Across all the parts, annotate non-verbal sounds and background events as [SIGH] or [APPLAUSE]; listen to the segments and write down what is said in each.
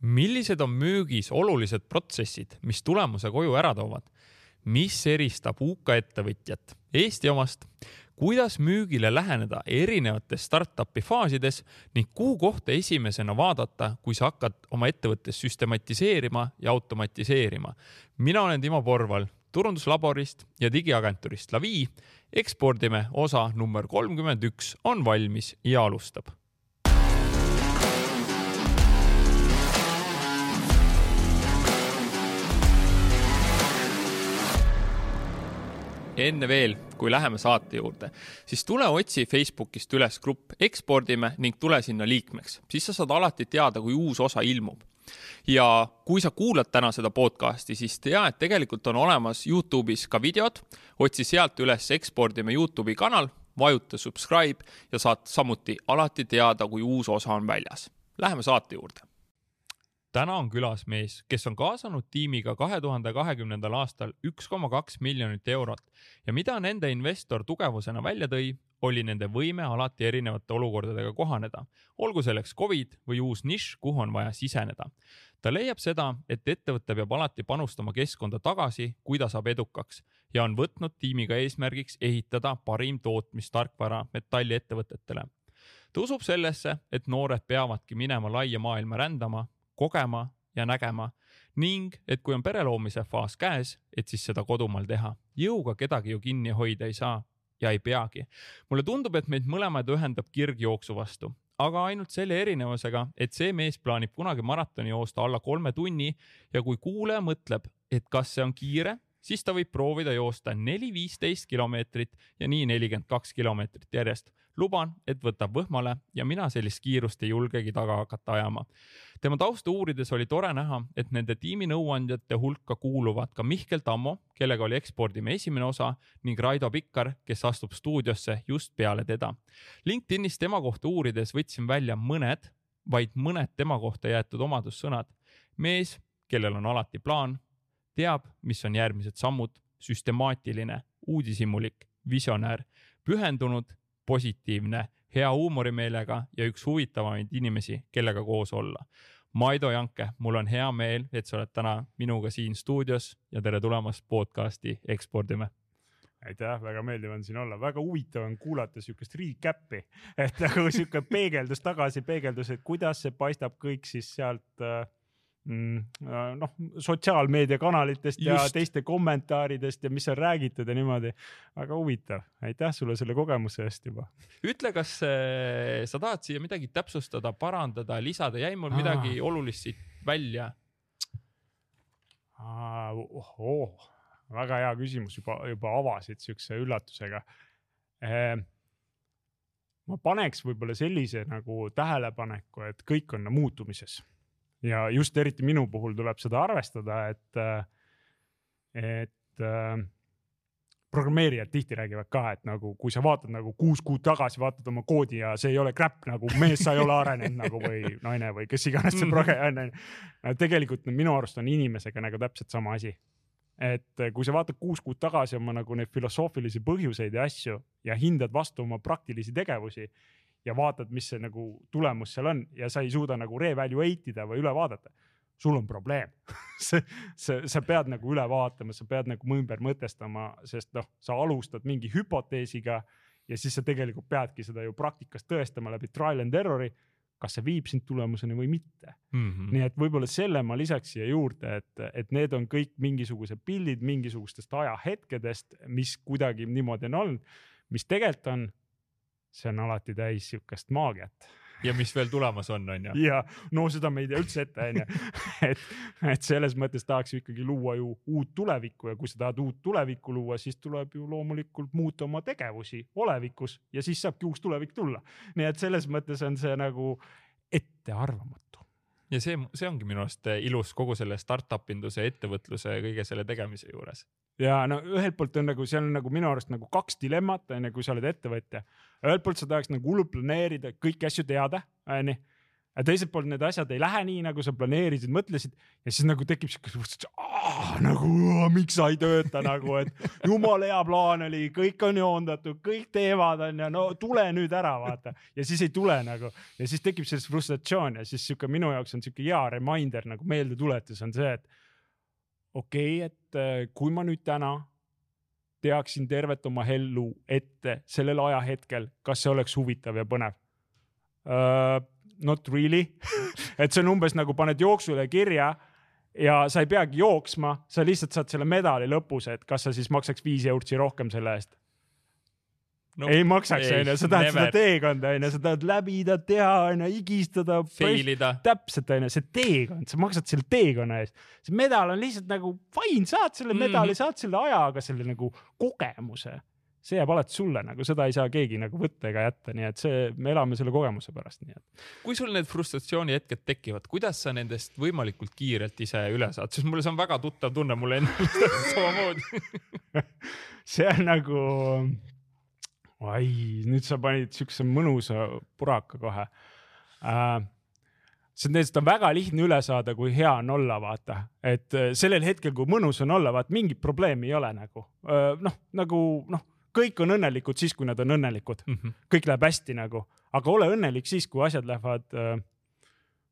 millised on müügis olulised protsessid, mis tulemuse koju ära toovad? mis eristab UK ettevõtjat Eesti omast? kuidas müügile läheneda erinevates startup'i faasides ning kuhu kohta esimesena vaadata, kui sa hakkad oma ettevõttes süstematiseerima ja automatiseerima. mina olen Timo Porval turunduslaborist ja digiagentuurist Lavi. ekspordime osa number kolmkümmend üks on valmis ja alustab enne veel, kui läheme saate juurde, siis tule otsi Facebookist üles grupp Ekspordime ning tule sinna liikmeks, siis sa saad alati teada, kui uus osa ilmub. ja kui sa kuulad täna seda podcast'i, siis tea, et tegelikult on olemas Youtube'is ka videod, otsi sealt üles Ekspordime Youtube'i kanal, vajuta subscribe ja saad samuti alati teada, kui uus osa on väljas. Läheme saate juurde täna on külas mees, kes on kaasanud tiimiga kahe tuhande kahekümnendal aastal üks koma kaks miljonit eurot. Ja mida nende investor tugevusena välja tõi, oli nende võime alati erinevate olukordadega kohaneda, olgu selleks Covid või uus nišš, kuhu on vaja siseneda. ta leiab seda, et ettevõte peab alati panustama keskkonda tagasi, kui ta saab edukaks ja on võtnud tiimiga eesmärgiks ehitada parim tootmistarkvara metalliettevõtetele. Ta usub sellesse, et noored peavadki minema laia maailma rändama kogema ja nägema ning et kui on pere loomise faas käes, et siis seda kodumaal teha. jõuga kedagi ju kinni hoida ei saa ja ei peagi. mulle tundub, et meid mõlemaid ühendab kirg jooksu vastu, aga ainult selle erinevusega, et see mees plaanib kunagi maratoni joosta alla kolme tunni ja kui kuulaja mõtleb, et kas see on kiire, siis ta võib proovida joosta neli, viisteist kilomeetrit ja nii nelikümmend kaks kilomeetrit järjest luban, et võtab võhmale ja mina sellist kiirust ei julgegi taga hakata ajama. tema tausta uurides oli tore näha, et nende tiimi nõuandjate hulka kuuluvad ka Mihkel Tammo, kellega oli ekspordime esimene osa ning Raido Pikkar, kes astub stuudiosse just peale teda. LinkedInis tema kohta uurides võtsin välja mõned, vaid mõned tema kohta jäetud omadussõnad. mees, kellel on alati plaan, teab, mis on järgmised sammud, süstemaatiline, uudishimulik, visionäär, pühendunud positiivne, hea huumorimeelega ja üks huvitavamaid inimesi, kellega koos olla. Maido Janke, mul on hea meel, et sa oled täna minuga siin stuudios ja tere tulemast podcasti Ekspordime. Aitäh, väga meeldiv on siin olla, väga huvitav on kuulata siukest recap'i, et nagu sihuke peegeldus tagasi, peegeldus, et kuidas see paistab kõik siis sealt äh, noh, sotsiaalmeediakanalitest ja teiste kommentaaridest ja mis on räägitud ja niimoodi. väga huvitav, aitäh sulle selle kogemuse eest juba. ütle, kas äh, sa tahad siia midagi täpsustada, parandada, lisada, jäi mul midagi Aa. olulist siit välja? oh, väga hea küsimus, juba, juba avasid siukse üllatusega ehm, ma paneks võib-olla sellise nagu tähelepaneku, et kõik on muutumises ja just eriti minu puhul tuleb seda arvestada, et, et äh, programmeerijad tihti räägivad ka, et nagu kui sa vaatad nagu kuus kuud tagasi, vaatad oma koodi ja see ei ole crap nagu mees, sa ei ole arenenud nagu või naine või kes iganes see proge [LAUGHS] on, on. tegelikult minu arust on inimesega nagu täpselt sama asi. et kui sa vaatad kuus kuud tagasi oma nagu neid filosoofilisi põhjuseid ja asju ja hindad vastu oma praktilisi tegevusi ja vaatad, mis see nagu tulemus seal on ja sa ei suuda nagu reevaluate ida või üle vaadata. sul on probleem [LAUGHS] see, see, sa pead nagu üle vaatama, sa pead nagu ümber mõtestama, sest noh, sa alustad mingi hüpoteesiga ja siis sa tegelikult peadki seda ju praktikas tõestama läbi trial and error'i kas see viib sind tulemuseni või mitte mm. -hmm. nii et võib-olla selle ma lisaks siia juurde, et, et need on kõik mingisugused pildid mingisugustest ajahetkedest, mis kuidagi niimoodi on olnud, mis tegelikult on see on alati täis sihukest maagiat ja mis veel tulemas on, on ju. [LAUGHS] ja no seda me ei tea üldse ette, on ju. [LAUGHS] et, et selles mõttes tahaks ju ikkagi luua ju uut tulevikku ja kui sa tahad uut tulevikku luua, siis tuleb ju loomulikult muuta oma tegevusi olevikus ja siis saabki uus tulevik tulla. nii et selles mõttes on see nagu ettearvamatu ja see, see ongi minu arust ilus kogu selle startup induse, ettevõtluse ja kõige selle tegemise juures. ja no ühelt poolt on nagu seal on nagu minu arust nagu kaks dilemmat onju, kui sa oled ettevõtja. ühelt poolt sa tahaks nagu hullult planeerida, kõiki asju teada, onju aga teiselt poolt need asjad ei lähe nii, nagu sa planeerisid, mõtlesid. Ja siis nagu tekib siuke nagu miks sa ei tööta nagu, et jumala hea plaan oli, kõik on joondatud, kõik teevad onju, no tule nüüd ära vaata. Ja siis ei tule nagu. Ja siis tekib sellest frustratsioon ja siis sihuke minu jaoks on sihuke hea reminder nagu meeldetuletus on see, et okei okay,, et äh, kui ma nüüd täna teaksin tervet oma ellu ette sellel ajahetkel, kas see oleks huvitav ja põnev? Uh,? Not really [LAUGHS] et see on umbes nagu paned jooksule kirja ja sa ei peagi jooksma, sa lihtsalt saad selle medali lõpus, et kas sa siis maksaks viis eurtsi rohkem selle eest no,. ei maksaks, onju, sa tahad never. seda teekonda, onju, sa tahad läbida, teha, onju, higistada. täpselt, onju, see teekond, sa maksad selle teekonna eest. see medal on lihtsalt nagu fine, saad selle medali mm, -hmm. saad selle aja, aga selle nagu kogemuse see jääb alati sulle nagu, seda ei saa keegi nagu võtta ega jätta, nii et see, me elame selle kogemuse pärast, nii et. kui sul need frustratsioonihetked tekivad, kuidas sa nendest võimalikult kiirelt ise üle saad, sest mulle see on väga tuttav tunne, mulle endale [LAUGHS] samamoodi. [LAUGHS] See on nagu, ai, nüüd sa panid siukse mõnusa puraka kohe. Äh, see on tegelikult on väga lihtne üle saada, kui hea on olla, vaata, et äh, sellel hetkel, kui mõnus on olla, vaat mingit probleemi ei ole nagu. Äh, noh, nagu noh kõik on õnnelikud siis, kui nad on õnnelikud mm. -hmm. kõik läheb hästi nagu, aga ole õnnelik siis, kui asjad lähevad äh,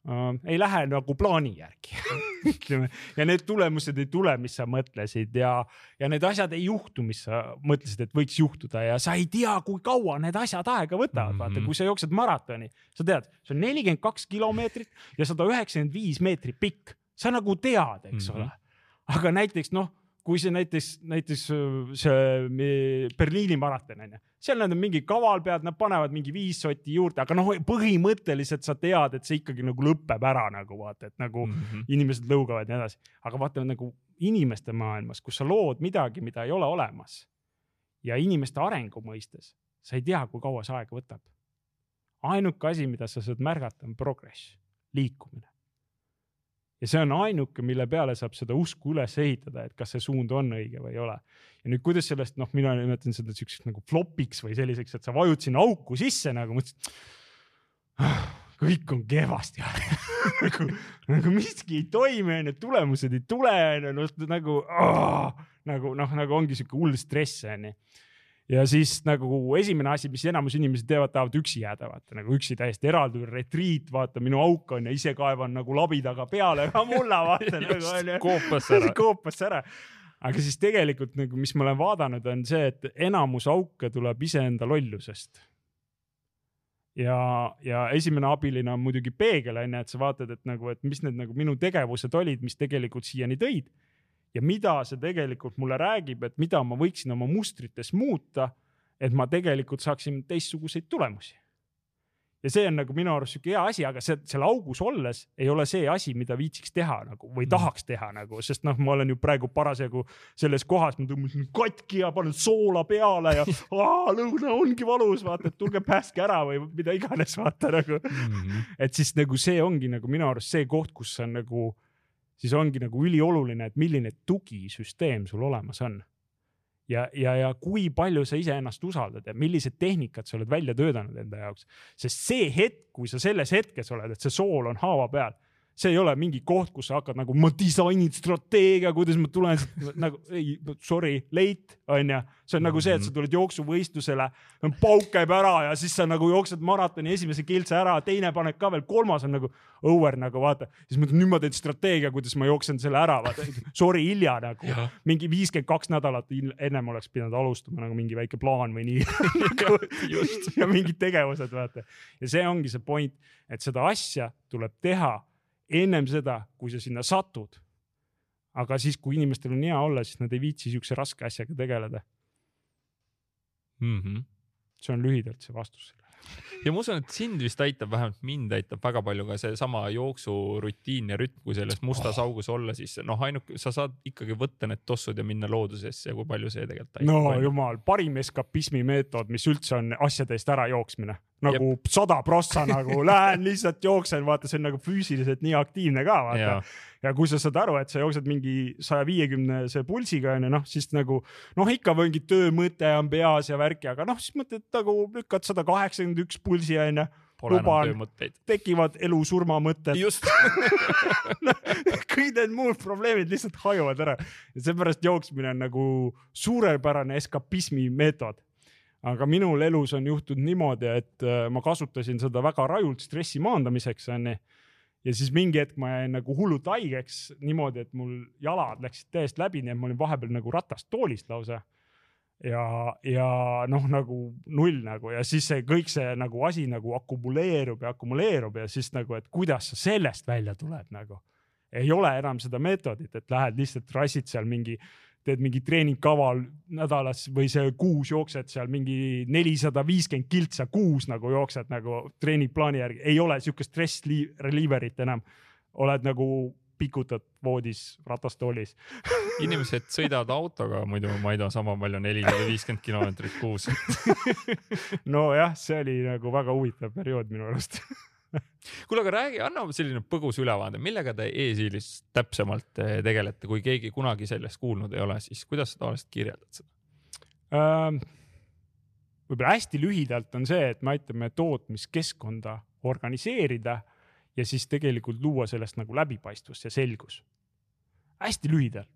äh, ei lähe nagu plaani järgi [LAUGHS] ütleme ja need tulemused ei tule, mis sa mõtlesid ja, ja need asjad ei juhtu, mis sa mõtlesid, et võiks juhtuda ja sa ei tea, kui kaua need asjad aega võtavad mm, -hmm. vaata, kui sa jooksed maratoni, sa tead, see on nelikümmend kaks kilomeetrit ja sada üheksakümmend viis meetrit pikk, sa nagu tead, eks mm -hmm. ole. aga näiteks noh kui see näiteks, näiteks äh, see Berliini maraton on ju, seal nad on mingi kaval peal, nad panevad mingi viis sotti juurde, aga noh, põhimõtteliselt sa tead, et see ikkagi nagu lõpeb ära nagu vaata, et nagu mm -hmm. inimesed lõugavad ja nii edasi. aga vaata nagu inimeste maailmas, kus sa lood midagi, mida ei ole olemas ja inimeste arengu mõistes, sa ei tea, kui kaua see aega võtab. ainuke asi, mida sa saad märgata, on progress, liikumine ja see on ainuke, mille peale saab seda usku üles ehitada, et kas see suund on õige või ei ole. ja nüüd, kuidas sellest, noh, mina nimetan seda siukseks nagu flopiks või selliseks, et sa vajud sinna auku sisse nagu mõtlesid ah, kõik on kehvasti [LAUGHS] nagu, nagu miski ei toimi, onju, tulemused ei tule, onju, noh nagu, nagu noh, nagu ongi sihuke hull stress, onju ja siis nagu esimene asi, mis enamus inimesi teevad, tahavad üksi jääda, vaata nagu üksi täiesti eraldi, retriit, vaata minu auk on ja ise kaevan nagu labidaga peale ka mulla, vaata nagu onju. koopasse ära [LAUGHS] koopasse ära. aga siis tegelikult nagu, mis ma olen vaadanud, on see, et enamus auke tuleb iseenda lollusest. ja, ja esimene abiline on muidugi peegel onju, et sa vaatad, et nagu, et mis need nagu minu tegevused olid, mis tegelikult siiani tõid ja mida see tegelikult mulle räägib, et mida ma võiksin oma mustrites muuta, et ma tegelikult saaksin teistsuguseid tulemusi. ja see on nagu minu arust sihuke hea asi, aga see, seal augus olles ei ole see asi, mida viitsiks teha nagu või mm. tahaks teha nagu, sest noh, ma olen ju praegu parasjagu selles kohas, ma tõmbasin katki ja panen soola peale ja [LAUGHS] lõuna ongi valus, vaata, et tulge päästke ära või mida iganes, vaata nagu mm. -hmm. et siis nagu see ongi nagu minu arust see koht, kus on nagu siis ongi nagu ülioluline, et milline tugisüsteem sul olemas on. ja, ja, ja kui palju sa iseennast usaldad ja millised tehnikad sa oled välja töötanud enda jaoks, sest see hetk, kui sa selles hetkes oled, et see sool on haava peal see ei ole mingi koht, kus sa hakkad nagu, ma disainin strateegia, kuidas ma tulen [LAUGHS] nagu, ei, sorry, late, onju. see on nagu see, et sa tuled jooksuvõistlusele, pauk käib ära ja siis sa nagu jooksed maratoni esimese kiltsa ära, teine paned ka veel, kolmas on nagu over nagu vaata. siis mõtled, nüüd ma teen strateegia, kuidas ma jooksen selle ära, vaata. Sorry, hilja nagu, mingi viiskümmend kaks nädalat ennem oleks pidanud alustama nagu mingi väike plaan või nii [LAUGHS] ja mingid tegevused, vaata. ja see ongi see point, et seda asja tuleb teha ennem seda, kui sa sinna satud. aga siis, kui inimestel on hea olla, siis nad ei viitsi siukse raske asjaga tegeleda mm. -hmm. see on lühidalt see vastus sellele ja ma usun, et sind vist aitab, vähemalt mind aitab väga palju ka seesama jooksurutiin ja rütm, kui selles mustas oh. augus olla, siis noh, ainuke, sa saad ikkagi võtta need tossud ja minna loodusesse ja kui palju see tegelikult aitab. no jumal, parim eskapismi meetod, mis üldse on asjade eest ära jooksmine nagu sada prossa nagu [LAUGHS] lähen lihtsalt jooksen, vaata, see on nagu füüsiliselt nii aktiivne ka vaata. ja kui sa saad aru, et sa jooksed mingi saja viiekümnese pulsiga onju, noh siis nagu noh, ikka mingi töömõte on peas ja värki, aga noh, siis mõtled nagu lükkad sada kaheksakümmend üks pulsi onju Pole luban, töömõtteid. tekivad elu-surma mõtted, just. [LAUGHS] kõik need muud probleemid lihtsalt hajuvad ära. Ja seepärast jooksmine on nagu suurepärane eskapismi meetod aga minul elus on juhtunud niimoodi, et äh, ma kasutasin seda väga rajult stressi maandamiseks onju. ja siis mingi hetk ma jäin nagu hullult haigeks niimoodi, et mul jalad läksid täiesti läbi, nii et ma olin vahepeal nagu ratastoolist lausa. ja, ja noh, nagu null nagu ja siis see kõik see nagu asi nagu akumuleerub ja akumuleerub ja siis nagu, et kuidas sa sellest välja tuled nagu. ei ole enam seda meetodit, et lähed lihtsalt rassid seal mingi teed mingi treeningkava nädalas või see kuus jooksed seal mingi nelisada viiskümmend kiltsa kuus nagu jooksed nagu treeningplaani järgi, ei ole siukest stress li- relieverit enam. oled nagu pikutad voodis ratastoolis. [LAUGHS] inimesed sõidavad autoga muidu, ma ei tea, sama palju, nelisada viiskümmend kilomeetrit kuus. [LAUGHS] nojah, see oli nagu väga huvitav periood minu arust. [LAUGHS] [LAUGHS] kuule, aga räägi, anna selline põgus ülevaade, millega te e-siilis täpsemalt eh, tegelete, kui keegi kunagi sellest kuulnud ei ole, siis kuidas sa tavaliselt kirjeldad seda? Ähm, võib-olla hästi lühidalt on see, et me aitame tootmiskeskkonda organiseerida ja siis tegelikult luua sellest nagu läbipaistvust ja selgus. hästi lühidalt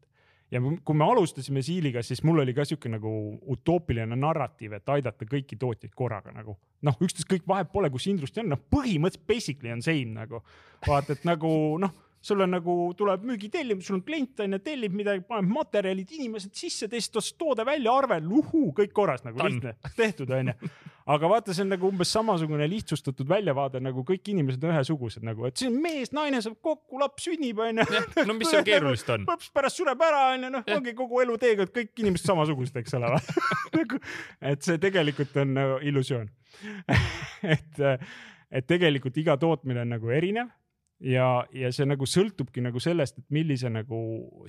ja kui me alustasime Siiliga, siis mul oli ka sihuke nagu utoopiline narratiiv, et aidata kõiki tootjaid korraga nagu. Noh, ükstaskõik vahet pole, kus industry on, noh põhimõtteliselt basically on same nagu. Vaata, et nagu noh, sul on nagu tuleb müügitellimus, sul on klient on ju, tellib midagi, paneb materjalid, inimesed sisse, otsast toode välja, arvel, uhuu, kõik korras nagu Done. lihtne, tehtud on ju. aga vaata, see on nagu umbes samasugune lihtsustatud väljavaade nagu kõik inimesed on ühesugused nagu, et see on mees, naine saab kokku, laps sünnib on ju. no mis seal keerulist on? laps pärast sureb ära onju, noh, Jah. ongi kogu eluteekond, kõik inimesed samasugused, eks ole. [LAUGHS] nagu, et see tegelikult on nagu illusioon. [LAUGHS] et, et tegelikult iga tootmine on nagu erinev ja, ja see nagu sõltubki nagu sellest, et millise nagu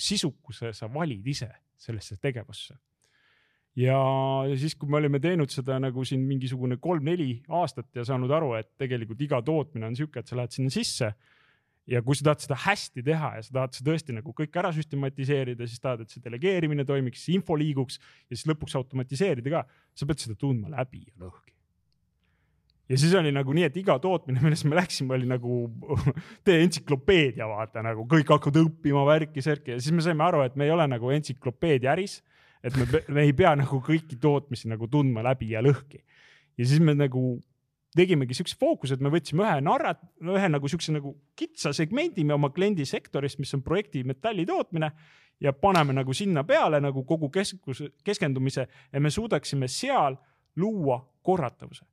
sisukuse sa valid ise sellesse tegevusse. ja siis, kui me olime teinud seda nagu siin mingisugune kolm-neli aastat ja saanud aru, et tegelikult iga tootmine on sihuke, et sa lähed sinna sisse ja kui sa tahad seda hästi teha ja sa tahad seda tõesti nagu kõik ära süstematiseerida, siis tahad, et see delegeerimine toimiks, info liiguks ja siis lõpuks automatiseerida ka, sa pead seda tundma läbi ja lõhki. Ja siis oli nagu nii, et iga tootmine, millesse me läksime, oli nagu [LAUGHS] tee entsüklopeedia, vaata nagu kõik hakkavad õppima värki-särki ja siis me saime aru, et me ei ole nagu entsüklopeedia äris. et me, me ei pea nagu kõiki tootmisi nagu tundma läbi ja lõhki. ja siis me nagu tegimegi siukse fookuse, et me võtsime ühe narra-, ühe nagu siukse nagu kitsa segmendi me oma kliendisektorist, mis on projekti metalli tootmine ja paneme nagu sinna peale nagu kogu keskus, keskendumise ja me suudaksime seal luua korratavuse.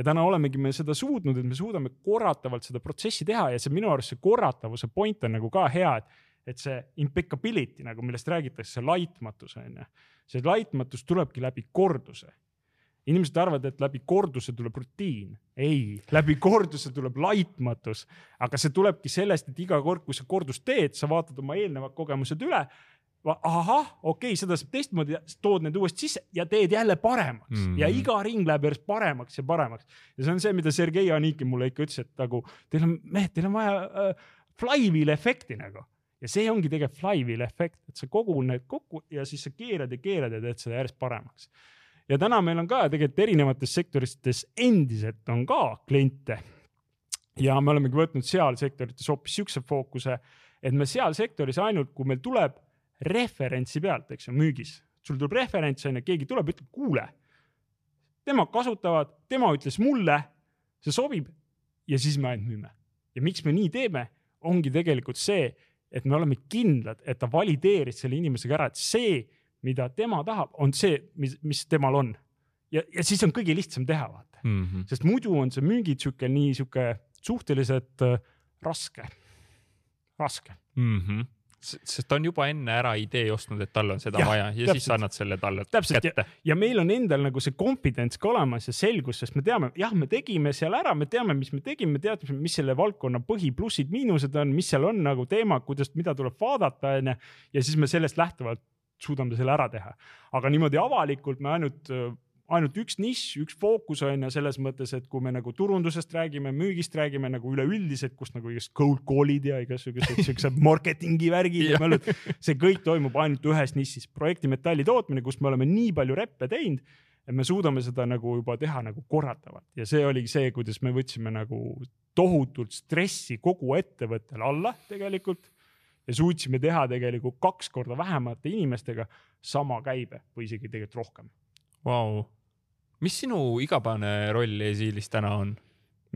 Ja täna olemegi me seda suutnud, et me suudame korratavalt seda protsessi teha ja see minu arust see korratavuse point on nagu ka hea, et et see impeccability nagu, millest räägitakse, see laitmatus on ju, see laitmatus tulebki läbi korduse inimesed arvavad, et läbi korduse tuleb rutiin. ei, läbi korduse tuleb laitmatus, aga see tulebki sellest, et iga kord, kui sa kordust teed, sa vaatad oma eelnevad kogemused üle. ahah, okei okay,, seda saab teistmoodi, tood need uuesti sisse ja teed jälle paremaks mm. -hmm. ja iga ring läheb järjest paremaks ja paremaks. ja see on see, mida Sergei Anikin mulle ikka ütles, et nagu teil on, mehed, teil on vaja äh, flywheel efekti nagu ja see ongi tegelikult flywheel efekt, et sa kogud need kokku ja siis sa keerad ja keerad ja teed seda järjest paremaks ja täna meil on ka tegelikult erinevates sektorites endiselt on ka kliente. ja me olemegi võtnud seal sektorites hoopis siukse fookuse, et me seal sektoris ainult, kui meil tuleb referentsi pealt, eks ju, müügis, sul tuleb referents on ju, keegi tuleb, ütleb, kuule, nemad kasutavad, tema ütles mulle, see sobib ja siis me ainult müüme. ja miks me nii teeme, ongi tegelikult see, et me oleme kindlad, et ta valideeris selle inimesega ära, et see, mida tema tahab, on see, mis, mis temal on. ja, ja siis on kõige lihtsam teha, vaata, Mm -hmm. sest muidu on see müügitsükkel nii sihuke suhteliselt äh, raske, raske. Mm -hmm. Sest ta on juba enne ära idee ostnud, et tal on seda Jah, vaja ja täpselt. siis annad selle talle Täpselt, kätte. ja meil on endal nagu see confidence ka olemas ja selgus, sest me teame, jah, me tegime seal ära, me teame, mis me tegime, me teadsime, mis selle valdkonna põhiplussid-miinused on, mis seal on nagu teemad, kuidas, mida tuleb vaadata, onju. ja siis me sellest lähtuvalt suudame selle ära teha. aga niimoodi avalikult me ainult, ainult üks nišš, üks fookus on ju selles mõttes, et kui me nagu turundusest räägime, müügist räägime nagu üleüldiselt, kus nagu igast cold call'id ja igasugused [LAUGHS] siuksed marketingi värgid ja möllud, see kõik toimub ainult ühes nišis, projekti metalli tootmine, kus me oleme nii palju reppe teinud, et me suudame seda nagu juba teha nagu korratavalt ja see oli see, kuidas me võtsime nagu tohutult stressi kogu ettevõttele alla tegelikult ja suutsime teha tegelikult kaks korda vähemate inimestega sama käibe või isegi tegelikult rohkem. Wow.. Mis sinu igapäevane roll e-siilis täna on?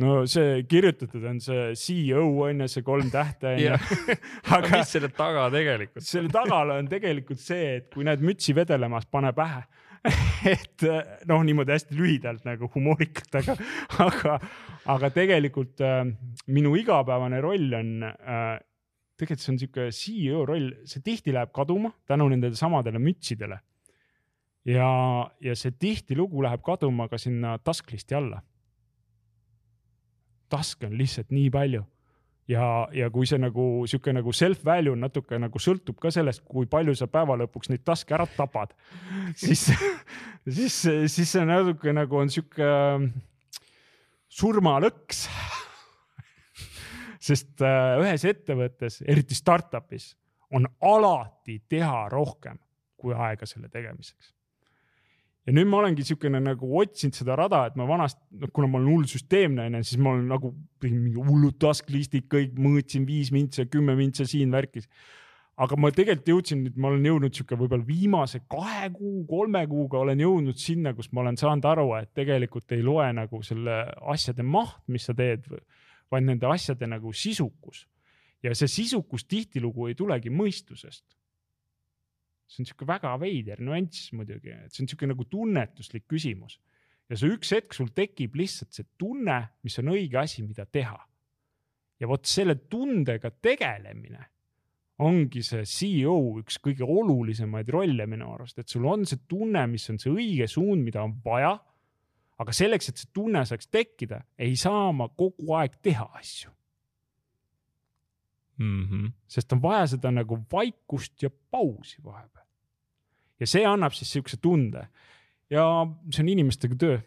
no see kirjutatud on see CEO on ju, see kolm tähte on ju. [LAUGHS] aga mis selle taga tegelikult? selle taga on tegelikult see, et kui näed mütsi vedelemas, pane pähe [LAUGHS] et noh, niimoodi hästi lühidalt nagu humoorikalt, aga, aga, aga tegelikult äh, minu igapäevane roll on äh, tegelikult see on sihuke CEO roll, see tihti läheb kaduma tänu nendele samadele mütsidele. Ja, ja see tihtilugu läheb kaduma ka sinna tasklist'i alla. taske on lihtsalt nii palju ja, ja kui see nagu sihuke nagu self value natuke nagu sõltub ka sellest, kui palju sa päeva lõpuks neid taske ära tapad, siis, siis, siis see natuke nagu on sihuke surmalõks sest äh, ühes ettevõttes, eriti startup'is, on alati teha rohkem kui aega selle tegemiseks. Ja nüüd ma olengi niisugune nagu otsinud seda rada, et ma vanasti, noh, kuna ma olen hull süsteemne onju, siis ma olen nagu mingi hullud task list'id kõik, mõõtsin viis mintsa, kümme mintsa siin värkis aga ma tegelikult jõudsin nüüd, ma olen jõudnud sihuke võib-olla viimase kahe kuu, kolme kuuga olen jõudnud sinna, kus ma olen saanud aru, et tegelikult ei loe nagu selle asjade maht, mis sa teed vaid nende asjade nagu sisukus. ja see sisukus tihtilugu ei tulegi mõistusest. See on sihuke väga veider nüanss muidugi, et see on sihuke nagu tunnetuslik küsimus. ja see üks hetk sul tekib lihtsalt see tunne, mis on õige asi, mida teha. ja vot selle tundega tegelemine ongi see CEO üks kõige olulisemaid rolle minu arust, et sul on see tunne, mis on see õige suund, mida on vaja aga selleks, et see tunne saaks tekkida, ei saa ma kogu aeg teha asju mm. -hmm. sest on vaja seda nagu vaikust ja pausi vahepeal. ja see annab siis siukse tunde ja see on inimestega töö,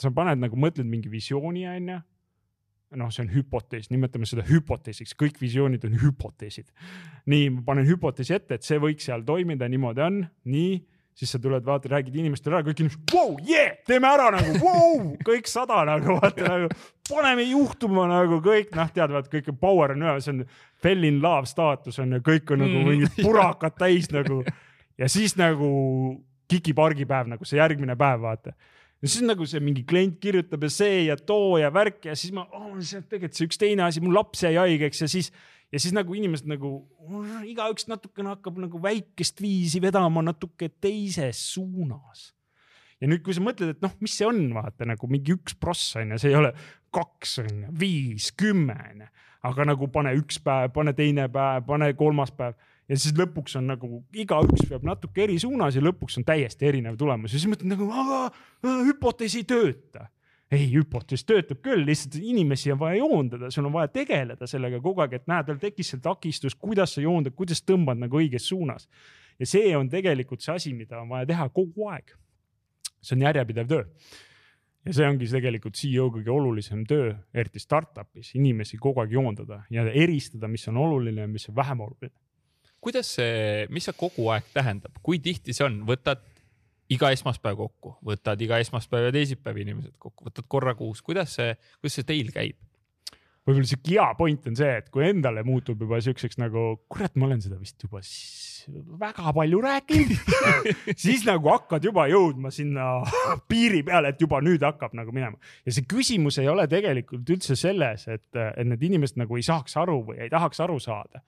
sa paned nagu, mõtled mingi visiooni, onju. noh, see on hüpotees, nimetame seda hüpoteesiks, kõik visioonid on hüpoteesid. nii, ma panen hüpoteesi ette, et see võiks seal toimida, niimoodi on, nii siis sa tuled, vaata, räägid inimestele ära, kõik inimesed, vau, jee, teeme ära nagu, vau, kõik sada nagu, vaata nagu, paneme juhtuma nagu kõik, noh, tead, vaata kõik power on see on fell in love staatus on ju, kõik on nagu mm. mingid purakad täis nagu. ja siis nagu Kiki pargipäev nagu see järgmine päev, vaata ja siis nagu see mingi klient kirjutab ja see ja too ja värk ja siis ma oh,, tegelikult see üks teine asi, mul laps jäi haigeks ja siis ja siis nagu inimesed nagu igaüks natukene hakkab nagu väikest viisi vedama natuke teises suunas. ja nüüd, kui sa mõtled, et noh, mis see on, vaata nagu mingi üks pross on ju, see ei ole kaks on ju, viis, kümme on ju, aga nagu pane üks päev, pane teine päev, pane kolmas päev. Ja siis lõpuks on nagu igaüks peab natuke eri suunas ja lõpuks on täiesti erinev tulemus. Ja siis mõtled nagu, hüpotees ei tööta ei, hüpotees töötab küll, lihtsalt inimesi on vaja joondada, sul on vaja tegeleda sellega kogu aeg, et näed, tal tekkis see takistus, kuidas sa joondad, kuidas tõmbad nagu õiges suunas. ja see on tegelikult see asi, mida on vaja teha kogu aeg. see on järjepidev töö. ja see ongi tegelikult CEO kõige olulisem töö, eriti startup'is, inimesi kogu aeg joondada ja eristada, mis on oluline ja mis on vähem oluline. kuidas see, mis see kogu aeg tähendab, kui tihti see on, võtad iga esmaspäev kokku, võtad iga esmaspäev ja teisipäev inimesed kokku, võtad korra kuus, kuidas see, kuidas see teil käib? võib-olla sihuke hea point on see, et kui endale muutub juba siukseks nagu, kurat, ma olen seda vist juba väga palju rääkinud [LAUGHS] siis nagu hakkad juba jõudma sinna [LAUGHS] piiri peale, et juba nüüd hakkab nagu minema. ja see küsimus ei ole tegelikult üldse selles, et, et need inimesed nagu ei saaks aru või ei tahaks aru saada.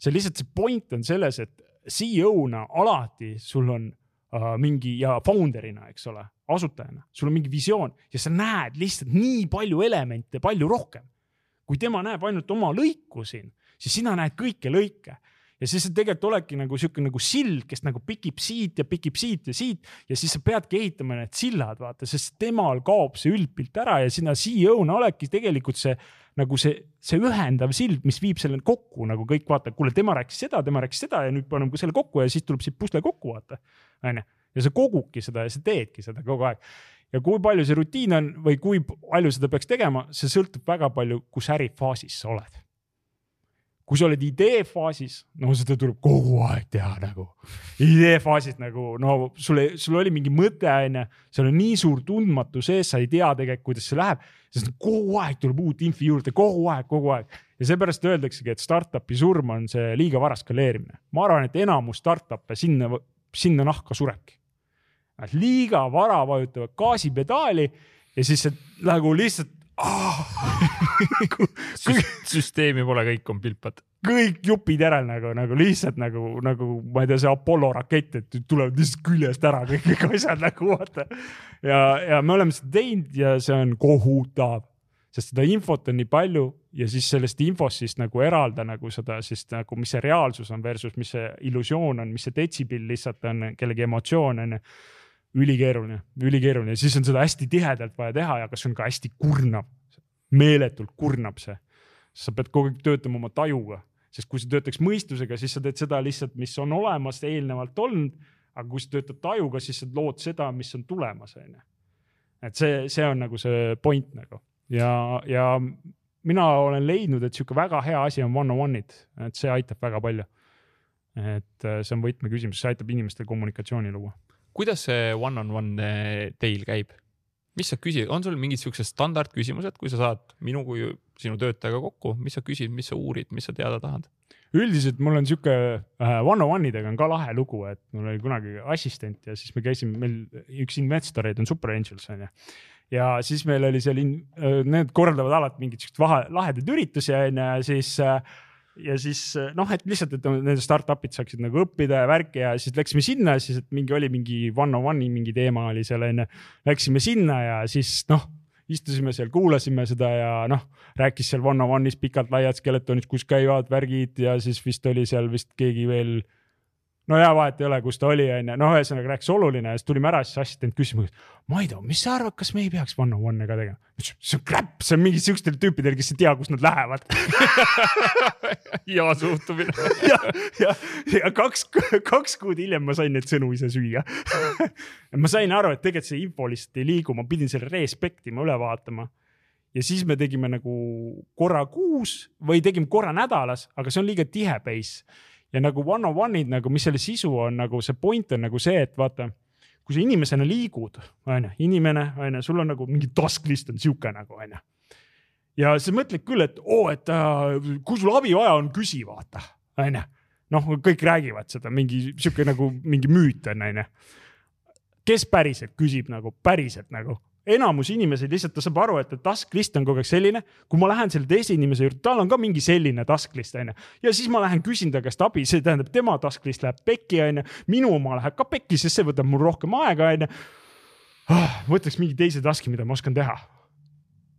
see lihtsalt see point on selles, et CEO-na alati sul on uh, mingi ja founder'ina, eks ole, asutajana, sul on mingi visioon ja sa näed lihtsalt nii palju elemente palju rohkem. kui tema näeb ainult oma lõiku siin, siis sina näed kõiki lõike ja siis sa tegelikult oledki nagu sihuke nagu sild, kes nagu pikib siit ja pikib siit ja siit ja siis sa peadki ehitama need sillad, vaata, sest temal kaob see üldpilt ära ja sina CEO-na oledki tegelikult see nagu see, see ühendav sild, mis viib selle kokku nagu kõik vaata, kuule, tema rääkis seda, tema rääkis seda ja nüüd paneme selle kokku ja siis tuleb siit pusle kokku, vaata. onju, ja sa kogudki seda ja sa teedki seda kogu aeg. ja kui palju see rutiin on või kui palju seda peaks tegema, see sõltub väga palju, kus ärifaasis sa oled kui sa oled ideefaasis, no seda tuleb kogu aeg teha nagu. ideefaasis nagu no sul, sul oli mingi mõte, onju, seal on nii suur tundmatu sees, sa ei tea tegelikult, kuidas see läheb, sest kogu aeg tuleb uut infi juurde, kogu aeg, kogu aeg. ja seepärast öeldaksegi, et startup'i surm on see liiga vara skaleerimine. ma arvan, et enamus startup'e sinna, sinna nahka surebki. Nad liiga vara vajutavad gaasipedaali ja siis see nagu lihtsalt [LAUGHS] süsteemi pole, kõik on pilpad. kõik jupid järel nagu, nagu lihtsalt nagu, nagu ma ei tea, see Apollo rakett, et tulevad lihtsalt küljest ära kõik, kõik asjad nagu vaata. ja, ja me oleme seda teinud ja see on kohutav, sest seda infot on nii palju ja siis sellest infost siis nagu eralda nagu seda siis nagu, mis see reaalsus on versus mis see illusioon on, mis see detsipill lihtsalt on, kellegi emotsioon on ülikeeruline, ülikeeruline, siis on seda hästi tihedalt vaja teha ja kas on ka hästi kurnav, meeletult kurnab see. sa pead kogu aeg töötama oma tajuga, sest kui sa töötaks mõistusega, siis sa teed seda lihtsalt, mis on olemas eelnevalt olnud. aga kui sa töötad tajuga, siis sa lood seda, mis on tulemas, on ju. et see, see on nagu see point nagu ja, ja mina olen leidnud, et sihuke väga hea asi on one-on-one'id, et see aitab väga palju. et see on võtmeküsimus, see aitab inimestel kommunikatsiooni luua kuidas see one-on-one -on -one teil käib? mis sa küsid, on sul mingid siuksed standardküsimused, kui sa saad minu kui sinu töötajaga kokku, mis sa küsid, mis sa uurid, mis sa teada tahad? üldiselt mul on sihuke äh, one-on-one idega on ka lahe lugu, et mul oli kunagi assistent ja siis me käisime, meil üks investoreid on Super Angels onju. ja siis meil oli seal, äh, need korraldavad alati mingeid siukseid lahedaid üritusi onju ja siis äh, ja siis noh, et lihtsalt, et need startup'id saaksid nagu õppida ja värki ja siis läksime sinna, siis mingi oli mingi one on one'i mingi teema oli seal onju. Läksime sinna ja siis noh, istusime seal, kuulasime seda ja noh, rääkis seal one on one'is pikalt-laialt skeletonis, kus käivad värgid ja siis vist oli seal vist keegi veel no ja vahet ei ole, kus ta oli, onju, no ühesõnaga rääkis oluline ja siis tulime ära, siis assistent küsis mu käest. Maido, mis sa arvad, kas me ei peaks one on one'e ka tegema? see on crap, see on mingi siukestel tüüpidel, kes ei tea, kus nad lähevad. [LAUGHS] Hea suhtumine. [LAUGHS] Ja, ja, ja kaks, kaks kuud hiljem ma sain neid sõnu ise süüa. [LAUGHS] Ma sain aru, et tegelikult see info lihtsalt ei liigu, ma pidin selle respektima, üle vaatama. Ja siis me tegime nagu korra kuus või tegime korra nädalas, aga see on liiga tihe pace ja nagu one-on-one'id nagu, mis selle sisu on nagu see point on nagu see, et vaata, kui sa inimesena liigud, onju, inimene, onju, sul on nagu mingi task list on sihuke nagu onju. ja sa mõtled küll, et oo et äh, kui sul abi vaja on, küsi vaata, onju. noh, kõik räägivad seda, mingi sihuke nagu mingi müüt on, onju. kes päriselt küsib nagu, päriselt nagu enamus inimesi lihtsalt, ta saab aru, et task list on kogu aeg selline, kui ma lähen selle teise inimese juurde, tal on ka mingi selline task list onju. ja siis ma lähen küsin ta käest abi, see tähendab, tema task list läheb pekki onju, minu oma läheb ka pekki, sest see võtab mul rohkem aega onju. Ah, võtaks mingi teise task'i, mida ma oskan teha.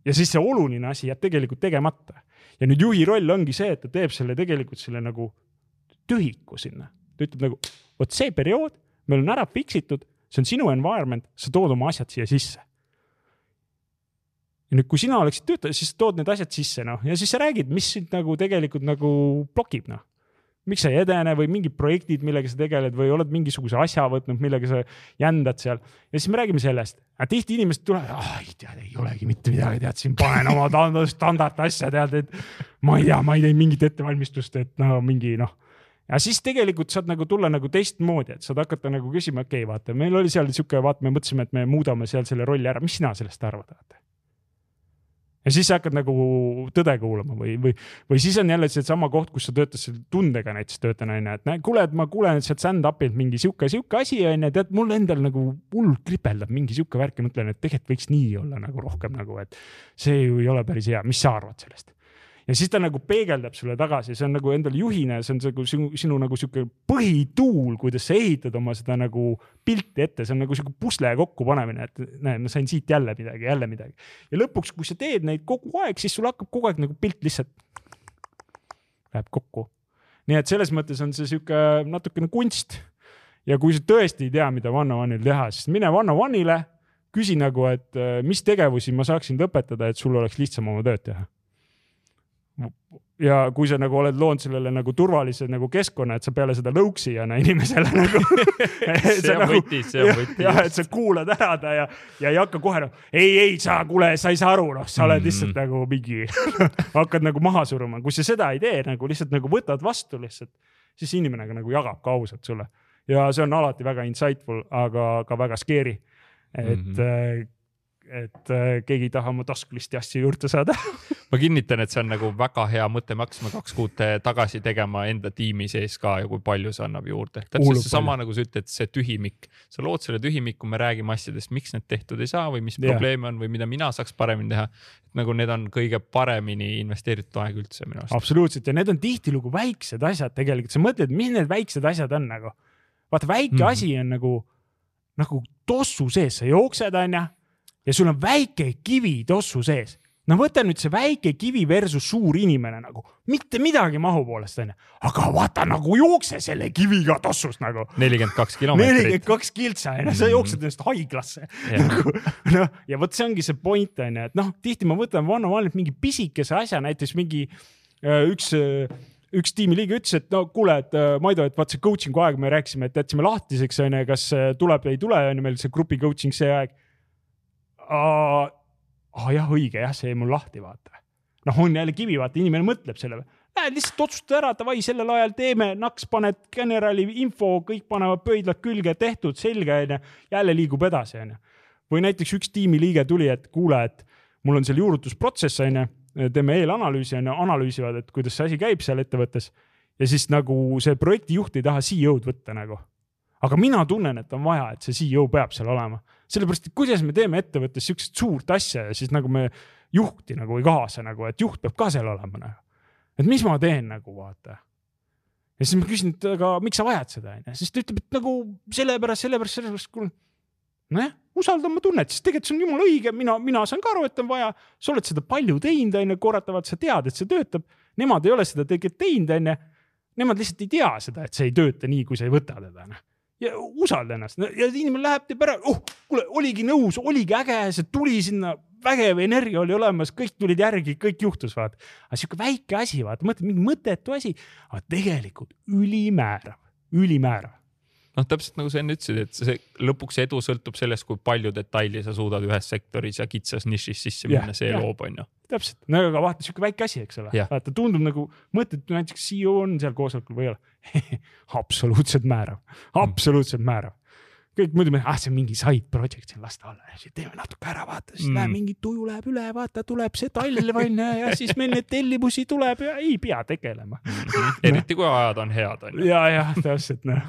ja siis see oluline asi jääb tegelikult tegemata. ja nüüd juhi roll ongi see, et ta teeb selle tegelikult selle nagu tühiku sinna. ta ütleb nagu, vot see periood, meil on ära fix itud, see on sinu environment, sa tood oma asjad siia sisse ja nüüd, kui sina oleksid töötaja, siis tood need asjad sisse, noh, ja siis sa räägid, mis sind nagu tegelikult nagu blokib, noh. miks sa ei edene või mingid projektid, millega sa tegeled või oled mingisuguse asja võtnud, millega sa jändad seal. ja siis me räägime sellest. tihti inimesed tulevad, ah ei tead, ei olegi mitte midagi, tead, siin panen oma standard asja, tead, et ma ei tea, ma ei teinud mingit ettevalmistust, et no mingi noh ja siis tegelikult saad nagu tulla nagu teistmoodi, et saad hakata nagu küsima, okei okay,, vaata, meil oli seal sihuke, vaata, me mõtlesime, et me muudame seal selle rolli ära, mis sina sellest arvad, vaata ja siis sa hakkad nagu tõde kuulama või, või, või siis on jälle seesama koht, kus sa töötad selle tundega näiteks töötan onju, et näe, kuule, et ma kuulen sealt stand-up'ilt mingi sihuke, sihuke asi onju, tead, mul endal nagu hull kripeldab mingi sihuke värk ja mõtlen, et tegelikult võiks nii olla nagu rohkem nagu, et see ju ei ole päris hea, mis sa arvad sellest? Ja siis ta nagu peegeldab sulle tagasi, see on nagu endal juhina, see on nagu sinu, sinu nagu sihuke põhituul, kuidas sa ehitad oma seda nagu pilti ette, see on nagu sihuke pusle kokkupanemine, et näe, ma sain siit jälle midagi, jälle midagi. ja lõpuks, kui sa teed neid kogu aeg, siis sul hakkab kogu aeg nagu pilt lihtsalt läheb kokku. nii et selles mõttes on see sihuke natukene kunst. ja kui sa tõesti ei tea, mida one-on-one'il teha, siis mine one-on-one'ile, küsi nagu, et mis tegevusi ma saaksin õpetada, et sul oleks lihtsam oma tööd teha ja kui sa nagu oled loonud sellele nagu turvalise nagu keskkonna, et sa peale seda lõuksijana inimesele [LAUGHS] nagu [LAUGHS] see on võti, see on võti. jah, et sa kuulad ära ta ja, ja ei hakka kohe nagu ei, ei sa, kuule, sa ei saa aru, noh, sa oled lihtsalt mm. nagu mingi [LAUGHS] hakkad nagu maha suruma, kui sa seda ei tee nagu lihtsalt nagu võtad vastu lihtsalt, siis inimene ka nagu jagab ka ausalt sulle ja see on alati väga insightful, aga ka väga scary. et mm, -hmm et keegi ei taha oma taskulist asju juurde saada ma kinnitan, et see on nagu väga hea mõte, me hakkasime kaks kuud tagasi tegema enda tiimi sees ka ja kui palju see annab juurde. täpselt seesama, nagu sa ütled, see tühimik, sa lood selle tühimiku, me räägime asjadest, miks need tehtud ei saa või mis yeah. probleeme on või mida mina saaks paremini teha. nagu need on kõige paremini investeeritud aeg üldse minu arust. absoluutselt ja need on tihtilugu väiksed asjad tegelikult, sa mõtled, mis need väiksed asjad on nagu. vaata, väike mm -hmm. asi on nagu, nagu tossu sees, sa jooksed, onju ja sul on väike kivi tossu sees. No võta nüüd see väike kivi versus suur inimene nagu, mitte midagi mahu poolest onju, aga vaata nagu jookse selle kiviga tossus nagu. nelikümmend kaks kilomeetrit. nelikümmend kaks kiltsa onju, sa jooksed ennast haiglasse. Yeah.. nagu noh, ja vot see ongi see point onju, et noh, tihti ma võtan vanamaailmalt mingi pisikese asja, näiteks mingi äh, üks äh, üks tiimiliige ütles, et no kuule, et äh, Maido, et vaat see coaching'u aeg, me rääkisime, et jätsime lahtiseks, onju, kas tuleb ei tule, onju, meil see grupi coaching see aeg ah, jah, õige jah, see jäi mul lahti, vaata. noh, on jälle kivi, vaata, inimene mõtleb selle peale. Lähed lihtsalt otsustad ära, davai, sellel ajal teeme, naks paned generali info, kõik panevad pöidlad külge, tehtud, selge, onju. jälle liigub edasi, onju. või näiteks üks tiimiliige tuli, et kuule, et mul on seal juurutusprotsess, onju, teeme eelanalüüsi, onju, analüüsivad, et kuidas see asi käib seal ettevõttes. ja siis nagu see projektijuht ei taha CEO-d võtta nagu. aga mina tunnen, et on vaja, et see CEO peab seal olema sellepärast, et kuidas me teeme ettevõttes siukest suurt asja ja siis nagu me juhti nagu ei kaasa nagu, et juht peab ka seal olema nagu. et mis ma teen nagu vaata. ja siis ma küsin, et aga miks sa vajad seda onju, siis ta ütleb, et nagu sellepärast, sellepärast, sellepärast, kuule. nojah, usalda oma tunnet, sest tegelikult see on jumala õige, mina, mina saan ka aru, et on vaja, sa oled seda palju teinud onju, korratavalt sa tead, et see töötab. Nemad ei ole seda tegelikult teinud onju. Nemad lihtsalt ei tea seda, et see ei tööta nii, kui sa ei võta teda noh ja usalda ennast. Ja inimene läheb, teeb ära, oh, kuule, oligi nõus, oligi äge, see tuli sinna, vägev energia oli olemas, kõik tulid järgi, kõik juhtus, vaata. aga sihuke väike asi, vaata, mõtled mingi mõttetu asi, aga tegelikult ülimäärav, ülimäärav noh, täpselt nagu sa enne ütlesid, et see lõpuks edu sõltub sellest, kui palju detaili sa suudad ühes sektoris ja kitsas nišis sisse minna yeah,, see yeah. loob, onju. täpselt, no aga vaata sihuke väike asi, eks ole yeah., vaata tundub nagu, mõtled näiteks CEO on seal koosolekul või ei ole [LAUGHS] absoluutselt määrav, absoluutselt määrav kõik muidu me, ah see on mingi side project, siin las ta olla, teeme natuke ära, vaata, siis mm. näe, mingi tuju läheb üle, vaata, tuleb see talv onju ja siis meil neid tellimusi tuleb ja ei pea tegelema. -hmm. eriti kui ajad on head onju. ja, jah, täpselt noh.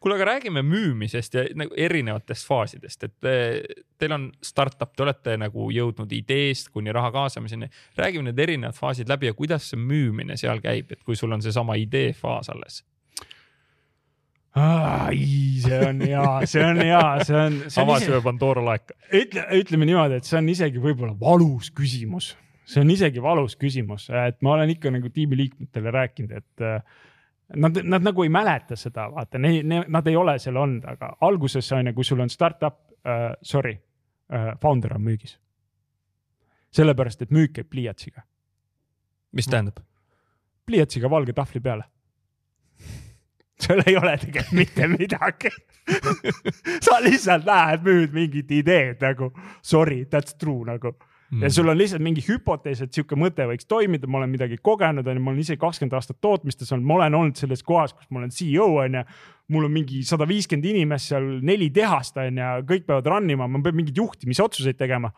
kuule, aga räägime müümisest ja nagu erinevatest faasidest, et eh, teil on startup, te olete nagu jõudnud ideest kuni raha kaasamiseni. räägime need erinevad faasid läbi ja kuidas see müümine seal käib, et kui sul on seesama idee faas alles ai, see on hea, see on hea, see on. avasime Pandora laeka. ütle, ütleme niimoodi, et see on isegi võib-olla valus küsimus, see on isegi valus küsimus, et ma olen ikka nagu tiimiliikmetele rääkinud, et äh, nad, nad nagu ei mäleta seda, vaata, nad ei ole seal olnud, aga alguses on ju, kui sul on startup uh,, sorry uh,, founder on müügis. sellepärast, et müük käib pliiatsiga. mis tähendab? pliiatsiga valge tahvli peale sul ei ole tegelikult mitte midagi sa lihtsalt lähed, müüd mingit ideed nagu sorry, that's true nagu mm. ja sul on lihtsalt mingi hüpotees, et sihuke mõte võiks toimida, ma olen midagi kogenud, onju, ma olen ise kakskümmend aastat tootmistes olnud, ma olen olnud selles kohas, kus ma olen CEO, onju. mul on mingi sada viiskümmend inimest seal, neli tehast onju, kõik peavad run ima, ma pean mingeid juhtimisotsuseid tegema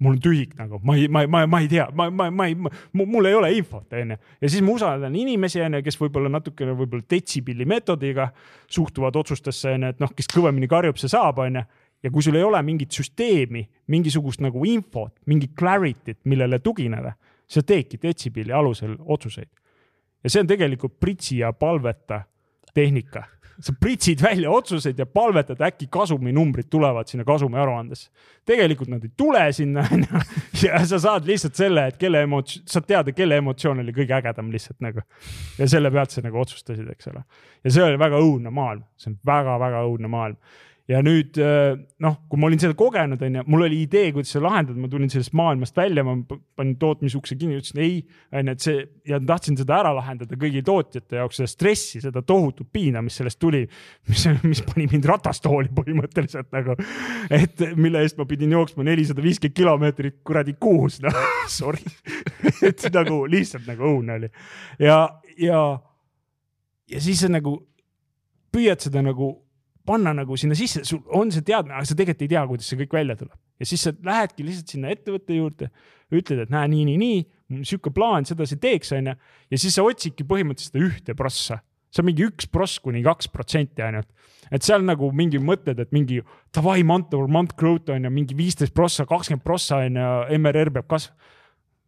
mul on tühik nagu, ma ei, ma, ma, ma ei tea, ma, ma, ma ei, mul ei ole infot, onju. ja siis ma usaldan inimesi, onju, kes võib-olla natukene võib-olla detsibelli meetodiga suhtuvad otsustesse, onju, et noh, kes kõvemini karjub, see saab, onju. ja kui sul ei ole mingit süsteemi, mingisugust nagu infot, mingit clarity't, millele tugineda, sa teedki detsibelli alusel otsuseid. ja see on tegelikult pritsi ja palveta tehnika sa pritsid välja otsuseid ja palvetad, äkki kasuminumbrid tulevad sinna kasumiaruandesse. tegelikult nad ei tule sinna, [LAUGHS] onju. ja sa saad lihtsalt selle, et kelle emots-, saad teada, kelle emotsioon oli kõige ägedam lihtsalt nagu. ja selle pealt sa nagu otsustasid, eks ole. ja see oli väga õudne maailm, see on väga-väga õudne maailm. Ja nüüd äh, noh, kui ma olin seda kogenud, onju, mul oli idee, kuidas seda lahendada, ma tulin sellest maailmast välja, ma panin tootmisukse kinni, ütlesin ei, onju, et see ja tahtsin seda ära lahendada kõigi tootjate jaoks, seda stressi, seda tohutut piina, mis sellest tuli, mis, mis pani mind ratastooli põhimõtteliselt nagu, et mille eest ma pidin jooksma nelisada viiskümmend kilomeetrit kuradi kuus, noh, [LAUGHS] sorry. Et nagu lihtsalt nagu õudne oli. Ja, ja, ja siis sa nagu püüad seda nagu panna nagu sinna sisse, sul on see teadmine, aga sa tegelikult ei tea, kuidas see kõik välja tuleb. ja siis sa lähedki lihtsalt sinna ettevõtte juurde, ütled, et näe, nii, nii, nii, sihuke plaan, sedasi teeks, onju. ja siis sa otsidki põhimõtteliselt seda ühte prossa. see on mingi üks pross kuni kaks protsenti ainult. et seal nagu mingi mõtted, et mingi davai month over month growth on ju, mingi viisteist prossa, kakskümmend prossa on ju, MRR peab kasvama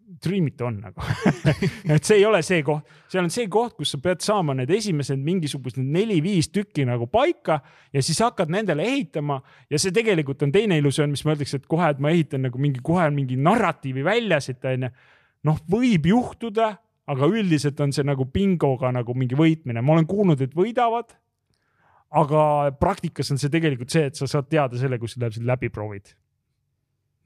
Dreamito on nagu [LAUGHS] et see ei ole see koht, seal on see koht, kus sa pead saama need esimesed mingisugused neli-viis tükki nagu paika ja siis hakkad nendele ehitama. ja see tegelikult on teine illusioon, mis mõeldakse, et kohe, et ma ehitan nagu mingi kohe mingi narratiivi välja siit onju. noh, võib juhtuda, aga üldiselt on see nagu bingoga nagu mingi võitmine, ma olen kuulnud, et võidavad. aga praktikas on see tegelikult see, et sa saad teada selle, kui sa täpselt läbi proovid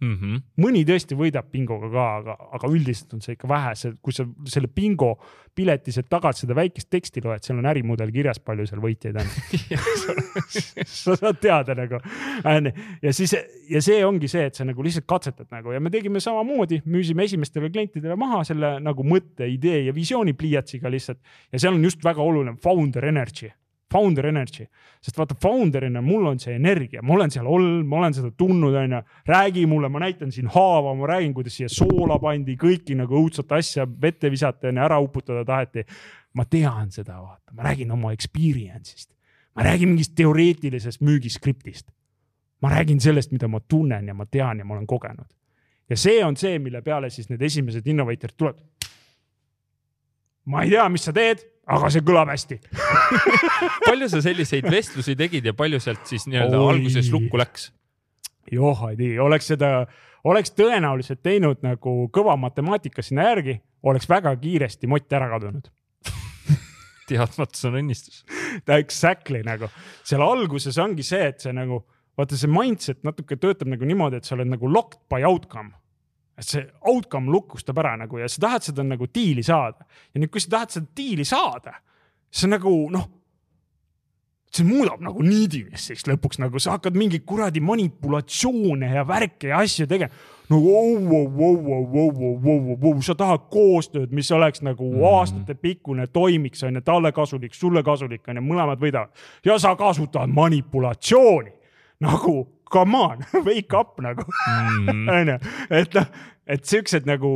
mm. -hmm. mõni tõesti võidab bingoga ka, aga, aga üldiselt on see ikka vähe, see, kui sa selle bingo pileti sealt tagant seda väikest teksti loed, seal on ärimudel kirjas, palju seal võitjaid on [LAUGHS] [LAUGHS] sa saad teada nagu, onju. ja siis, ja see ongi see, et sa nagu lihtsalt katsetad nagu ja me tegime samamoodi, müüsime esimestele klientidele maha selle nagu mõtte, idee ja visiooni pliiatsiga lihtsalt. ja seal on just väga oluline founder energy founder energy, sest vaata founder'ina mul on see energia, ma olen seal olnud, ma olen seda tundnud, onju. räägi mulle, ma näitan siin haava, ma räägin, kuidas siia soola pandi, kõiki nagu õudsat asja vette visati, onju, ära uputada taheti. ma tean seda, vaata, ma räägin oma experience'ist, ma räägin mingist teoreetilisest müügiskriptist. ma räägin sellest, mida ma tunnen ja ma tean ja ma olen kogenud. ja see on see, mille peale siis need esimesed innovaatorid tulevad. ma ei tea, mis sa teed aga see kõlab hästi. [LAUGHS] Palju sa selliseid vestlusi tegid ja palju sealt siis nii-öelda alguses lukku läks? joh, ei tea, oleks seda, oleks tõenäoliselt teinud nagu kõva matemaatika sinna järgi, oleks väga kiiresti mott ära kadunud. [LAUGHS] Teadmatus on õnnistus. [LAUGHS] Exactly nagu, seal alguses ongi see, et see nagu, vaata see mindset natuke töötab nagu niimoodi, et sa oled nagu locked by outcome et see outcome lukustab ära nagu ja sa tahad seda nagu diili saada. ja nüüd, kui sa tahad seda diili saada, see on nagu noh, see muudab nagu niidimist siis lõpuks nagu sa hakkad mingeid kuradi manipulatsioone ja värke ja asju tegema nagu vau, vau, vau, vau, vau, vau, vau, sa tahad koostööd, mis oleks nagu mm -hmm. aastatepikkune, toimiks, onju, talle kasulik, sulle kasulik, onju, mõlemad võidavad. ja sa kasutad manipulatsiooni nagu come on [LAUGHS] wake up nagu mm. [LAUGHS] onju, et noh, et siuksed nagu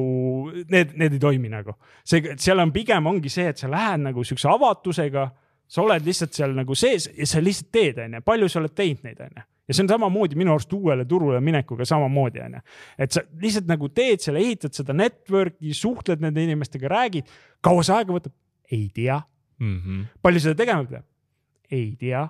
need, need ei toimi nagu. see, seal on pigem ongi see, et sa lähed nagu siukse avatusega, sa oled lihtsalt seal nagu sees ja sa lihtsalt teed, onju, palju sa oled teinud neid, onju ja see on samamoodi minu arust uuele turule minekuga samamoodi onju, et sa lihtsalt nagu teed selle, ehitad seda network'i, suhtled nende inimestega, räägid, kaua see aega võtab? ei tea mm. -hmm. palju seda tegema peab? ei tea.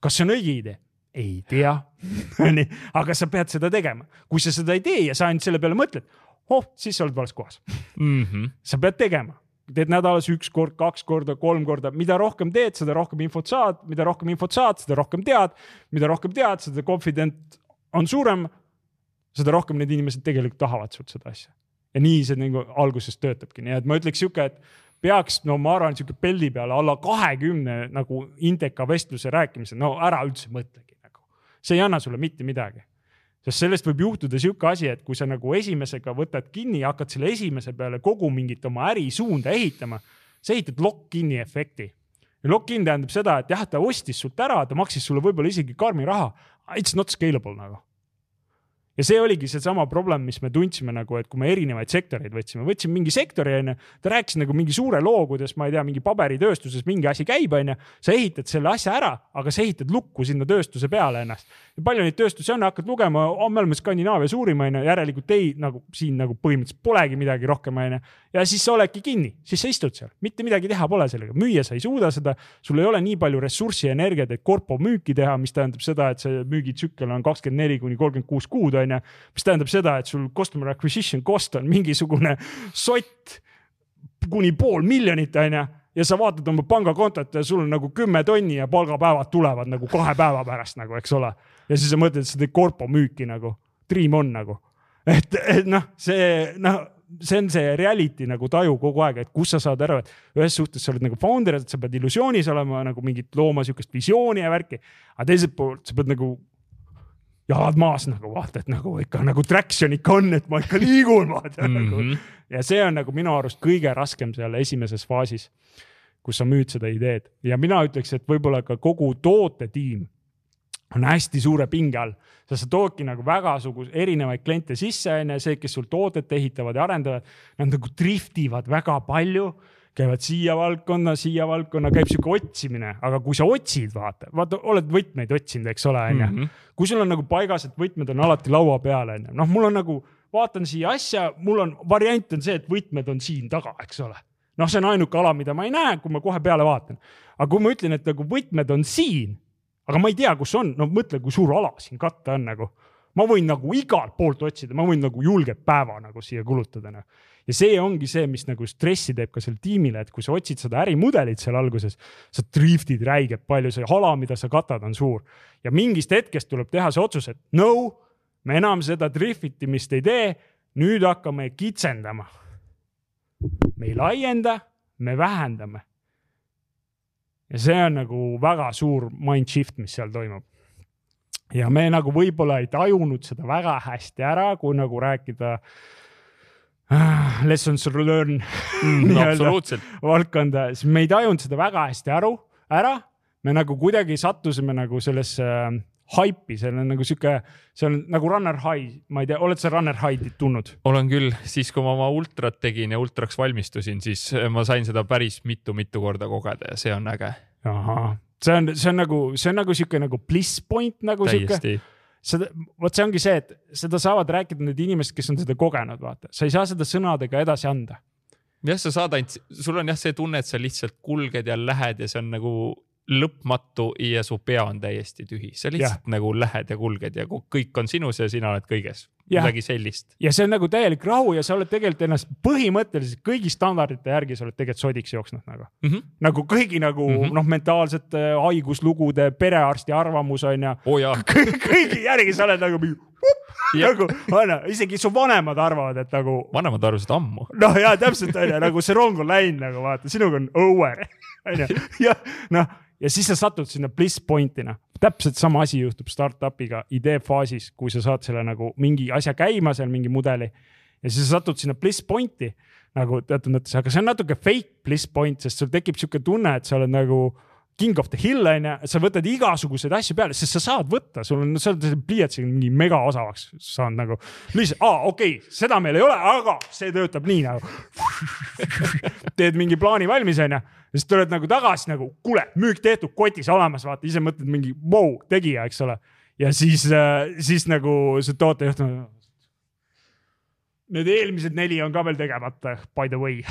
kas see on õige idee? Ei tea [LAUGHS] onju, aga sa pead seda tegema. kui sa seda ei tee ja sa ainult selle peale mõtled, oh, siis sa oled vales kohas mm. -hmm. sa pead tegema, teed nädalas üks kord, kaks korda, kolm korda, mida rohkem teed, seda rohkem infot saad, mida rohkem infot saad, seda rohkem tead, mida rohkem tead, seda confident on suurem. seda rohkem need inimesed tegelikult tahavad sult seda asja. ja nii see nagu alguses töötabki, nii et ma ütleks sihuke, et peaks, no ma arvan, sihuke peldi peale alla kahekümne nagu Indeka vestluse rääkimise, no ära üldse mõtlegi see ei anna sulle mitte midagi. sest sellest võib juhtuda sihuke asi, et kui sa nagu esimesega võtad kinni ja hakkad selle esimese peale kogu mingit oma ärisuunda ehitama, sa ehitad lock-in'i efekti. ja lock-in tähendab seda, et jah, ta ostis sult ära, ta maksis sulle võib-olla isegi karmi raha. It's not scalable nagu ja see oligi seesama probleem, mis me tundsime nagu, et kui me erinevaid sektoreid võtsime, võtsime mingi sektori onju, ta rääkis nagu mingi suure loo, kuidas ma ei tea, mingi paberitööstuses mingi asi käib onju. sa ehitad selle asja ära, aga sa ehitad lukku sinna tööstuse peale ennast. palju neid tööstusi on, hakkad lugema oh,, me oleme Skandinaavia suurim onju, järelikult ei nagu siin nagu põhimõtteliselt polegi midagi rohkem onju. ja siis sa oledki kinni, siis sa istud seal, mitte midagi teha pole sellega, müüa sa ei suuda seda. sul ei ole nii palju ressurssi ja energiat, et korpo müüki teha, mis tähendab seda, et see müügitsükkel on kakskümmend neli kuni kolmkümmend kuus kuud onju onju. mis tähendab seda, et sul customer acquisition cost on mingisugune sott kuni pool miljonit onju ja sa vaatad oma pangakontot ja sul on nagu kümme tonni ja palgapäevad tulevad nagu kahe päeva pärast nagu, eks ole. ja siis sa mõtled, et sa teed korpo müüki nagu, dream on nagu. et, et noh, see noh, see on see reality nagu taju kogu aeg, et kus sa saad aru, et ühes suhtes sa oled nagu founder, et sa pead illusioonis olema nagu mingit looma sihukest visiooni ja värki. aga teiselt poolt sa pead nagu jalad maas nagu vaata, et nagu ikka nagu traction ikka on, et ma ikka liigun vaata mm -hmm. nagu. Mhm. ja see on nagu minu arust kõige raskem seal esimeses faasis, kus sa müüd seda ideed ja mina ütleks, et võib-olla ka kogu tootetiim on hästi suure pinge all, sest sa toodki nagu vägasuguse erinevaid kliente sisse, on ju, see, kes sul toodet ehitavad ja arendavad, nad nagu driftivad väga palju käivad siia valdkonna, siia valdkonna, käib sihuke otsimine, aga kui sa otsid, vaata, vaata, oled võtmeid otsinud, eks ole, onju. Mhm. kui sul on nagu paigas, et võtmed on alati laua peal, onju, noh, mul on nagu, vaatan siia asja, mul on, variant on see, et võtmed on siin taga, eks ole. noh, see on ainuke ala, mida ma ei näe, kui ma kohe peale vaatan. aga kui ma ütlen, et nagu võtmed on siin, aga ma ei tea, kus on, no mõtle, kui suur ala siin katta on nagu ma võin nagu igalt poolt otsida, ma võin nagu julgelt päeva nagu siia kulutada noh ja see ongi see, mis nagu stressi teeb ka sellele tiimile, et kui sa otsid seda ärimudelit seal alguses, sa driftid räigelt palju, see hala, mida sa katad, on suur. ja mingist hetkest tuleb teha see otsus, et no, me enam seda driftimist ei tee, nüüd hakkame kitsendama. me ei laienda, me vähendame. ja see on nagu väga suur mind shift, mis seal toimub ja me nagu võib-olla ei tajunud seda väga hästi ära, kui nagu rääkida äh, Ah, lessons learn mm, [LAUGHS] absoluutselt. valdkonda, siis me ei tajunud seda väga hästi aru, ära. me nagu kuidagi sattusime nagu sellesse äh, haipi, seal on nagu sihuke, see on nagu Runner High, ma ei tea, oled sa Runner High'd tundnud? olen küll, siis kui ma oma ultrat tegin ja ultraks valmistusin, siis äh, ma sain seda päris mitu-mitu korda kogeda ja see on äge. ahah, see on, see on nagu, see on nagu sihuke nagu bliss point nagu sihuke seda, vot see ongi see, et seda saavad rääkida need inimesed, kes on seda kogenud, vaata, sa ei saa seda sõnadega edasi anda. jah, sa saad ainult, sul on jah see tunne, et sa lihtsalt kulged ja lähed ja see on nagu lõpmatu ja su pea on täiesti tühi, sa lihtsalt ja. nagu lähed ja kulged ja kõik on sinus ja sina oled kõiges. Midagi sellist. ja see on nagu täielik rahu ja sa oled tegelikult ennast põhimõtteliselt kõigi standardite järgi sa oled tegelikult sodiks jooksnud nagu mm. -hmm. nagu kõigi nagu mm -hmm. noh, mentaalsete haiguslugude, perearsti arvamus on ju oh,. kõigi järgi sa oled nagu mingi nagu onju, isegi su vanemad arvavad, et nagu. vanemad arvasid ammu. noh, ja täpselt onju, nagu see rong on läinud nagu vaata, sinuga on over [LAUGHS] onju [LAUGHS] ja noh ja siis sa satud sinna bliss point'i noh. Täpselt sama asi juhtub startup'iga idee faasis, kui sa saad selle nagu mingi asja käima seal, mingi mudeli ja siis sa satud sinna bliss point'i nagu teatud mõttes, aga see on natuke fake bliss point, sest sul tekib sihuke tunne, et sa oled nagu king of the hill on ju, sa võtad igasuguseid asju peale, sest sa saad võtta, sul on, sa oled pliiatsiga mingi mega osavaks saanud nagu. lihtsalt, aa okei okay,, seda meil ei ole, aga see töötab nii nagu. [LAUGHS] Teed mingi plaani valmis on ju, siis tuled nagu tagasi nagu, kuule, müük tehtud, kotis olemas, vaata ise mõtled mingi vau wow,, tegija, eks ole. ja siis, äh, siis nagu see tootejuht Need eelmised neli on ka veel tegemata, by the way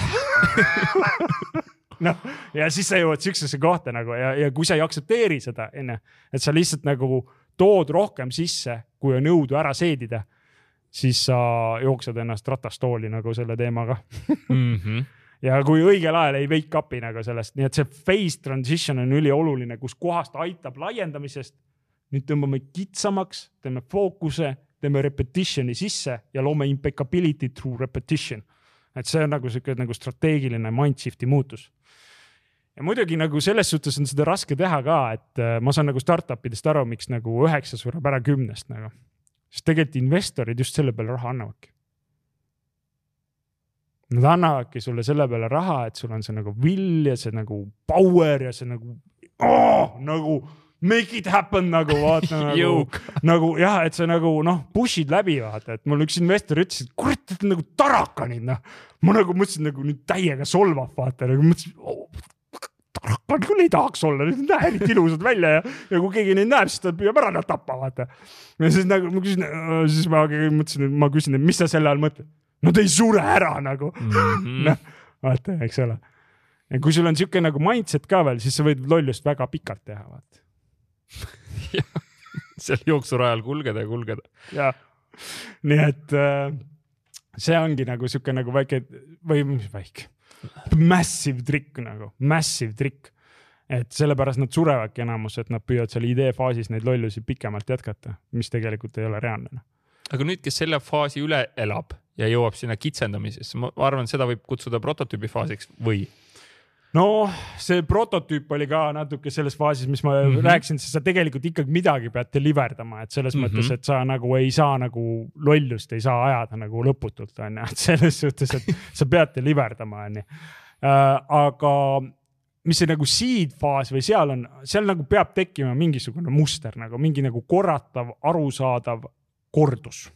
[LAUGHS] noh, ja siis sa jõuad siuksesse kohta nagu ja, ja kui sa ei aktsepteeri seda, onju, et sa lihtsalt nagu tood rohkem sisse, kui on jõudu ära seedida, siis sa jooksed ennast ratastooli nagu selle teemaga mm. -hmm ja kui õigel ajal ei wake up'i nagu sellest, nii et see phase transition on ülioluline, kus kohast aitab laiendamisest. nüüd tõmbame kitsamaks, teeme fookuse, teeme repetition'i sisse ja loome impeccability through repetition. et see on nagu sihuke nagu strateegiline mind shift'i muutus ja muidugi nagu selles suhtes on seda raske teha ka, et äh, ma saan nagu startup idest aru, miks nagu üheksa sureb ära kümnest nagu. sest tegelikult investorid just selle peale raha annavadki. Nad annavadki sulle selle peale raha, et sul on see nagu will ja see nagu power ja see nagu oh,, nagu make it happen nagu vaata [LAUGHS] nagu, nagu jah, et sa nagu noh, push'id läbi vaata, et mul üks investor ütles, et kurat, et nagu tarakanid noh. ma nagu mõtlesin nagu nüüd täiega solvab vaata nagu mõtlesin oh, tarkad küll ei tahaks olla, need ei näe eriti ilusad välja ja, ja kui keegi neid näeb, siis ta püüab ära nad tappa, vaata. ja siis nagu ma küsin, siis ma mõtlesin, et ma küsin, et mis sa selle all mõtled. Nad ei sure ära nagu mm -hmm. noh, vaata, eks ole. ja kui sul on sihuke nagu mindset ka veel, siis sa võid lollust väga pikalt teha, vaata [LAUGHS] seal jooksurajal kulgeda ja kulgeda. jah, nii et äh, see ongi nagu sihuke nagu väike või mis väike massive trick nagu, massive trick. et sellepärast nad surevadki enamus, et nad püüavad seal idee faasis neid lollusi pikemalt jätkata, mis tegelikult ei ole reaalne. noh. aga nüüd, kes selle faasi üle elab ja jõuab sinna kitsendamisesse, ma arvan, seda võib kutsuda prototüübi faasiks või no see prototüüp oli ka natuke selles faasis, mis ma mm -hmm. rääkisin, sest sa tegelikult ikkagi midagi pead deliver dama, et selles mm -hmm. mõttes, et sa nagu ei saa nagu lollust ei saa ajada nagu lõputult on ju, [LAUGHS] et selles suhtes, et sa pead deliver dama on ju. Äh, aga mis see nagu seed faas või seal on, seal nagu peab tekkima mingisugune muster nagu mingi nagu korratav, arusaadav kordus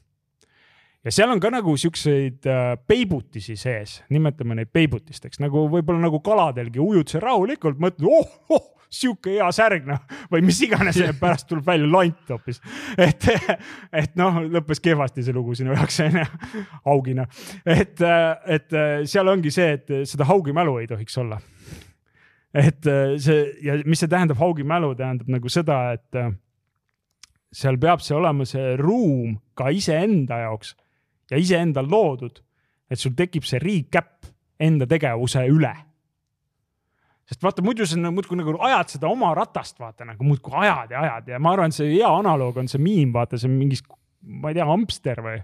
ja seal on ka nagu siukseid äh, peibutisi sees, nimetame neid peibutisteks, nagu võib-olla nagu kaladelgi ujud seal rahulikult, mõtled, oh, oh, sihuke hea särg noh või mis iganes [LAUGHS] pärast tuleb välja lant hoopis. et, et noh, lõppes kehvasti see lugu sinu jaoks onju, haugina. et, et seal ongi see, et seda haugimälu ei tohiks olla. et see ja mis see tähendab, haugimälu tähendab nagu seda, et seal peab see olema see ruum ka iseenda jaoks ja iseendal loodud, et sul tekib see recap enda tegevuse üle. sest vaata, muidu sa muudkui nagu ajad seda oma ratast, vaata nagu muudkui ajad ja ajad ja ma arvan, see hea analoog on see miim, vaata see mingis, ma ei tea, hamster või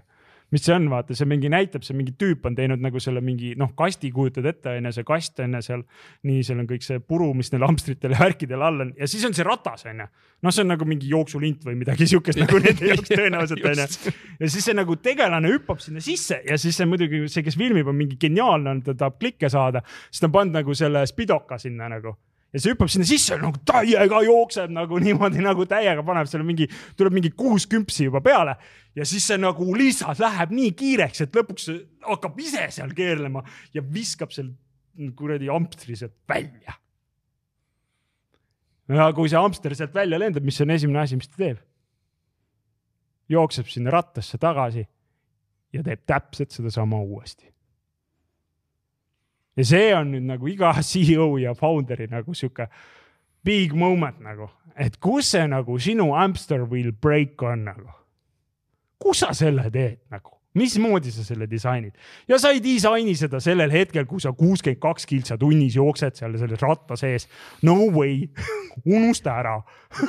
mis see on, vaata, see mingi näitab, see mingi tüüp on teinud nagu selle mingi noh, kasti kujutad ette, onju, see kast on ju seal. nii, seal on kõik see puru, mis neil hamstritel ja värkidel all on ja siis on see ratas, onju. noh, see on nagu mingi jooksulint või midagi siukest nagu nende jaoks [LAUGHS] tõenäoliselt onju. ja siis see nagu tegelane hüppab sinna sisse ja siis see muidugi see, kes filmib, on mingi geniaalne ta tahab klikke saada, siis ta on pannud nagu selle spidoka sinna nagu ja see hüppab sinna sisse nagu täiega jookseb nagu niimoodi nagu täiega paneb selle mingi, tuleb mingi kuus küpsi juba peale ja siis see nagu lihtsalt läheb nii kiireks, et lõpuks hakkab ise seal keerlema ja viskab seal kuradi ampstri sealt välja. ja kui see ampster sealt välja lendab, mis on esimene asi, mis ta teeb? jookseb sinna rattasse tagasi ja teeb täpselt sedasama uuesti ja see on nüüd nagu iga [LAUGHS] CEO ja founder'i nagu sihuke big moment nagu, et kus see nagu sinu hamster wheel break on nagu. kus sa selle teed nagu, mismoodi sa selle disainid? Ja sa ei disaini seda sellel hetkel, kui sa kuuskümmend kaks kiltsa tunnis jooksed seal selle ratta sees. no way. [LAUGHS] Unusta ära.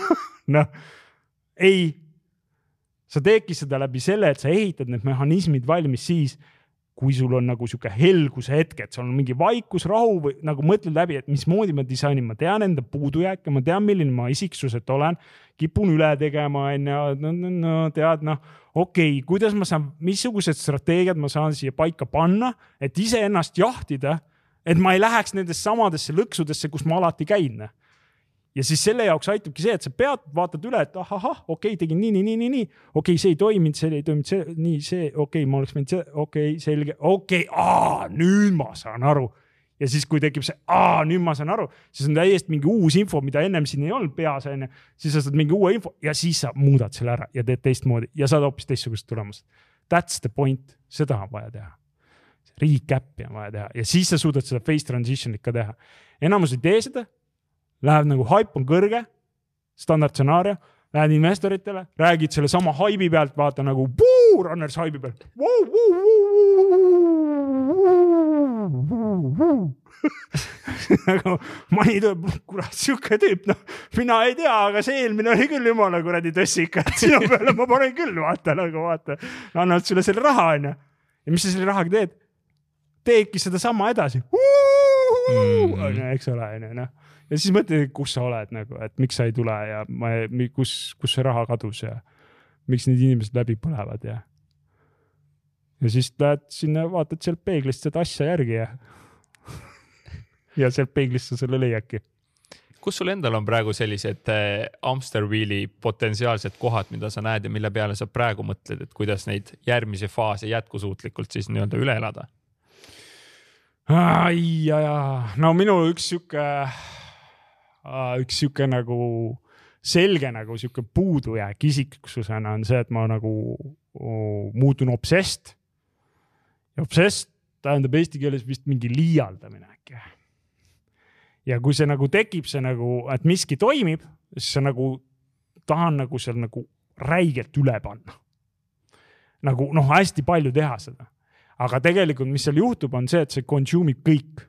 [LAUGHS] Noh, ei, sa teedki seda läbi selle, et sa ehitad need mehhanismid valmis siis kui sul on nagu sihuke helguse hetk, et sul on mingi vaikus, rahu või nagu mõtled läbi, et mismoodi ma disainin, ma tean enda puudujääke, ma tean, milline ma isiksuselt olen, kipun üle tegema, onju, no, no, no tead, noh, okei okay,, kuidas ma saan, missugused strateegiad ma saan siia paika panna, et iseennast jahtida, et ma ei läheks nendesse samadesse lõksudesse, kus ma alati käin noh ja siis selle jaoks aitabki see, et sa pead, vaatad üle, et ahahah, okei okay,, tegin nii, nii, nii, nii, nii, okei okay,, see ei toiminud, see ei toiminud, see, nii, see, okei okay,, ma oleks võinud see, okei okay,, selge, okei okay,, nüüd ma saan aru. ja siis, kui tekib see, nüüd ma saan aru, siis on täiesti mingi uus info, mida ennem siin ei olnud peas, onju. siis sa saad mingi uue info ja siis sa muudad selle ära ja teed teistmoodi ja saad hoopis teistsugust tulemust. That's the point, seda on vaja teha. Recap'i on vaja teha ja siis sa suudad seda face transition'it ka teha. enamus ei tee seda läheb nagu haip on kõrge, standardstsenaarium, lähed investoritele, räägid sellesama haibi pealt, vaata nagu puu, runners haibi pealt. [LAUGHS] nagu Mani tuleb, kurat, sihuke tüüp, noh, mina ei tea, aga see eelmine oli küll jumala kuradi tõssika, et sinu [LAUGHS] peale ma panen küll, vaata nagu vaata, annavad sulle selle raha, onju. ja mis sa selle rahaga teed? teedki sedasama edasi. onju, eks ole, onju, noh ja siis mõtled, kus sa oled nagu, et miks sa ei tule ja ma, kus, kus see raha kadus ja miks need inimesed läbi põlevad ja. ja siis lähed sinna, vaatad sealt peeglist seda asja järgi ja [LAUGHS] ja sealt peeglist sa selle leiadki kus sul endal on praegu sellised äh, Amster Wheeli potentsiaalsed kohad, mida sa näed ja mille peale sa praegu mõtled, et kuidas neid järgmisi faase jätkusuutlikult siis nii-öelda üle elada? ai ja, ja no minu üks sihuke üks sihuke nagu selge nagu sihuke puudujääk isiksusena on see, et ma nagu muutun obsessed. ja obsessed tähendab eesti keeles vist mingi liialdamine äkki. ja kui see nagu tekib, see nagu, et miski toimib, siis sa nagu tahan nagu seal nagu räigelt üle panna. nagu noh, hästi palju teha seda. aga tegelikult, mis seal juhtub, on see, et see consume ib kõik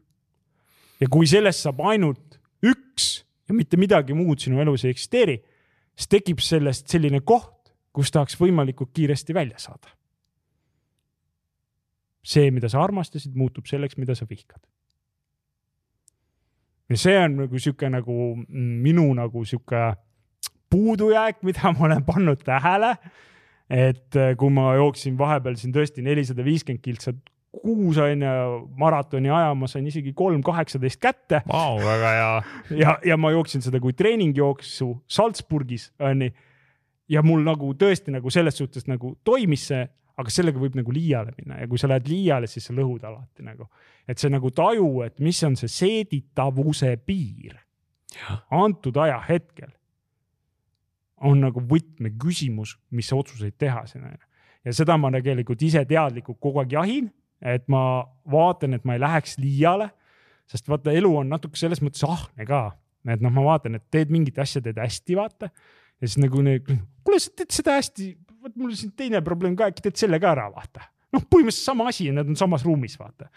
ja kui sellest saab ainult üks ja mitte midagi muud sinu elus ei eksisteeri, siis tekib sellest selline koht, kus tahaks võimalikult kiiresti välja saada. see, mida sa armastasid, muutub selleks, mida sa vihkad. ja see on nagu sihuke nagu minu nagu sihuke puudujääk, mida ma olen pannud tähele. et kui ma jooksin vahepeal siin tõesti nelisada viiskümmend kiltsa kuus on ju maratoni aja, ma sain isegi kolm kaheksateist kätte wow,. väga hea. ja, ja ma jooksin seda kui treeningjooksu Salzburgis onju. ja mul nagu tõesti nagu selles suhtes nagu toimis see, aga sellega võib nagu liiale minna ja kui sa lähed liiale, siis sa lõhud alati nagu. et see nagu taju, et mis on see seeditavuse piir ja. antud ajahetkel on nagu võtmeküsimus, mis otsuseid teha siin onju ja seda ma tegelikult ise teadlikult kogu aeg jahin et ma vaatan, et ma ei läheks liiale, sest vaata, elu on natuke selles mõttes ahne ka, et noh, ma vaatan, et teed mingit asja, teed hästi, vaata. ja siis nagu kuule, sa teed seda hästi, vot mul on siin teine probleem ka, äkki teed selle ka ära, vaata. noh, põhimõtteliselt sama asi nad on samas ruumis, vaata.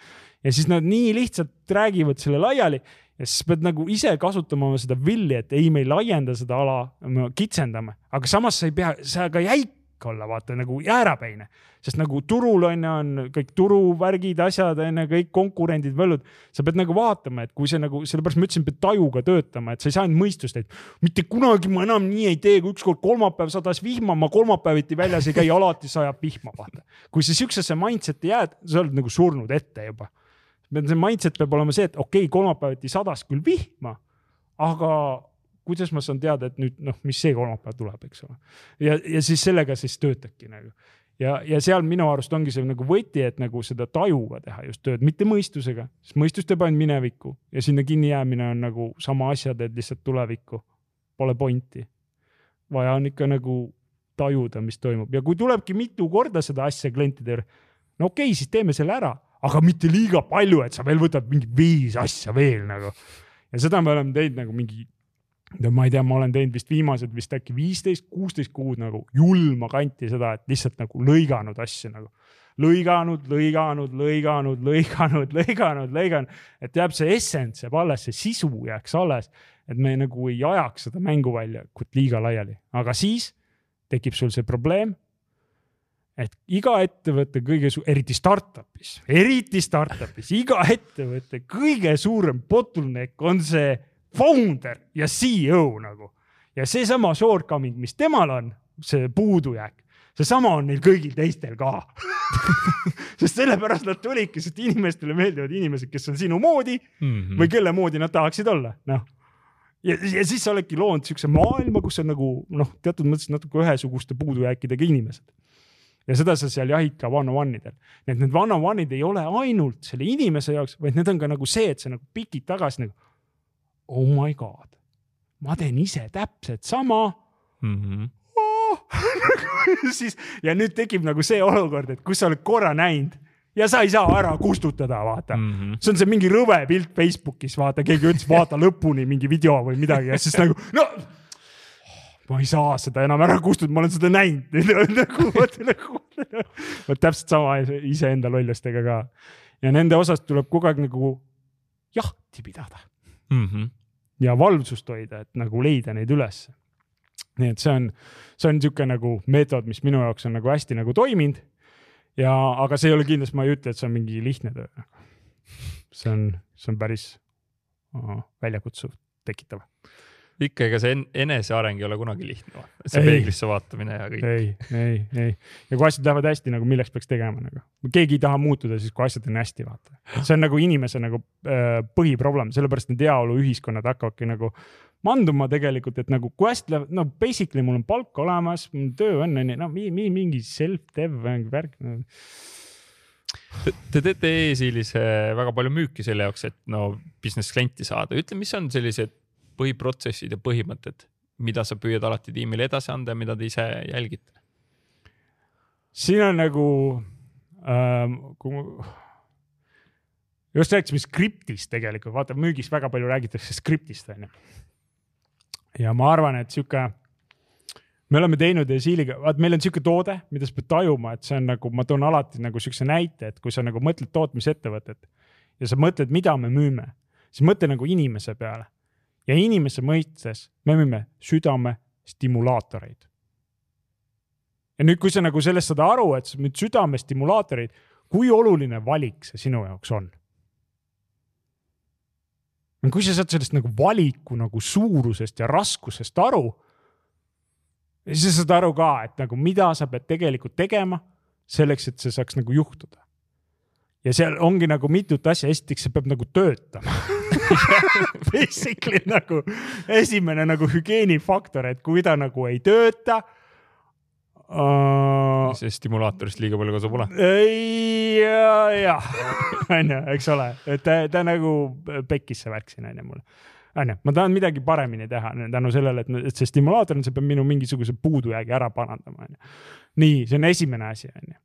ja siis nad nii lihtsalt räägivad selle laiali ja siis pead nagu ise kasutama seda villi, et ei, me ei laienda seda ala, me kitsendame, aga samas sa ei pea, sa ka jäik kõik olla, vaata nagu jäärapäine. sest nagu turul on ju, on kõik turuvärgid, asjad on ju, kõik konkurendid, võllud. sa pead nagu vaatama, et kui see nagu, sellepärast ma ütlesin, pead tajuga töötama, et sa ei saa ainult mõistust, et mitte kunagi ma enam nii ei tee, kui ükskord kolmapäev sadas vihma, ma kolmapäeviti väljas ei käi, alati sajab vihma, vaata. kui sa siuksesse mindset'i jääd, sa oled nagu surnud ette juba. see mindset peab olema see, et okei okay,, kolmapäeviti sadas küll vihma, aga kuidas ma saan teada, et nüüd noh, mis see kolmapäev tuleb, eks ole. ja, ja siis sellega siis töötadki nagu. ja, ja seal minu arust ongi see nagu võti, et nagu seda tajuga teha just tööd, mitte mõistusega, sest mõistus teeb ainult minevikku ja sinna kinni jäämine on nagu sama asja, teed lihtsalt tulevikku. Pole pointi. vaja on ikka nagu tajuda, mis toimub ja kui tulebki mitu korda seda asja klientide juurde, no okei okay,, siis teeme selle ära, aga mitte liiga palju, et sa veel võtad mingi viis asja veel nagu. ja seda me oleme teinud nagu mingi ma ei tea, ma olen teinud vist viimased vist äkki viisteist, kuusteist kuud nagu julma kanti seda, et lihtsalt nagu lõiganud asju nagu. lõiganud, lõiganud, lõiganud, lõiganud, lõiganud, lõiganud, et jääb see essents jääb alles, see sisu jääks alles. et me nagu ei ajaks seda mänguväljakut liiga laiali, aga siis tekib sul see probleem et iga ettevõtte kõige, eriti startup'is, eriti startup'is, iga ettevõtte kõige suurem bottleneck on see founder ja CEO nagu. ja seesama shortcoming, mis temal on, see puudujääk, seesama on neil kõigil teistel ka [LAUGHS] sest sellepärast nad tulidki, sest inimestele meeldivad inimesed, kes on sinu moodi mm -hmm. või kelle moodi nad tahaksid olla, noh ja, ja siis sa oledki loonud siukse maailma, kus on nagu noh, teatud mõttes natuke ühesuguste puudujääkidega inimesed. ja seda sa seal jahid ka one-on-one idel. nii et need one-on-one'id ei ole ainult selle inimese jaoks, vaid need on ka nagu see, et sa nagu pikid tagasi nagu oh my god, ma teen ise täpselt sama mm. -hmm. Oh. [LAUGHS] siis ja nüüd tekib nagu see olukord, et kus sa oled korra näinud ja sa ei saa ära kustutada, vaata mm. -hmm. see on see mingi rõve pilt Facebookis, vaata, keegi ütles, vaata lõpuni mingi video või midagi ja siis nagu no ma ei saa seda enam ära kustutada, ma olen seda näinud [LAUGHS] nagu vot nagu, [LAUGHS] vot täpselt sama iseenda lollustega ka. ja nende osas tuleb kogu aeg nagu jahti pidada mm. -hmm. ja valvsust hoida, et nagu leida neid ülesse. nii et see on, see on niisugune nagu meetod, mis minu jaoks on nagu hästi nagu toiminud. ja, aga see ei ole kindlasti, ma ei ütle, et see on mingi lihtne töö. see on, see on päris väljakutsuv, tekitav ikka, ega see eneseareng ei ole kunagi lihtne, see ei, peeglisse vaatamine ja kõik. ei, ei, ei. Ja kui asjad lähevad hästi, nagu milleks peaks tegema nagu, keegi ei taha muutuda siis, kui asjad on hästi, vaata. see on nagu inimese nagu äh, põhiproblem, sellepärast need heaoluühiskonnad hakkavadki nagu manduma tegelikult, et nagu kui hästi läheb, no basically mul on palk olemas, töö on, onju, no mingi self-dev värk no. Te teete e-siilis väga palju müüki selle jaoks, et no business klienti saada, ütle, mis on sellised põhiprotsessid ja põhimõtted, mida sa püüad alati tiimile edasi anda ja mida te ise jälgite? siin on nagu ähm,, kui just rääkisime skriptist tegelikult, vaata müügis väga palju räägitakse skriptist onju. ja ma arvan, et sihuke, me oleme teinud Siiliga, vaat meil on sihuke toode, mida sa pead tajuma, et see on nagu, ma toon alati nagu siukse näite, et kui sa nagu mõtled tootmisettevõtet ja sa mõtled, mida me müüme siis mõtle nagu inimese peale. Ja inimese mõistes me müüme südamestimulaatoreid. ja nüüd, kui sa nagu sellest saad aru, et sa müüd südamestimulaatoreid, kui oluline valik see sinu jaoks on? kui sa saad sellest nagu valiku nagu suurusest ja raskusest aru, siis sa saad aru ka, et nagu mida sa pead tegelikult tegema selleks, et see saaks nagu juhtuda. ja seal ongi nagu mitut asja, esiteks see peab nagu töötama [LAUGHS] [LAUGHS] Basically nagu esimene nagu hügieenifaktor, et kui ta nagu ei tööta uh.... see stimulaatorist liiga palju kasu pole. ja, jah, onju, eks ole, et ta, ta nagu pekkis see värk siin onju mulle onju, ma tahan midagi paremini teha tänu sellele, et, et see stimulaator on, see peab minu mingisuguse puudujäägi ära parandama, onju. nii, see on esimene asi, onju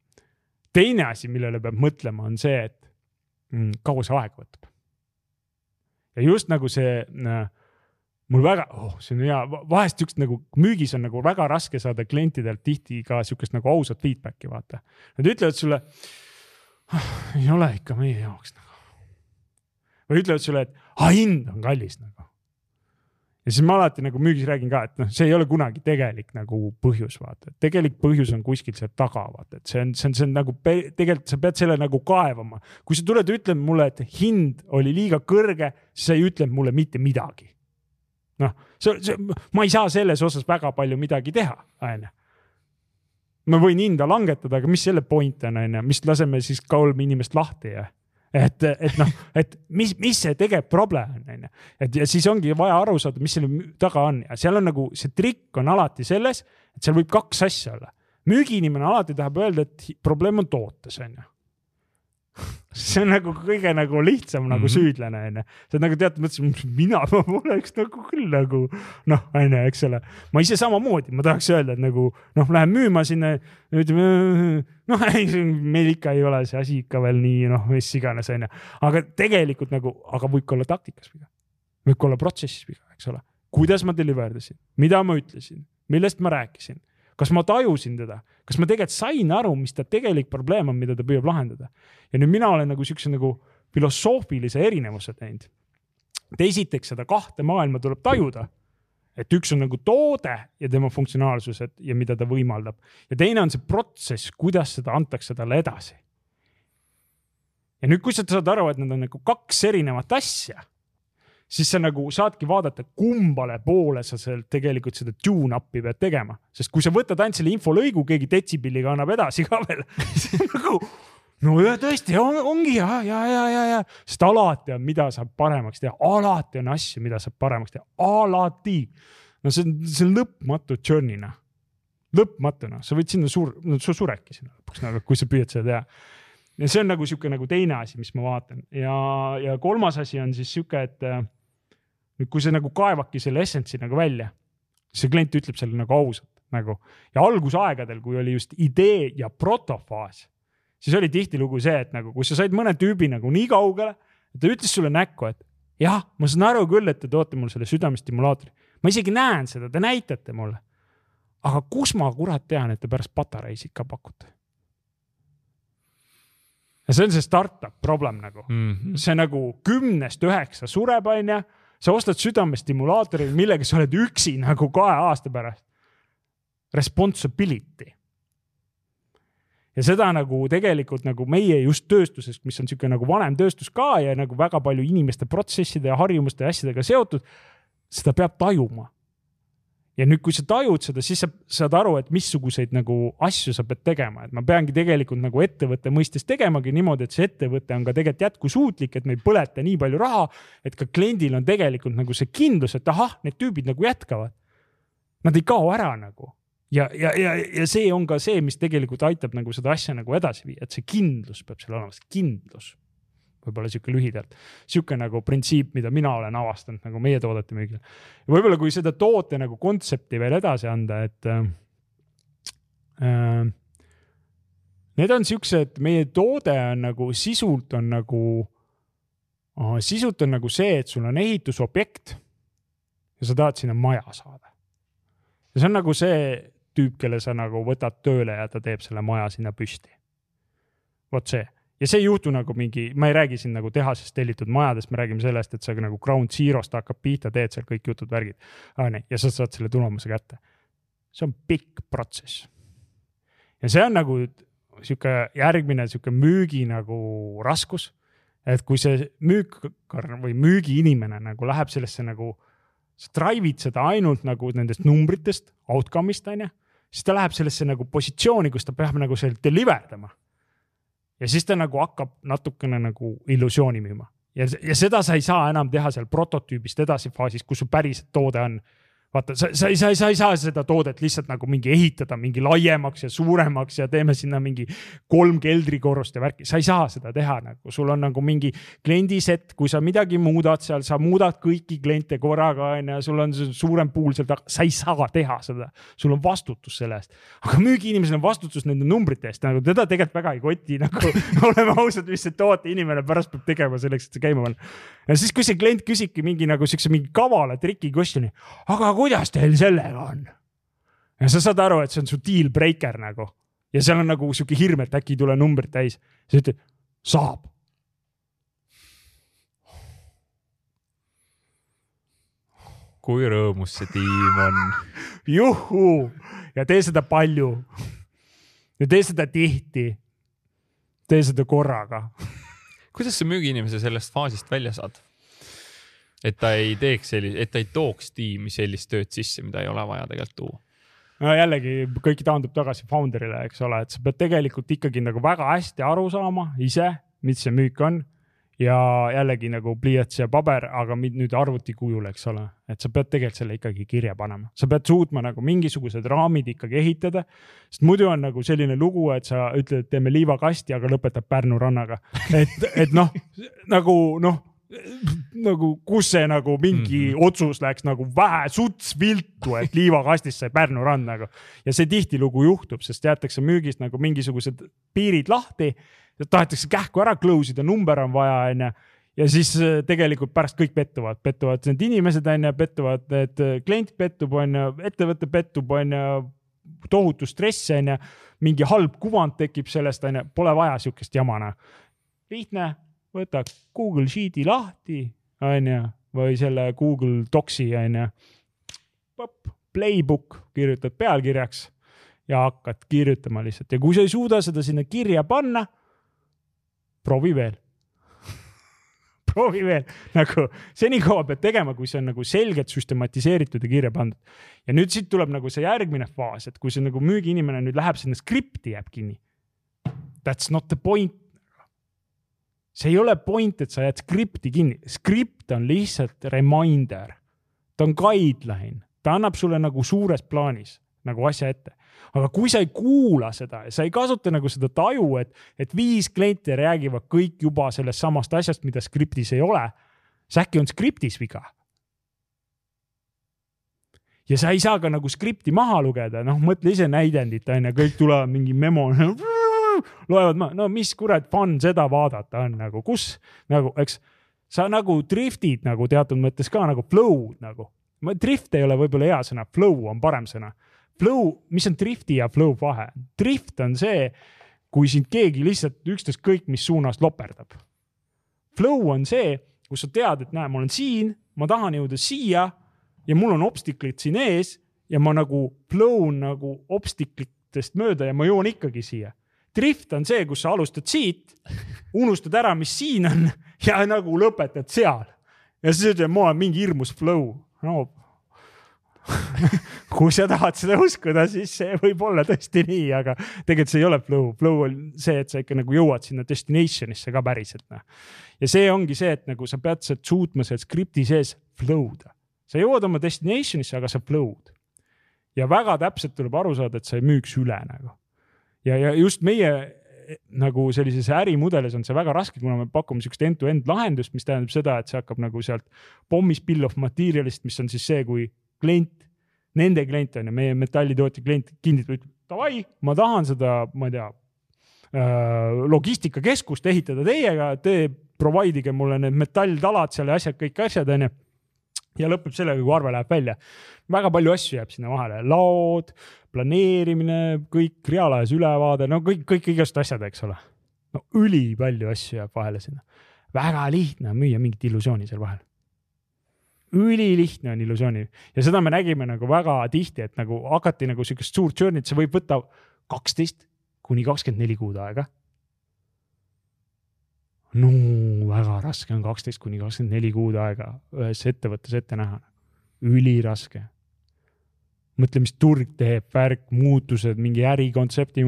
teine asi, millele peab mõtlema, on see, et mm, kaua see aega võtab. Ja just nagu see äh, mul väga oh,, see on hea, vahest siukest nagu müügis on nagu väga raske saada klientidelt tihti ka siukest nagu ausat feedback'i, vaata. Nad ütlevad sulle oh,, ei ole ikka meie jaoks nagu. või ütlevad sulle, et ah, hind on kallis nagu ja siis ma alati nagu müügis räägin ka, et noh, see ei ole kunagi tegelik nagu põhjus, vaata, et tegelik põhjus on kuskil seal taga, vaata, et see on, see on, see on nagu tegelikult sa pead selle nagu kaevama. kui sa tuled ja ütled mulle, et hind oli liiga kõrge, siis sa ei ütle mulle mitte midagi. noh, see, see, ma ei saa selles osas väga palju midagi teha, onju ma võin hinda langetada, aga mis selle point on, onju, mis laseme siis kolm inimest lahti ja et, et noh, et mis, mis see tegelik probleem on, onju. et ja siis ongi vaja aru saada, mis selle taga on ja seal on nagu see trikk on alati selles, et seal võib kaks asja olla. müügiinimene alati tahab öelda, et probleem on tootes, onju [LAUGHS] see on nagu kõige nagu lihtsam nagu mm -hmm. süüdlane onju. see on nagu teatud mõttes, mina ma poleks nagu küll nagu noh, onju, eks ole. ma ise samamoodi, ma tahaks öelda, et nagu noh, lähen müüma sinna, ütleme noh, ei meil ikka ei ole see asi ikka veel nii noh, mis iganes onju. aga tegelikult nagu, aga võib ka olla taktikas viga. võib ka olla protsessis viga, eks ole. kuidas ma deliver dasin, mida ma ütlesin, millest ma rääkisin kas ma tajusin teda, kas ma tegelikult sain aru, mis ta tegelik probleem on, mida ta püüab lahendada. ja nüüd mina olen nagu siukse nagu filosoofilise erinevuse teinud. et esiteks seda kahte maailma tuleb tajuda. et üks on nagu toode ja tema funktsionaalsused ja mida ta võimaldab ja teine on see protsess, kuidas seda antakse talle edasi. ja nüüd, kui sa saad aru, et need on nagu kaks erinevat asja siis sa nagu saadki vaadata, kumbale poole sa sealt tegelikult seda tune-up'i pead tegema, sest kui sa võtad ainult selle infolõigu, keegi detsibelliga annab edasi ka veel. [LAUGHS] Nagu no ja tõesti on, ongi ja, ja, ja, ja, ja, sest alati on, mida saab paremaks teha, alati on asju, mida saab paremaks teha, alati. no see on, see on lõpmatu journey'na, lõpmatuna, sa võid sinna suur, no sa suredki sinna lõpuks nagu, kui sa püüad seda teha. Ja see on nagu sihuke nagu teine asi, mis ma vaatan. Ja, ja kolmas asi on siis sihuke, et nüüd, kui sa nagu kaevadki selle essence'i nagu välja, see klient ütleb selle nagu ausalt nagu ja algusaegadel, kui oli just idee ja protofaas, siis oli tihtilugu see, et nagu, kui sa said mõne tüübi nagu nii kaugele, ta ütles sulle näkku, et jah, ma saan aru küll, et te toote mulle selle südamestimulaatori, ma isegi näen seda, te näitate mulle. aga kus ma kurat tean, et te pärast patareisid ka pakute? ja see on see startup problem nagu mm, -hmm. see nagu kümnest üheksa sureb, onju sa ostad südamestimulaatori, millega sa oled üksi nagu kahe aasta pärast. Responsibility. ja seda nagu tegelikult nagu meie just tööstuses, mis on niisugune nagu vanem tööstus ka ja nagu väga palju inimeste protsesside ja harjumuste ja asjadega seotud, seda peab tajuma ja nüüd, kui sa tajud seda, siis sa saad aru, et missuguseid nagu asju sa pead tegema, et ma peangi tegelikult nagu ettevõtte mõistes tegemagi niimoodi, et see ettevõte on ka tegelikult jätkusuutlik, et me ei põleta nii palju raha, et ka kliendil on tegelikult nagu see kindlus, et ahah, need tüübid nagu jätkavad. Nad ei kao ära nagu. Ja, ja, ja, ja see on ka see, mis tegelikult aitab nagu seda asja nagu edasi viia, et see kindlus peab seal olema, see kindlus võib-olla sihuke lühidalt, sihuke nagu printsiip, mida mina olen avastanud nagu meie toodete müügil. võib-olla, kui seda toote nagu kontsepti veel edasi anda, et äh, äh, need on siuksed, meie toode on nagu sisult on nagu sisult on nagu see, et sul on ehitusobjekt ja sa tahad sinna maja saada. ja see on nagu see tüüp, kelle sa nagu võtad tööle ja ta teeb selle maja sinna püsti. vot see ja see ei juhtu nagu mingi, ma ei räägi siin nagu tehasest tellitud majadest, me räägime sellest, et sa nagu ground zero'st hakkab pihta, teed seal kõik jutud, värgid. onju, ja sa saad selle tulemuse kätte. see on pikk protsess. ja see on nagu sihuke järgmine sihuke müügi nagu raskus. et kui see müükar või müügiinimene nagu läheb sellesse nagu, sa drive'id seda ainult nagu nendest numbritest, outcome'ist onju, siis ta läheb sellesse nagu positsiooni, kus ta peab nagu seal deliver dama. Ja siis ta nagu hakkab natukene nagu illusiooni müüma. Ja, ja seda sa ei saa enam teha seal prototüübist edasi faasis, kus su päriselt toode on vaata, sa, sa ei, sa ei, sa ei saa seda toodet lihtsalt nagu mingi ehitada mingi laiemaks ja suuremaks ja teeme sinna mingi kolm keldrikorrust ja värki, sa ei saa seda teha nagu, sul on nagu mingi kliendisett, kui sa midagi muudad seal, sa muudad kõiki kliente korraga onju, sul on suurem pool seal taga, sa ei saa teha seda. sul on vastutus selle eest, aga müügiinimesel on vastutus nende numbrite eest, nagu teda tegelikult väga ei koti, nagu [LAUGHS] oleme ausad, mis see tooteinimene pärast peab tegema selleks, et see käima panna. ja siis, kui see klient küsibki mingi nagu siukse mingi kavala triki question'i, aga kuidas teil sellega on? ja sa saad aru, et see on su deal breaker nagu ja seal on nagu sihuke hirm, et äkki ei tule numbrid täis. sa ütled, saab. kui rõõmus see tiim on. [LAUGHS] juhuu ja tee seda palju. ja tee seda tihti. tee seda korraga. [LAUGHS] kuidas sa müügiinimese sellest faasist välja saad? Et ta ei teeks sellist, et ta ei tooks tiimi sellist tööd sisse, mida ei ole vaja tegelikult tuua no jällegi kõik taandub tagasi founder'ile, eks ole, et sa pead tegelikult ikkagi nagu väga hästi aru saama ise, mis see müük on. ja jällegi nagu pliiats ja paber, aga nüüd arvuti kujul, eks ole, et sa pead tegelikult selle ikkagi kirja panema, sa pead suutma nagu mingisugused raamid ikkagi ehitada. sest muidu on nagu selline lugu, et sa ütled, et teeme liivakasti, aga lõpetab Pärnu rannaga, et, et noh, nagu noh nagu, kus see nagu mingi mm -hmm. otsus läks nagu vähe suts viltu, et liivakastist sai Pärnu rand nagu. ja see tihtilugu juhtub, sest jäetakse müügist nagu mingisugused piirid lahti, tahetakse kähku ära close ida, number on vaja, onju ja siis äh, tegelikult pärast kõik pettuvad, pettuvad need inimesed onju, pettuvad need äh, klient pettub onju, ettevõte pettub onju, tohutu stress onju, mingi halb kuvand tekib sellest onju, pole vaja siukest jama noh. lihtne võta Google Sheet'i lahti, onju, või selle Google Docsi, onju. Playbook kirjutad pealkirjaks ja hakkad kirjutama lihtsalt ja kui sa ei suuda seda sinna kirja panna, proovi veel [LAUGHS] proovi veel, nagu senikaua pead tegema, kui see on nagu selgelt süstematiseeritud ja kirja pandud. ja nüüd siit tuleb nagu see järgmine faas, et kui see nagu müügiinimene nüüd läheb sinna skripti, jääb kinni. That's not the point see ei ole point, et sa jääd skripti kinni, skript on lihtsalt reminder. ta on guideline, ta annab sulle nagu suures plaanis nagu asja ette. aga kui sa ei kuula seda ja sa ei kasuta nagu seda taju, et, et viis klienti räägivad kõik juba sellest samast asjast, mida skriptis ei ole, siis äkki on skriptis viga. Ja sa ei saa ka nagu skripti maha lugeda, noh, mõtle ise näidendit onju, kõik tulevad mingi memo [LAUGHS] loevad maha, no mis kurat fun seda vaadata on nagu, kus nagu, eks sa nagu driftid nagu teatud mõttes ka nagu flow'd nagu. Drift ei ole võib-olla hea sõna, flow on parem sõna. Flow, mis on drifti ja flow vahe? Drift on see, kui sind keegi lihtsalt ükstaskõik mis suunas loperdab. Flow on see, kus sa tead, et näe, ma olen siin, ma tahan jõuda siia ja mul on obstaklid siin ees ja ma nagu flow nagu obstaklitest mööda ja ma jõuan ikkagi siia drift on see, kus sa alustad siit, unustad ära, mis siin on ja nagu lõpetad seal. ja siis ütled, mul on mingi hirmus flow. no [LAUGHS] kui sa tahad seda uskuda, siis see võib olla tõesti nii, aga tegelikult see ei ole flow. Flow on see, et sa ikka nagu jõuad sinna destination'isse ka päriselt, noh. ja see ongi see, et nagu sa pead sealt suutma seal skripti sees flow da. sa jõuad oma destination'isse, aga sa flow'd. ja väga täpselt tuleb aru saada, et sa ei müüks üle nagu ja, ja just meie nagu sellises ärimudelis on see väga raske, kuna me pakume siukest end-to-end lahendust, mis tähendab seda, et see hakkab nagu sealt pommist bill of material'ist, mis on siis see, kui klient, nende klient on ju, meie metallitootja klient kinnitab, ütleb davai, ma tahan seda, ma ei tea äh,, logistikakeskust ehitada teiega, te provide ige mulle need metalltalad seal ja asjad, kõik asjad onju ja lõpeb sellega, kui arve läheb välja. väga palju asju jääb sinna vahele, laod, planeerimine, kõik reaalajas ülevaade, no kõik, kõik igast asjad, eks ole. no ülipalju asju jääb vahele sinna. väga lihtne on müüa mingit illusiooni seal vahel. ülilihtne on illusiooni ja seda me nägime nagu väga tihti, et nagu hakati nagu sihukest suurt journey't, see võib võtta kaksteist kuni kakskümmend neli kuud aega. No väga raske on kaksteist kuni kakskümmend neli kuud aega ühes ettevõttes ette näha. üliraske mõtle, mis turg teeb, värk, muutused, mingi ärikontsepti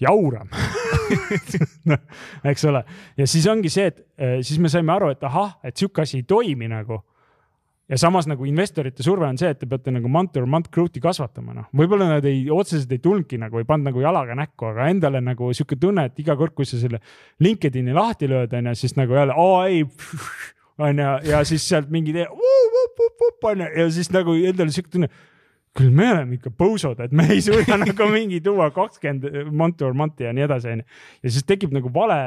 jauram [LAUGHS] noh, eks ole, ja siis ongi see, et eh, siis me saime aru, et ahah, et sihuke asi ei toimi nagu. Ja samas nagu investorite surve on see, et te peate nagu month or month growth'i kasvatama, noh, võib-olla nad ei, otseselt ei tulnudki nagu, ei pannud nagu jalaga näkku, aga endale nagu sihuke tunne, et iga kord, kui sa selle LinkedIn'i lahti lööd, onju, siis nagu jälle, aa ei, [LAUGHS] onju, ja siis sealt mingi onju, ja siis nagu endale sihuke tunne küll me oleme ikka põusod, et me ei suuda [LAUGHS] nagu mingi tuua kakskümmend month or month'i ja nii edasi, onju. ja siis tekib nagu vale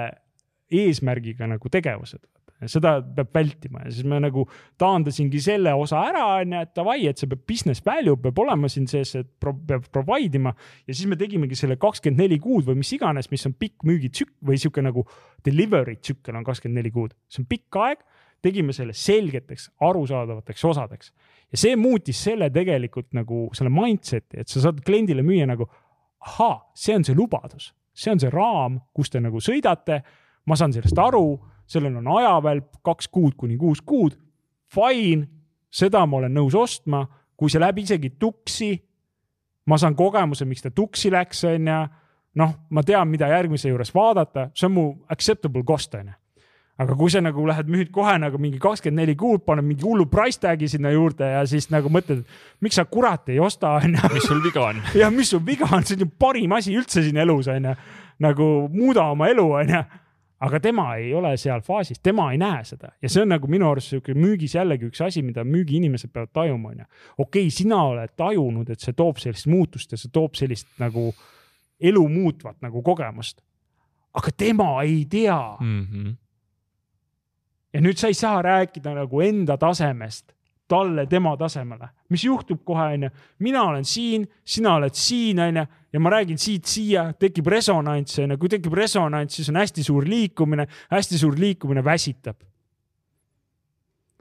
eesmärgiga nagu tegevused. Seda peab vältima. Ja siis me nagu taandasingi selle osa ära, onju, et davai, et see peab business value peab olema siin sees, et pro, peab provide ima. ja siis me tegimegi selle kakskümmend neli kuud või mis iganes, mis on pikk müügitsükk või sihuke nagu delivery tsükkel on kakskümmend neli kuud, see on pikk aeg. Tegime selle selgeteks, arusaadavateks osadeks. Ja see muutis selle tegelikult nagu selle mindset'i, et sa saad kliendile müüa nagu ahaa, see on see lubadus, see on see raam, kus te nagu sõidate. ma saan sellest aru, sellel on ajavälp kaks kuud kuni kuus kuud. Fine, seda ma olen nõus ostma, kui see läheb isegi tuksi. ma saan kogemuse, miks ta tuksi läks, onju. noh, ma tean, mida järgmise juures vaadata, see on mu acceptable cost, onju aga kui sa nagu lähed, müüd kohe nagu mingi kakskümmend neli kuud, paned mingi hullu price tag'i sinna juurde ja siis nagu mõtled, miks sa kurat ei osta, onju. mis sul viga on? [LAUGHS] jah, mis sul viga on, see on ju parim asi üldse siin elus, onju. nagu muuda oma elu, onju. Aga tema ei ole seal faasis, tema ei näe seda ja see on nagu minu arust sihuke müügis jällegi üks asi, mida müügiinimesed peavad tajuma, onju. okei okay,, sina oled tajunud, et see toob sellist muutust ja see toob sellist nagu elu muutvat nagu kogemust. aga tema ei tea mm. -hmm ja nüüd sa ei saa rääkida nagu enda tasemest talle tema tasemele, mis juhtub kohe, onju. mina olen siin, sina oled siin, onju, ja ma räägin siit siia, tekib resonants, onju. kui tekib resonants, siis on hästi suur liikumine, hästi suur liikumine väsitab.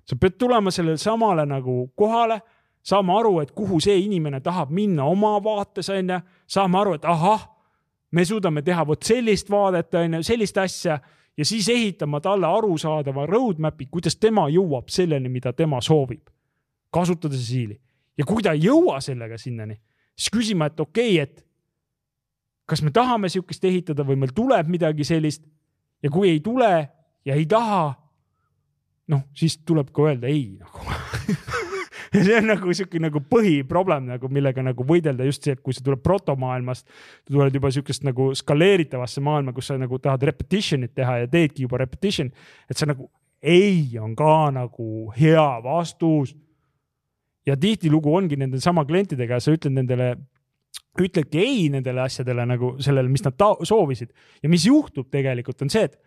sa pead tulema sellele samale nagu kohale, saama aru, et kuhu see inimene tahab minna oma vaates, onju. saame aru, et ahah, me suudame teha vot sellist vaadet, onju, sellist asja ja siis ehitama talle arusaadava roadmap'i, kuidas tema jõuab selleni, mida tema soovib. Kasutades siili ja kui ta ei jõua sellega sinnani, siis küsima, et okei okay,, et kas me tahame sihukest ehitada või meil tuleb midagi sellist ja kui ei tule ja ei taha, noh, siis tuleb ka öelda ei nagu [LAUGHS] ja see on nagu sihuke nagu põhiprobleem nagu, millega nagu võidelda just see, et kui sa tuled protomaailmast, tuled juba sihukest nagu skaleeritavasse maailma, kus sa nagu tahad repetition'it teha ja teedki juba repetition, et sa nagu ei on ka nagu hea vastus. Ja tihtilugu ongi nende sama klientidega, sa ütled nendele ütledki ei nendele asjadele nagu sellele, mis nad soovisid ja mis juhtub tegelikult on see, et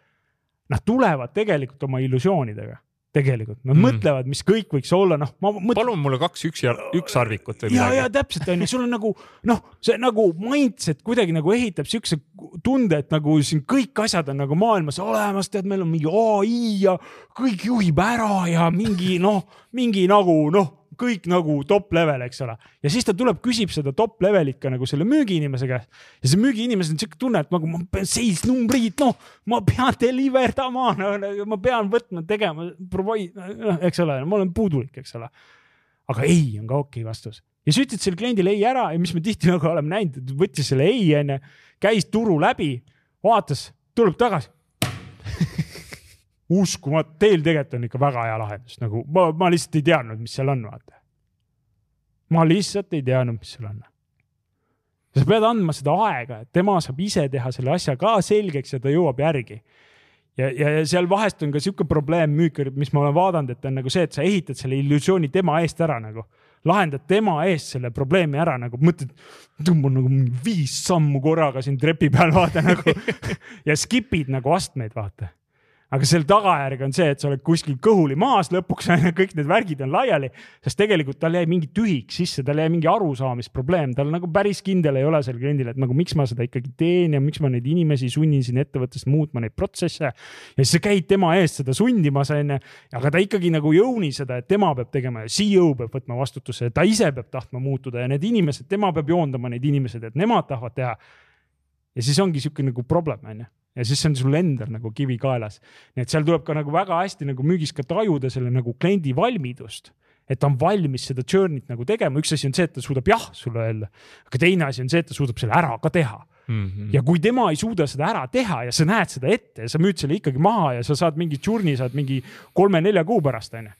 nad tulevad tegelikult oma illusioonidega tegelikult, nad mm. mõtlevad, mis kõik võiks olla, noh, ma mõtlen. palun mulle kaks üks, ükssarvikut või midagi. ja, ja täpselt onju, sul on nagu noh, see nagu mindset kuidagi nagu ehitab siukse tunde, et nagu siin kõik asjad on nagu maailmas olemas, tead, meil on mingi ai ja kõik juhib ära ja mingi noh, mingi nagu noh kõik nagu top level, eks ole. ja siis ta tuleb, küsib seda top level'it ka nagu selle müügiinimese käest. ja see müügiinimesel on siuke tunne, et nagu ma pean sales numbrid, noh, ma pean deliver dama no,, ma pean võtma, tegema, provide, eks ole, ma olen puudulik, eks ole. aga ei on ka okei okay vastus ja siis ütled sellele kliendile ei ära ja mis me tihti nagu oleme näinud, võttis selle ei onju, käis turu läbi, vaatas, tuleb tagasi uskumatu, teil tegelikult on ikka väga hea lahendus, nagu ma, ma lihtsalt ei teadnud, mis seal on, vaata. ma lihtsalt ei teadnud, mis seal on. sa pead andma seda aega, et tema saab ise teha selle asja ka selgeks ja ta jõuab järgi. ja, ja, ja seal vahest on ka sihuke probleem müükar, mis ma olen vaadanud, et on nagu see, et sa ehitad selle illusiooni tema eest ära nagu lahendad tema eest selle probleemi ära, nagu mõtled, tõmban nagu viis sammu korraga siin trepi peal, vaata nagu [LAUGHS] ja skip'id nagu astmeid, vaata aga selle tagajärg on see, et sa oled kuskil kõhuli maas, lõpuks [LAUGHS] kõik need värgid on laiali, sest tegelikult tal jäi mingi tühik sisse, tal jäi mingi arusaamisprobleem, tal nagu päris kindel ei ole seal kliendil, et nagu miks ma seda ikkagi teen ja miks ma neid inimesi sunnin siin ettevõttes muutma neid protsesse. ja siis sa käid tema eest seda sundimas, onju, aga ta ikkagi nagu ei own'i seda, et tema peab tegema ja CEO peab võtma vastutuse, ta ise peab tahtma muutuda ja need inimesed, tema peab joondama neid inimesed, et nemad tahavad teha. ja siis ongi sihuke nagu probleem, onju ja siis on sul endal nagu kivi kaelas. nii et seal tuleb ka nagu väga hästi nagu müügis ka tajuda selle nagu kliendi valmidust et ta on valmis seda journey't nagu tegema, üks asi on see, et ta suudab jah sulle öelda, aga teine asi on see, et ta suudab selle ära ka teha mm. -hmm. ja kui tema ei suuda seda ära teha ja sa näed seda ette ja sa müüd selle ikkagi maha ja sa saad mingi journey saad mingi kolme-nelja kuu pärast onju.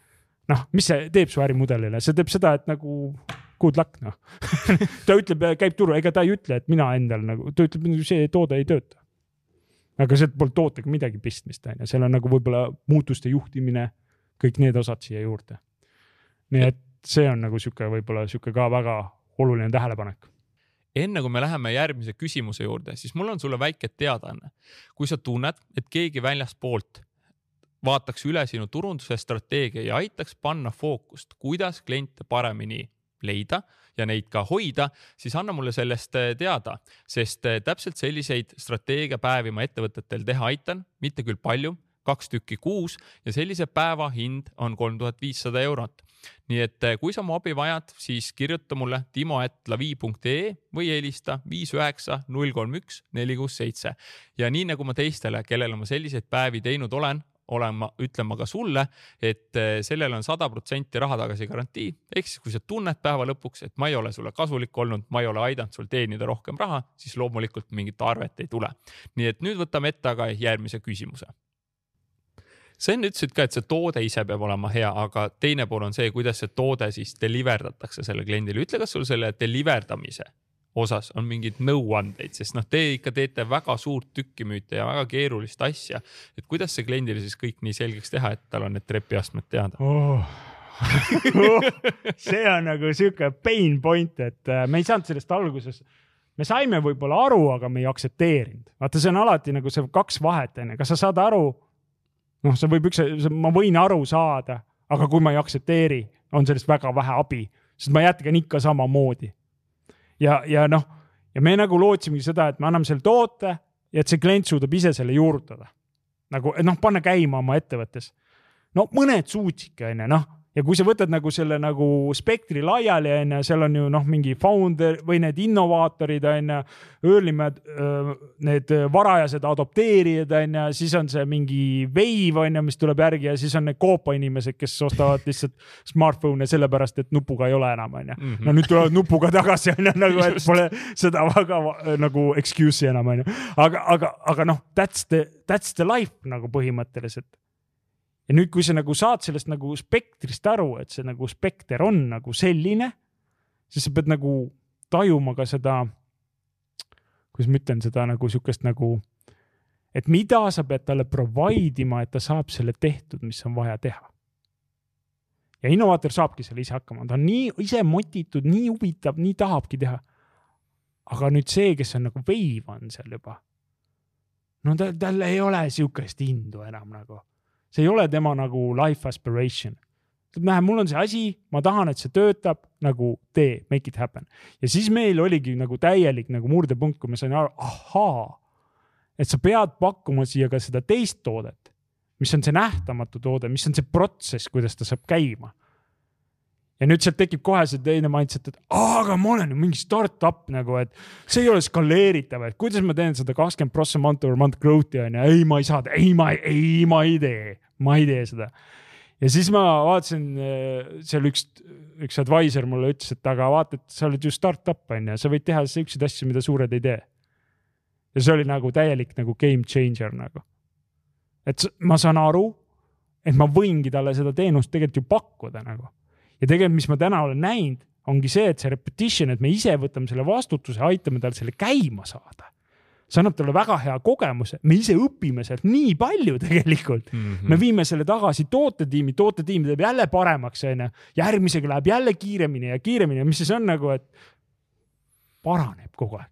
noh, mis see teeb su ärimudelile, see teeb seda, et nagu good luck noh [LAUGHS] ta ütleb, käib turu, ega ta ei ütle, et mina endal nagu, ta ütleb, see toode ei tööta aga sealt pole tootega midagi pistmist, on ju, seal on nagu võib-olla muutuste juhtimine, kõik need osad siia juurde. nii et see on nagu sihuke, võib-olla sihuke ka väga oluline tähelepanek enne kui me läheme järgmise küsimuse juurde, siis mul on sulle väike teadaanne. kui sa tunned, et keegi väljaspoolt vaataks üle sinu turunduse strateegia ja aitaks panna fookust, kuidas kliente paremini leida ja neid ka hoida, siis anna mulle sellest äh, teada, sest äh, täpselt selliseid strateegiapäevi ma ettevõtetel teha aitan, mitte küll palju, kaks tükki kuus ja sellise päeva hind on kolm tuhat viissada eurot. nii et äh, kui sa mu abi vajad, siis kirjuta mulle timo.lavi.ee või helista viis üheksa null kolm üks neli kuus seitse ja nii nagu ma teistele, kellele ma selliseid päevi teinud olen, olema, ütlema ka sulle, et eh, sellel on sada protsenti raha tagasi garantii. ehk siis, kui sa tunned päeva lõpuks, et ma ei ole sulle kasulik olnud, ma ei ole aidanud sul teenida rohkem raha, siis loomulikult mingit arvet ei tule. nii et nüüd võtame ette aga järgmise küsimuse. sa enne ütlesid ka, et see toode ise peab olema hea, aga teine pool on see, kuidas see toode siis deliver datakse sellele kliendile. ütle, kas sul selle deliver damise osas on mingeid nõuandeid, sest noh, te ikka teete väga suurt tükki müüte ja väga keerulist asja. et kuidas see kliendile siis kõik nii selgeks teha, et tal on need trepiastmed teada [LAUGHS] oh. see on nagu sihuke pain point, et äh, me ei saanud sellest alguses, me saime võib-olla aru, aga me ei aktsepteerinud. vaata, see on alati nagu see kaks vahet onju, kas sa saad aru, noh, see võib üks, ma võin aru saada, aga kui ma ei aktsepteeri, on sellest väga vähe abi, sest ma jätkan ikka samamoodi ja, ja noh, ja me nagu lootsimegi seda, et me anname selle toote ja et see klient suudab ise selle juurutada. nagu, et noh, panna käima oma ettevõttes. no mõned suutsidki, onju, noh ja kui sa võtad nagu selle nagu spektri laiali, onju, seal on ju noh, mingi founder või need innovaatorid, onju, early mad, need varajased adopteerijad, onju, siis on see mingi wave, onju, mis tuleb järgi ja siis on need koopa inimesed, kes ostavad lihtsalt smartphone'e sellepärast, et nupuga ei ole enam, onju. Mhm. no nüüd tulevad nupuga tagasi, onju, nagu, et pole seda väga nagu excuse'i enam, onju. aga, aga, aga noh, that's the, that's the life nagu põhimõtteliselt ja nüüd, kui sa nagu saad sellest nagu spektrist aru, et see nagu spekter on nagu selline, siis sa pead nagu tajuma ka seda, kuidas ma ütlen seda nagu sihukest nagu, et mida sa pead talle provide ima, et ta saab selle tehtud, mis on vaja teha. ja innovaator saabki selle ise hakkama, ta on nii ise motitud, nii huvitav, nii tahabki teha. aga nüüd see, kes on nagu veiv on seal juba, no tal, tal ei ole sihukest indu enam nagu see ei ole tema nagu life aspiration. näe, mul on see asi, ma tahan, et see töötab, nagu tee, make it happen. ja siis meil oligi nagu täielik nagu murdepunkt, kui ma sain aru, ahaa, et sa pead pakkuma siia ka seda teist toodet, mis on see nähtamatu toode, mis on see protsess, kuidas ta saab käima ja nüüd sealt tekib kohe see teine mindset, et aga ma olen ju mingi startup nagu, et see ei ole skaleeritav, et kuidas ma teen seda kakskümmend prossa month over month growth'i on ju, ei, ma ei saa, ei, ma ei, ma ei tee, ma ei tee seda. ja siis ma vaatasin äh, seal üks, üks advisor mulle ütles, et aga vaata, et sa oled ju startup on ju, sa võid teha siukseid asju, mida suured ei tee. ja see oli nagu täielik nagu game changer nagu. et ma saan aru, et ma võingi talle seda teenust tegelikult ju pakkuda nagu ja tegelikult, mis ma täna olen näinud, ongi see, et see repetition, et me ise võtame selle vastutuse, aitame tal selle käima saada. see annab talle väga hea kogemuse, me ise õpime sealt nii palju tegelikult mm. -hmm. me viime selle tagasi tootetiimi, tootetiim teeb jälle paremaks, onju. järgmisega läheb jälle kiiremini ja kiiremini ja mis siis on nagu, et paraneb kogu aeg.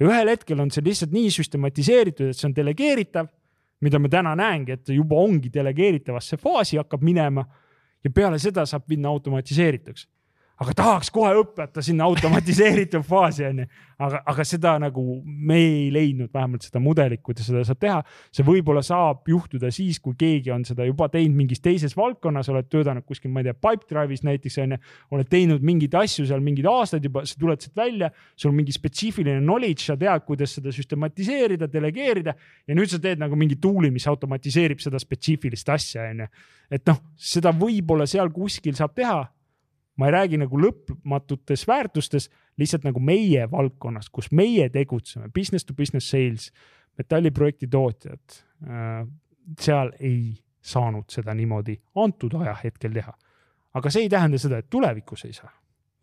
ja ühel hetkel on see lihtsalt nii süstematiseeritud, et see on delegeeritav mida ma täna näengi, et juba ongi delegeeritavasse faasi hakkab minema ja peale seda saab minna automatiseerituks aga tahaks kohe õppida sinna automatiseeritud [LAUGHS] faasi onju. aga, aga seda nagu me ei leidnud vähemalt seda mudelit, kuidas seda saab teha. see võib-olla saab juhtuda siis, kui keegi on seda juba teinud mingis teises valdkonnas, oled töötanud kuskil, ma ei tea, Pipedrive'is näiteks onju. oled teinud mingeid asju seal mingeid aastaid juba, sa tuled sealt välja, sul on mingi spetsiifiline knowledge, sa tead, kuidas seda süstematiseerida, delegeerida ja nüüd sa teed nagu mingi tool'i, mis automatiseerib seda spetsiifilist asja onju. et noh, seda võib-olla seal kuskil saab teha ma ei räägi nagu lõpmatutes väärtustes, lihtsalt nagu meie valdkonnas, kus meie tegutseme, business to business sales, metalliprojekti tootjad, äh, seal ei saanud seda niimoodi antud ajahetkel teha. aga see ei tähenda seda, et tulevikus ei saa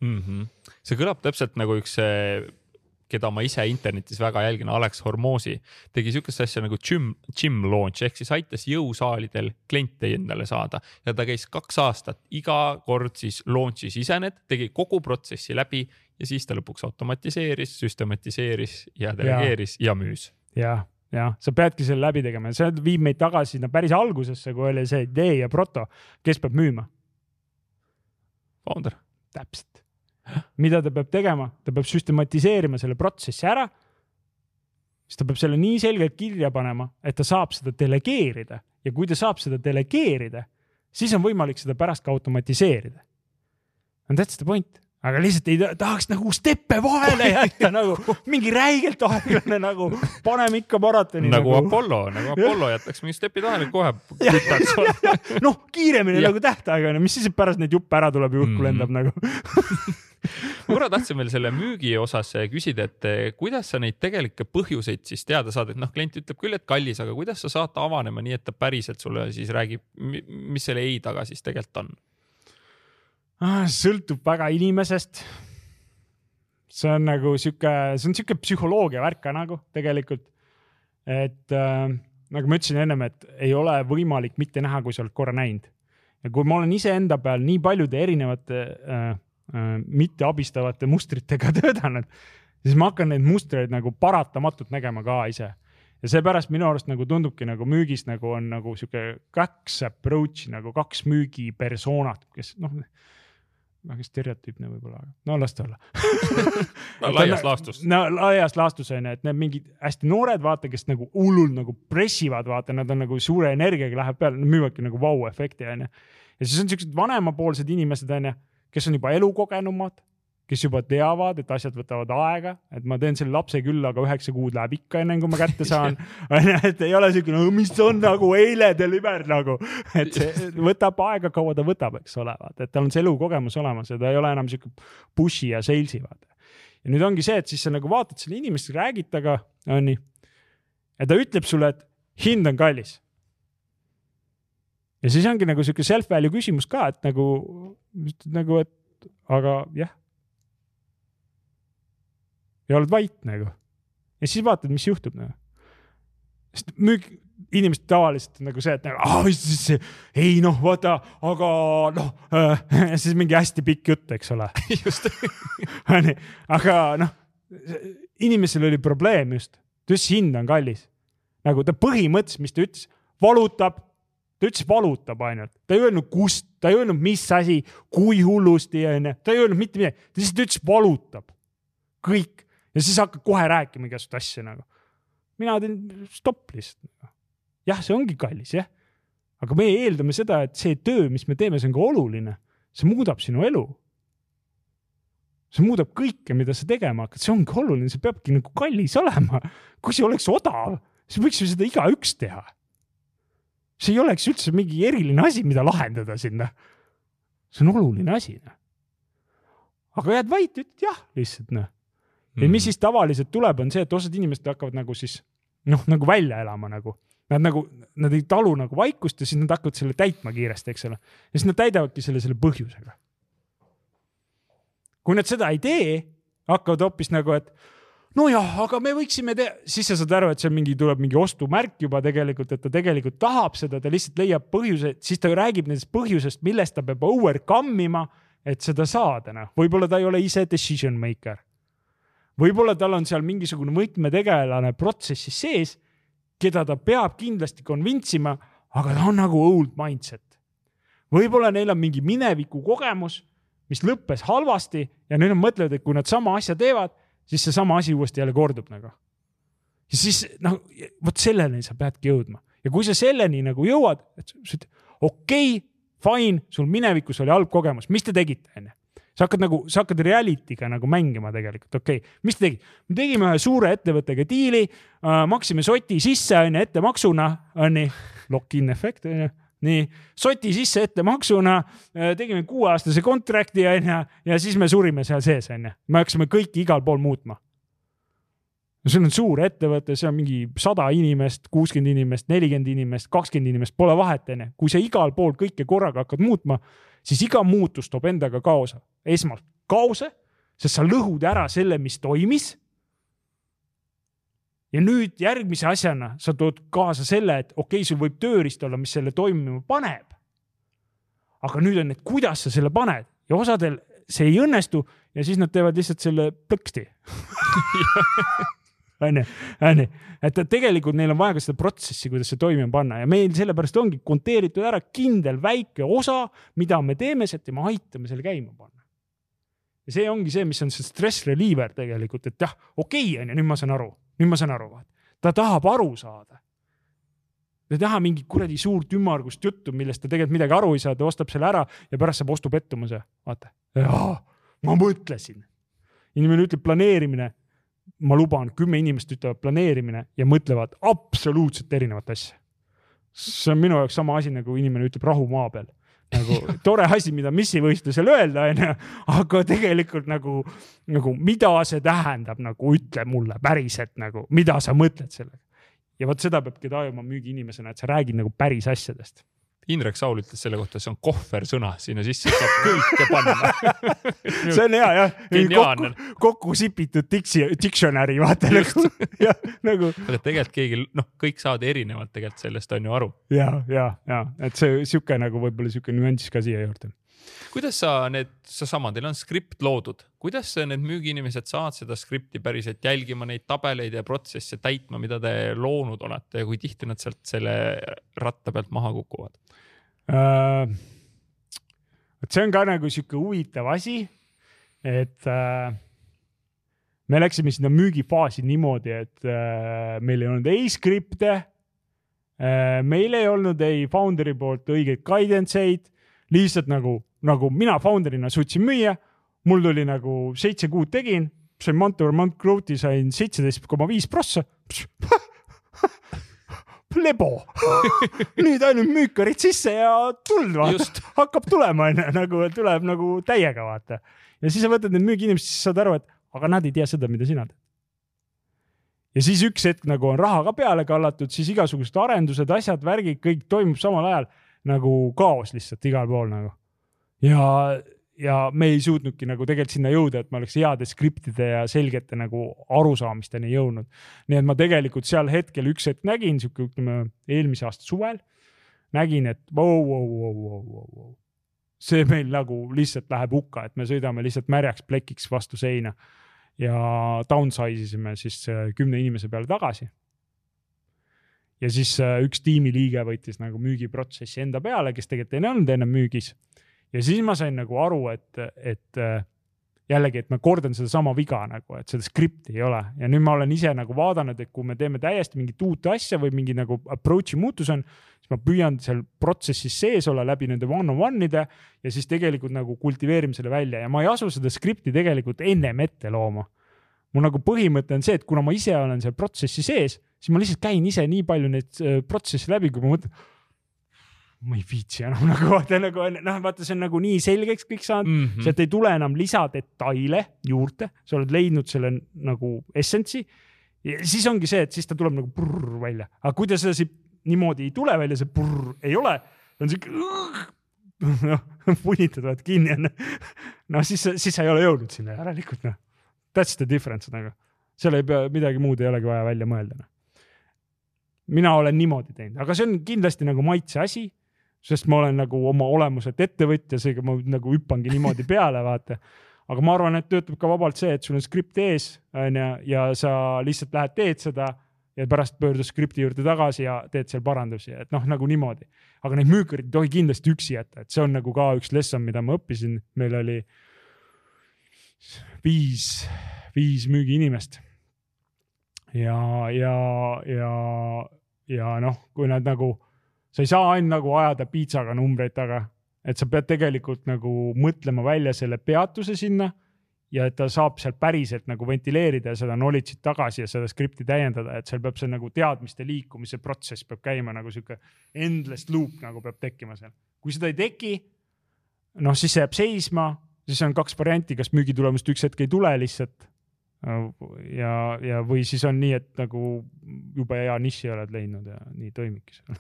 mm. -hmm. see kõlab täpselt nagu üks keda ma ise internetis väga jälgin, Alex Hormozi, tegi sihukest asja nagu gym, gym launch ehk siis aitas jõusaalidel kliente endale saada ja ta käis kaks aastat iga kord siis launch'is ise need, tegi kogu protsessi läbi ja siis ta lõpuks automatiseeris, süstematiseeris ja delegeeris ja, ja müüs. jah, jah, sa peadki selle läbi tegema ja see viib meid tagasi sinna päris algusesse, kui oli see idee ja proto, kes peab müüma? Founder. täpselt mida ta peab tegema, ta peab süstematiseerima selle protsessi ära. siis ta peab selle nii selgelt kirja panema, et ta saab seda delegeerida ja kui ta saab seda delegeerida, siis on võimalik seda pärast ka automatiseerida. And that's the point aga lihtsalt ei tahaks nagu steppe vahele jätta nagu mingi räigelt aeglane nagu, paneme ikka maratoni. nagu, nagu Apollo, nagu Apollo jätaks mingi stepid vahele, kohe kütaks. noh, kiiremini nagu tähtaeg on ju, mis siis, et pärast neid juppe ära tuleb ja õhku mm -hmm. lendab nagu [LAUGHS] korra tahtsin veel selle müügi osas küsida, et eh, kuidas sa neid tegelikke põhjuseid siis teada saad, et noh, klient ütleb küll, et kallis, aga kuidas sa saad ta avanema nii, et ta päriselt sulle siis räägib, mis selle ei taga siis tegelikult on? Ah, sõltub väga inimesest. see on nagu sihuke, see on sihuke psühholoogia värk ka nagu tegelikult. et äh, nagu ma ütlesin ennem, et ei ole võimalik mitte näha, kui sa oled korra näinud. ja kui ma olen iseenda peal nii paljude erinevate äh, äh, mitteabistavate mustritega [LAUGHS] töötanud, siis ma hakkan neid mustreid nagu paratamatult nägema ka ise ja seepärast minu arust nagu tundubki nagu müügis nagu on nagu sihuke kaks approach'i nagu kaks müügipersoonat, kes noh väga stereotüüpne võib-olla, aga no las ta olla [LAUGHS] no, laias laastus. no laias laastus on ju, et need mingid hästi noored, vaata, kes nagu hullult nagu pressivad, vaata, nad on nagu suure energiaga läheb peale, müüvadki nagu vau-efekti on ju. ja siis on siuksed vanemapoolsed inimesed on ju, kes on juba elukogenumad kes juba teavad, et asjad võtavad aega, et ma teen selle lapse küll, aga üheksa kuud läheb ikka enne kui ma kätte saan. [LAUGHS] onju, et ei ole siuke, no mis on nagu eile deliver nagu, et see [LAUGHS] võtab aega, kaua ta võtab, eks ole, vaata, et tal on see elukogemus olemas ja ta ei ole enam siuke push'i ja sales'i vaata. ja nüüd ongi see, et siis sa nagu vaatad selle inimest, räägid temaga, onju. ja ta ütleb sulle, et hind on kallis ja siis ongi nagu sihuke self-value küsimus ka, et nagu, nagu, et aga jah, ja oled vait nagu. ja siis vaatad, mis juhtub nagu. sest müük, inimesed tavaliselt nagu see, et nagu, ah, ei noh, vaata, aga noh äh,, [LAUGHS] siis mingi hästi pikk jutt, eks ole. [LAUGHS] just [LAUGHS] onju, aga noh, inimesel oli probleem just, ütles, hind on kallis. nagu ta põhimõtteliselt, mis ta ütles, valutab, ta ütles, valutab ainult, ta ei öelnud, kust, ta ei öelnud, mis asi, kui hullusti, onju, ta ei öelnud mitte midagi, ta lihtsalt ütles, valutab. kõik ja siis hakkad kohe rääkima igasuguseid asju nagu. mina teen stopp lihtsalt. Nagu. jah, see ongi kallis, jah. aga me eeldame seda, et see töö, mis me teeme, see on ka oluline. see muudab sinu elu. see muudab kõike, mida sa tegema hakkad, see ongi oluline, see peabki nagu kallis olema. kui see oleks odav, siis võiks ju seda igaüks teha. See ei oleks üldse mingi eriline asi, mida lahendada sinna. see on oluline asi, noh. aga jääd vait, ütled jah lihtsalt, noh ja mis mhm. siis tavaliselt tuleb, on see, et osad inimesed hakkavad nagu siis noh, nagu välja elama nagu. Nad nagu, nad ei talu nagu vaikust ja siis nad hakkavad selle täitma kiiresti, eks ole. ja siis nad täidavadki selle selle põhjusega. kui nad seda ei tee, hakkavad hoopis nagu, et nojah, aga me võiksime teha, siis sa saad aru, et on mingi, tuleb mingi ostumärk juba tegelikult, et ta tegelikult tahab seda, ta lihtsalt leiab põhjuse, siis ta räägib nendest põhjusest, millest ta peab overcome ima, et seda saada, noh. võib-olla ta ei ole ise decision maker võib-olla tal on seal mingisugune võtmetegelane protsessis sees keda ta peab kindlasti convince ima, aga ta on nagu old mindset. võib-olla neil on mingi mineviku kogemus, mis lõppes halvasti ja nüüd nad mõtlevad, et kui nad sama asja teevad, siis seesama asi uuesti jälle kordub nagu. ja siis noh, vot selleni sa peadki jõudma ja kui sa selleni nagu jõuad, et sa ütled okei okay,, fine, sul minevikus oli halb kogemus, mis te tegite, onju sa hakkad nagu, sa hakkad reality'ga nagu mängima tegelikult, okei okay., mis te tegite? me tegime ühe suure ettevõttega diili äh,, maksime soti sisse, onju, ettemaksuna, onju, lock-in efekt, onju nii, soti sisse ettemaksuna, äh, tegime kuueaastase kontrakti, onju, ja siis me surime seal sees, onju. me hakkasime kõiki igal pool muutma. no see on suur ettevõte, see on mingi sada inimest, kuuskümmend inimest, nelikümmend inimest, kakskümmend inimest, pole vahet, onju. kui sa igal pool kõike korraga hakkad muutma, siis iga muutus toob endaga kaosa. esmalt kaose, sest sa lõhud ära selle, mis toimis. Ja nüüd järgmise asjana sa tood kaasa selle, et okei okay,, sul võib tööriist olla, mis selle toimima paneb. aga nüüd on, et kuidas sa selle paned? Ja osadel see ei õnnestu ja siis nad teevad lihtsalt selle plõksti. [LAUGHS] Onju, onju, et tegelikult neil on vaja ka seda protsessi, kuidas see toimima panna. Ja meil sellepärast ongi konteeritud ära kindel väike osa, mida me teeme sealt ja me aitame selle käima panna. ja see ongi see, mis on see stress reliever tegelikult, et jah, okei okay, onju, nüüd ma saan aru, nüüd ma saan aru, vaata. ta tahab aru saada. ta ei taha mingit kuradi suurt ümmargust juttu, millest ta tegelikult midagi aru ei saa, ta ostab selle ära ja pärast saab ostupettumuse, vaata. ma mõtlesin. inimene ütleb planeerimine ma luban, kümme inimest ütlevad planeerimine ja mõtlevad absoluutselt erinevat asja. see on minu jaoks sama asi, nagu inimene ütleb rahu maa peal. Nagu tore asi, mida missivõistlusel öelda, onju, aga tegelikult nagu, nagu mida see tähendab, nagu ütle mulle päriselt nagu, mida sa mõtled sellega. ja vot seda peabki tajuma müügiinimesena, et sa räägid nagu päris asjadest Indrek Saul ütles selle kohta, see on kohversõna, sinna sisse saab kõike panna. [LAUGHS] See on hea jah, kokku, kokku sipitud diksi, dictionary vaata nagu, [LAUGHS] jah nagu. aga tegelikult keegi, noh, kõik saavad erinevalt tegelikult sellest on ju aru. ja, ja, ja. Et see sihuke nagu võib-olla sihuke nüanss ka siia juurde kuidas sa need, seesama, teil on skript loodud, kuidas need müügiinimesed saavad seda skripti päriselt jälgima, neid tabeleid ja protsesse täitma, mida te loonud olete ja kui tihti nad sealt selle ratta pealt maha kukuvad? Äh, vot see on ka nagu sihuke huvitav asi, et äh, me läksime sinna müügifaasi niimoodi, et äh, meil ei olnud ei skripte äh,, meil ei olnud ei founder'i poolt õigeid guidance eid, lihtsalt nagu, nagu mina founder'ina suutsin müüa, mul tuli nagu seitse kuud tegin, sain month over month growth'i sain seitseteist koma viis prossa [LAUGHS] lebo [LAUGHS] nüüd ainult müükarid sisse ja tuld vaata, hakkab tulema onju, nagu tuleb nagu täiega vaata. ja siis sa võtad need müügiinimesed, siis saad aru, et aga nad ei tea seda, mida sina teed. ja siis üks hetk nagu on raha ka peale kallatud, siis igasugused arendused, asjad, värgid, kõik toimub samal ajal nagu kaos lihtsalt igal pool nagu. Ja ja me ei suutnudki nagu tegelikult sinna jõuda, et me oleks heade skriptide ja selgete nagu arusaamisteni jõudnud. nii et ma tegelikult seal hetkel üks hetk nägin sihuke, ütleme eelmise aasta suvel, nägin, et vau, vau, vau, vau, vau, vau. see meil nagu lihtsalt läheb hukka, et me sõidame lihtsalt märjaks plekiks vastu seina ja downsize isime siis äh, kümne inimese peale tagasi. ja siis äh, üks tiimiliige võttis nagu müügiprotsessi enda peale, kes tegelikult ei olnud ennem müügis ja siis ma sain nagu aru, et, et äh, jällegi, et ma kordan sedasama viga nagu, et seda skripti ei ole ja nüüd ma olen ise nagu vaadanud, et kui me teeme täiesti mingit uut asja või mingi nagu approach'i muutus on, siis ma püüan seal protsessis sees olla läbi nende one-on-one'ide ja siis tegelikult nagu kultiveerime selle välja ja ma ei asu seda skripti tegelikult ennem ette looma. mul nagu põhimõte on see, et kuna ma ise olen seal protsessi sees, siis ma lihtsalt käin ise nii palju neid äh, protsesse läbi, kui ma mõtlen ma ei viitsi enam [LAUGHS] nagu vaata nagu noh, vaata, see on nagu nii selgeks kõik saanud mm, -hmm. sealt ei tule enam lisadetaile juurde, sa oled leidnud selle nagu essence'i. ja siis ongi see, et siis ta tuleb nagu purr välja, aga kui ta sedasi niimoodi ei tule välja, see purr ei ole, on siuke [LAUGHS] noh, punitad vaata kinni on. [LAUGHS] noh, siis, siis sa ei ole jõudnud sinna järelikult noh. That's the difference nagu, seal ei pea midagi muud ei olegi vaja välja mõelda noh mina olen niimoodi teinud, aga see on kindlasti nagu maitse asi sest ma olen nagu oma olemuselt ettevõtja, seega ma nagu hüppangi niimoodi peale, vaata. aga ma arvan, et töötab ka vabalt see, et sul on skript ees, onju, ja sa lihtsalt lähed, teed seda ja pärast pöördud skripti juurde tagasi ja teed seal parandusi, et noh, nagu niimoodi. aga neid müükarid ei tohi kindlasti üksi jätta, et see on nagu ka üks lesson, mida ma õppisin, meil oli viis, viis müügiinimest. ja, ja, ja, ja noh, kui nad nagu, sa ei saa ainult nagu ajada piitsaga numbreid taga, et sa pead tegelikult nagu mõtlema välja selle peatuse sinna ja et ta saab sealt päriselt nagu ventileerida seda knowledge'it tagasi ja seda skripti täiendada, et seal peab see nagu teadmiste liikumise protsess peab käima nagu sihuke endless loop nagu peab tekkima seal. kui seda ei teki, noh, siis see jääb seisma, siis on kaks varianti, kas müügitulemust üks hetk ei tule lihtsalt ja, ja, või siis on nii, et nagu jube hea niši oled leidnud ja nii toimibki seal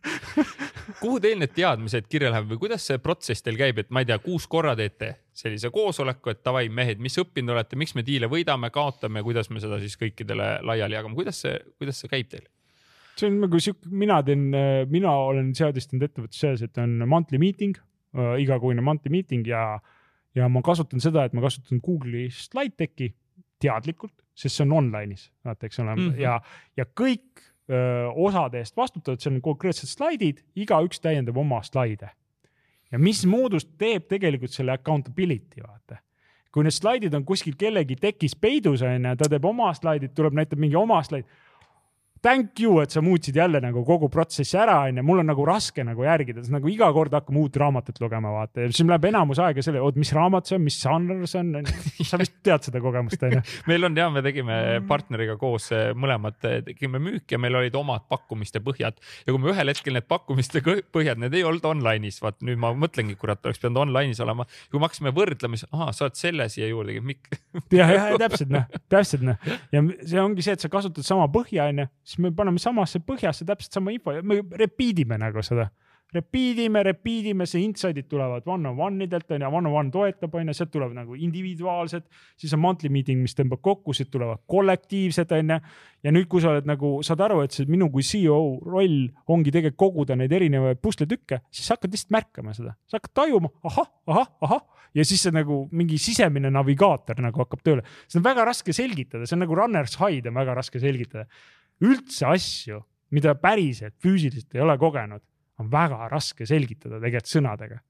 [LAUGHS] kuhu teil need teadmised kirja lähevad või kuidas see protsess teil käib, et ma ei tea, kuus korra teete sellise koosoleku, et davai, mehed, mis õppinud olete, miks me diile võidame, kaotame, kuidas me seda siis kõikidele laiali jagame, kuidas see, kuidas see käib teil? see on nagu sihuke, mina teen, mina olen seadistanud ettevõttes selles, et on monthly meeting äh,, igakuine monthly meeting ja äh, ja ma kasutan seda, et ma kasutan Google'i slide deck'i teadlikult, sest see on online'is, vaata, eks ole mm, -hmm. ja, ja kõik öö, osade eest vastutavad, seal on konkreetsed slaidid, igaüks täiendab oma slaide. ja mis moodust teeb tegelikult selle accountability, vaata kui need slaidid on kuskil kellegi tekis peidus, onju, ta teeb oma slaidid, tuleb, näitab mingi oma slaid thank you, et sa muutsid jälle nagu kogu protsessi ära, onju, mul on nagu raske nagu järgida, nagu iga kord hakkame uut raamatut lugema, vaata ja siis läheb enamus aega selle, oot, mis raamat see on, mis žanr see on, sa vist tead seda kogemust, onju. [LAUGHS] meil on ja, me tegime partneriga koos eh, mõlemad, eh, tegime müüki ja meil olid omad pakkumiste põhjad ja kui me ühel hetkel need pakkumiste põhjad, need ei olnud online'is, vaat nüüd ma mõtlengi, kurat, oleks pidanud online'is olema. kui me hakkasime võrdlema, siis ahah, sa oled selle siia juurde, Mikk. ja, ja täpselt noh, täpselt noh ja see ongi see, et sa kasutad sama põhja, onju siis me paneme samasse põhjasse täpselt sama info ja me repeat ime nagu seda. Repeat ime, repeat ime, see insight'id tulevad one-on-one idelt onju, one-on-one toetab onju, sealt tuleb nagu individuaalsed, siis on monthly meeting, mis tõmbab kokku, siit tulevad kollektiivsed onju. ja nüüd, kui sa oled nagu, saad aru, et see minu kui CEO roll ongi tegelikult koguda neid erinevaid pusletükke, siis sa hakkad lihtsalt märkama seda, sa hakkad tajuma ahah, ahah, ahah ja siis see nagu mingi sisemine navigaator nagu hakkab tööle. seda on väga raske selgitada, see on nagu runner's high'd on väga raske selgitada üldse asju, mida päriselt füüsiliselt ei ole kogenud, on väga raske selgitada tegelikult sõnadega.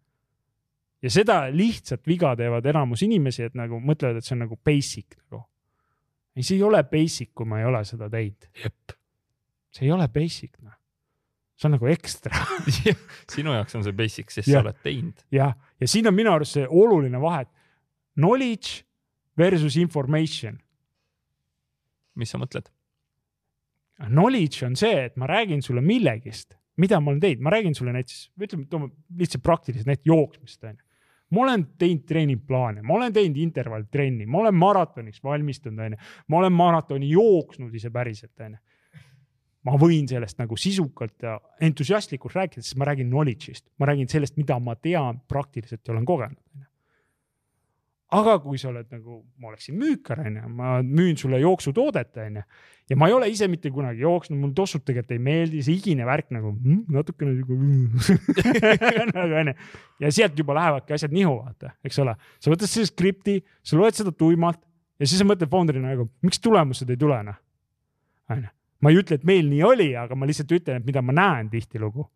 ja seda lihtsat viga teevad enamus inimesi, et nagu mõtlevad, et see on nagu basic nagu. ei, see ei ole basic, kui ma ei ole seda teinud. see ei ole basic, noh. see on nagu ekstra [LAUGHS] sinu jaoks on see basic, sest ja. sa oled teinud. jah, ja siin on minu arust see oluline vahe, et knowledge versus information. mis sa mõtled? Knowledge on see, et ma räägin sulle millegist, mida ma olen teinud, ma räägin sulle näiteks, ütleme, toome lihtsalt praktiliselt näite jooksmist onju. ma olen teinud treeningplaane, ma olen teinud intervalltrenni, ma olen maratoniks valmistunud onju, ma olen maratoni jooksnud ise päriselt onju. ma võin sellest nagu sisukalt ja entusiastlikult rääkida, sest ma räägin knowledge'ist, ma räägin sellest, mida ma tean praktiliselt ja olen kogenud onju aga kui sa oled nagu, ma oleksin müükar, onju, ma müün sulle jooksutoodet, onju. ja ma ei ole ise mitte kunagi jooksnud, mulle tossud tegelikult ei meeldi, see higine värk nagu mm, natukene siuke [LAUGHS] nagu onju. ja sealt juba lähevadki asjad nihu, vaata, eks ole. sa võtad selle skripti, sa loed seda tuimalt ja siis sa mõtled founder'ina nagu, miks tulemused ei tule, noh. onju. ma ei ütle, et meil nii oli, aga ma lihtsalt ütlen, et mida ma näen tihtilugu.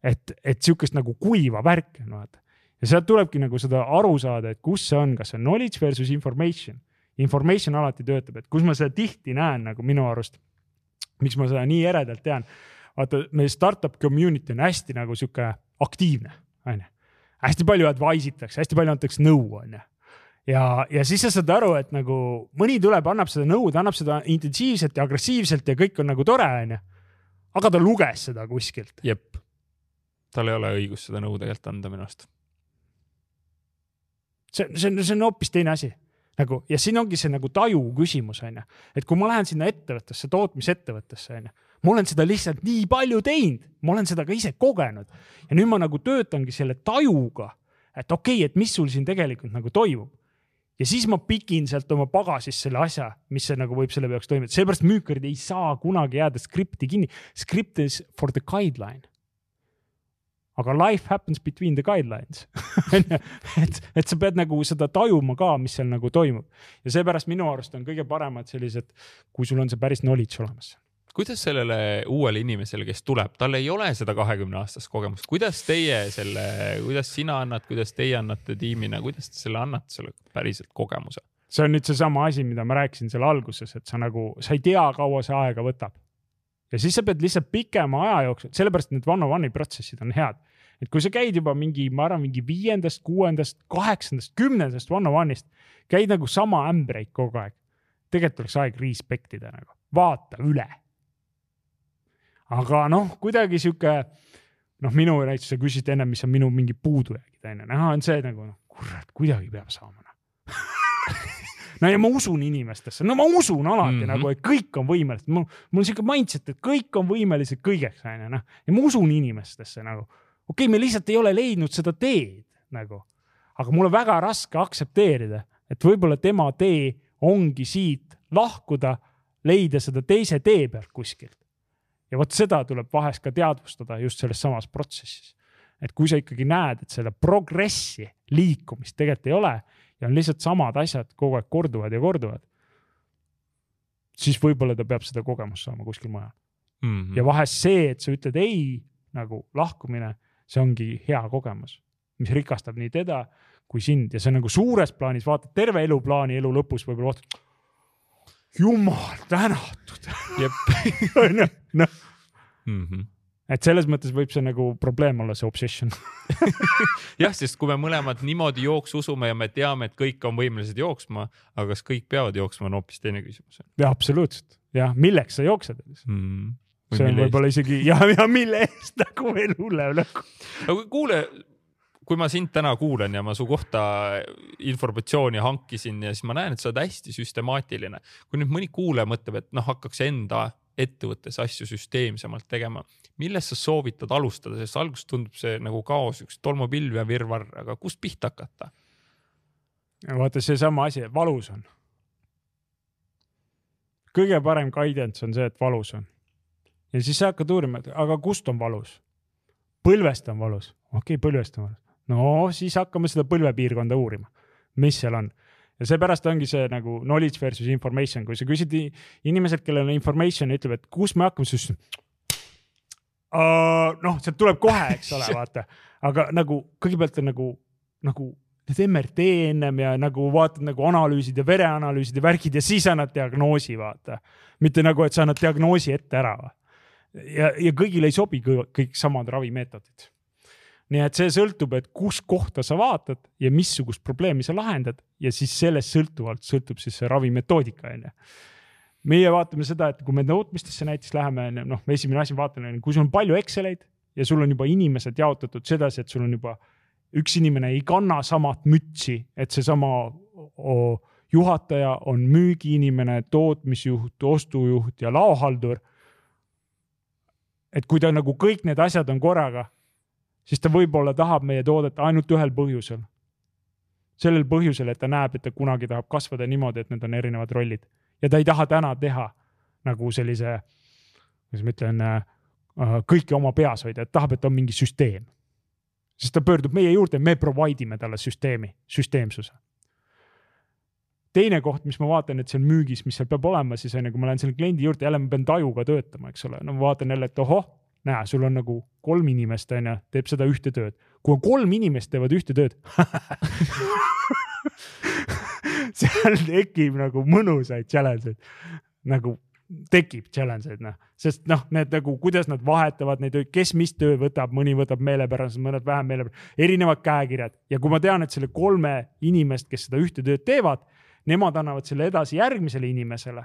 et, et sihukest nagu kuiva värki on, vaata ja sealt tulebki nagu seda aru saada, et kus see on, kas see on knowledge versus information. Information alati töötab, et kus ma seda tihti näen nagu minu arust, miks ma seda nii eredalt tean. vaata, meie startup community on hästi nagu sihuke aktiivne, onju. hästi palju advise itakse, hästi palju antakse nõu, onju ja, ja siis sa saad aru, et nagu mõni tuleb, annab seda nõu, ta annab seda intensiivselt ja agressiivselt ja kõik on nagu tore, onju. aga ta luges seda kuskilt. jep. tal ei ole õigust seda nõu tegelikult anda minu arust see, see on, see on hoopis teine asi. Nagu ja siin ongi see nagu taju küsimus onju, et kui ma lähen sinna ettevõttesse, tootmisettevõttesse onju, ma olen seda lihtsalt nii palju teinud, ma olen seda ka ise kogenud. Ja nüüd ma nagu töötangi selle tajuga, et okei okay,, et mis sul siin tegelikult nagu toimub. ja siis ma pikin sealt oma pagasist selle asja, mis see nagu võib selle peaks toimuda, seepärast müükarid ei saa kunagi jääda skripti kinni. Script is for the guideline aga life happens between the guidelines [LAUGHS] et, et sa pead nagu seda tajuma ka, mis seal nagu toimub ja seepärast minu arust on kõige paremad sellised, kui sul on see päris knowledge olemas kuidas sellele uuele inimesele, kes tuleb, tal ei ole seda kahekümne aastast kogemust, kuidas teie selle, kuidas sina annad, kuidas teie annate tiimina, kuidas te selle annate selle päriselt kogemuse? see on nüüd seesama asi, mida ma rääkisin seal alguses, et sa nagu, sa ei tea, kaua see aega võtab. ja siis sa pead lihtsalt pikema aja jooksul, sellepärast need one-on-one'i protsessid on head. Et kui sa käid juba mingi, ma arvan, mingi viiendast, kuuendast, kaheksandast, kümnendast one-on-one'ist, käid nagu sama ämbreid kogu aeg. tegelikult oleks aeg respect ida nagu, vaata üle aga noh, kuidagi sihuke noh, minu näiteks sa küsisid ennem, mis on minu mingi puudujäägid onju, näha on see nagu noh, kurat, kuidagi peab saama noh [LAUGHS] no ja ma usun inimestesse, no ma usun alati mm -hmm. nagu, et kõik on võimelised, mul, mul on sihuke mindset, et kõik on võimelised kõigeks, onju, noh. ja ma usun inimestesse nagu. Okei okay,, me lihtsalt ei ole leidnud seda teed nagu, aga mul on väga raske aktsepteerida, et võib-olla tema tee ongi siit lahkuda, leida seda teise tee pealt kuskilt ja vot seda tuleb vahest ka teadvustada just selles samas protsessis. et kui sa ikkagi näed, et selle progressi, liikumist tegelikult ei ole ja on lihtsalt samad asjad kogu aeg korduvad ja korduvad, siis võib-olla ta peab seda kogemust saama kuskil mujal mm. -hmm. ja vahest see, et sa ütled ei nagu lahkumine, see ongi hea kogemus, mis rikastab nii teda kui sind ja see on nagu suures plaanis, vaatad terve eluplaani elu lõpus võib-olla vaatad jumal tänatud. [LAUGHS] [LAUGHS] onju, noh. Mhm. et selles mõttes võib see nagu probleem olla, see obsession [LAUGHS] jah, sest kui me mõlemad niimoodi jooksu usume ja me teame, et kõik on võimelised jooksma, aga kas kõik peavad jooksma, on hoopis teine küsimus. jah, absoluutselt, jah, milleks sa jooksed mm.? See on võib-olla isegi [LAUGHS] ja, ja mille eest nagu veel hullem nagu. kuule kui ma sind täna kuulan ja ma su kohta informatsiooni hankisin ja siis ma näen, et sa oled hästi süstemaatiline. kui nüüd mõni kuulaja mõtleb, et noh, hakkaks enda ettevõttes asju süsteemsemalt tegema, millest sa soovitad alustada, sest alguses tundub see nagu kaos, üks tolmupilv ja virvarr, aga kust pihta hakata? vaata, seesama asi, valus on. kõige parem guidance on see, et valus on. Ja siis sa hakkad uurima, et aga kust on valus? põlvest on valus, okei okay,, põlvest on valus no siis hakkame seda põlvepiirkonda uurima, mis seal on ja seepärast ongi see nagu knowledge versus information, kui sa küsid inimeselt, kellel on information, ütleb, et kus me hakkame, siis uh, noh, sealt tuleb kohe, eks ole, vaata, aga nagu kõigepealt on nagu, nagu need MRT ennem ja nagu vaatad nagu analüüsid ja vereanalüüsid ja värgid ja siis annad diagnoosi, vaata. mitte nagu, et sa annad diagnoosi ette ära. Ja, ja kõigile ei sobi kõik samad ravimeetodid nii et see sõltub, et kus kohta sa vaatad ja missugust probleemi sa lahendad ja siis sellest sõltuvalt sõltub siis see ravimetoodika onju. meie vaatame seda, et kui me nõudmistesse näiteks läheme, noh, esimene asi vaatan, kui sul on palju Exceleid ja sul on juba inimesed jaotatud sedasi, et sul on juba üks inimene ei kanna samat mütsi, et seesama juhataja on müügiinimene, tootmisjuht, ostujuht ja laohaldur. Et kui ta nagu kõik need asjad on korraga siis ta võib-olla tahab meie toodet ainult ühel põhjusel. sellel põhjusel, et ta näeb, et ta kunagi tahab kasvada niimoodi, et need on erinevad rollid ja ta ei taha täna teha nagu sellise, kuidas ma ütlen, äh, kõike oma peas hoida, et tahab, et on mingi süsteem. siis ta pöördub meie juurde, me provide ime talle süsteemi, süsteemsuse teine koht, mis ma vaatan, et seal müügis, mis seal peab olema, siis on ju, kui ma lähen selle kliendi juurde, jälle ma pean tajuga töötama, eks ole, no ma vaatan jälle, et ohoh, näe, sul on nagu kolm inimest, on ju, teeb seda ühte tööd. kui on kolm inimest teevad ühte tööd [LAUGHS] seal tekib nagu mõnusaid challenge'id, nagu tekib challenge'id, noh, sest noh, need nagu, kuidas nad vahetavad neid, kes mis töö võtab, mõni võtab meelepäraselt, mõned vähem meelepäraselt, erinevad käekirjad. Ja kui ma tean, et selle kolme inimest, kes seda ühte tööd teevad, nemad annavad selle edasi järgmisele inimesele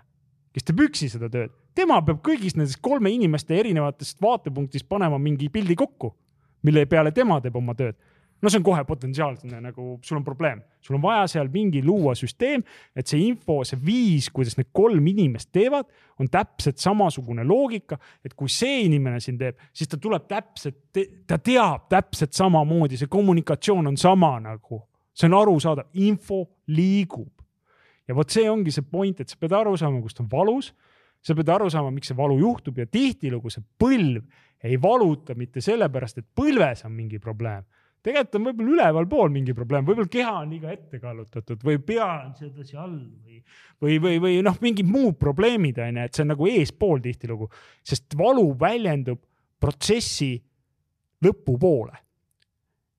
kes teeb üksi seda tööd, tema peab kõigist nendest kolme inimeste erinevatest vaatepunktist panema mingi pildi kokku, mille peale tema teeb oma tööd. no see on kohe potentsiaalne nagu sul on probleem, sul on vaja seal mingi luua süsteem, et see info, see viis, kuidas need kolm inimest teevad, on täpselt samasugune loogika, et kui see inimene siin teeb, siis ta tuleb täpselt, ta teab täpselt samamoodi, see kommunikatsioon on sama nagu, see on arusaadav, info liigub ja vot see ongi see point, et sa pead aru saama, kust on valus. sa pead aru saama, miks see valu juhtub ja tihtilugu see põlv ei valuta mitte sellepärast, et põlves on mingi probleem tegelikult on võib-olla ülevalpool mingi probleem, võib-olla keha on liiga ette kallutatud või pea on sedasi all või, või, või, või noh, mingid muud probleemid on ju, et see on nagu eespool tihtilugu, sest valu väljendub protsessi lõpupoole.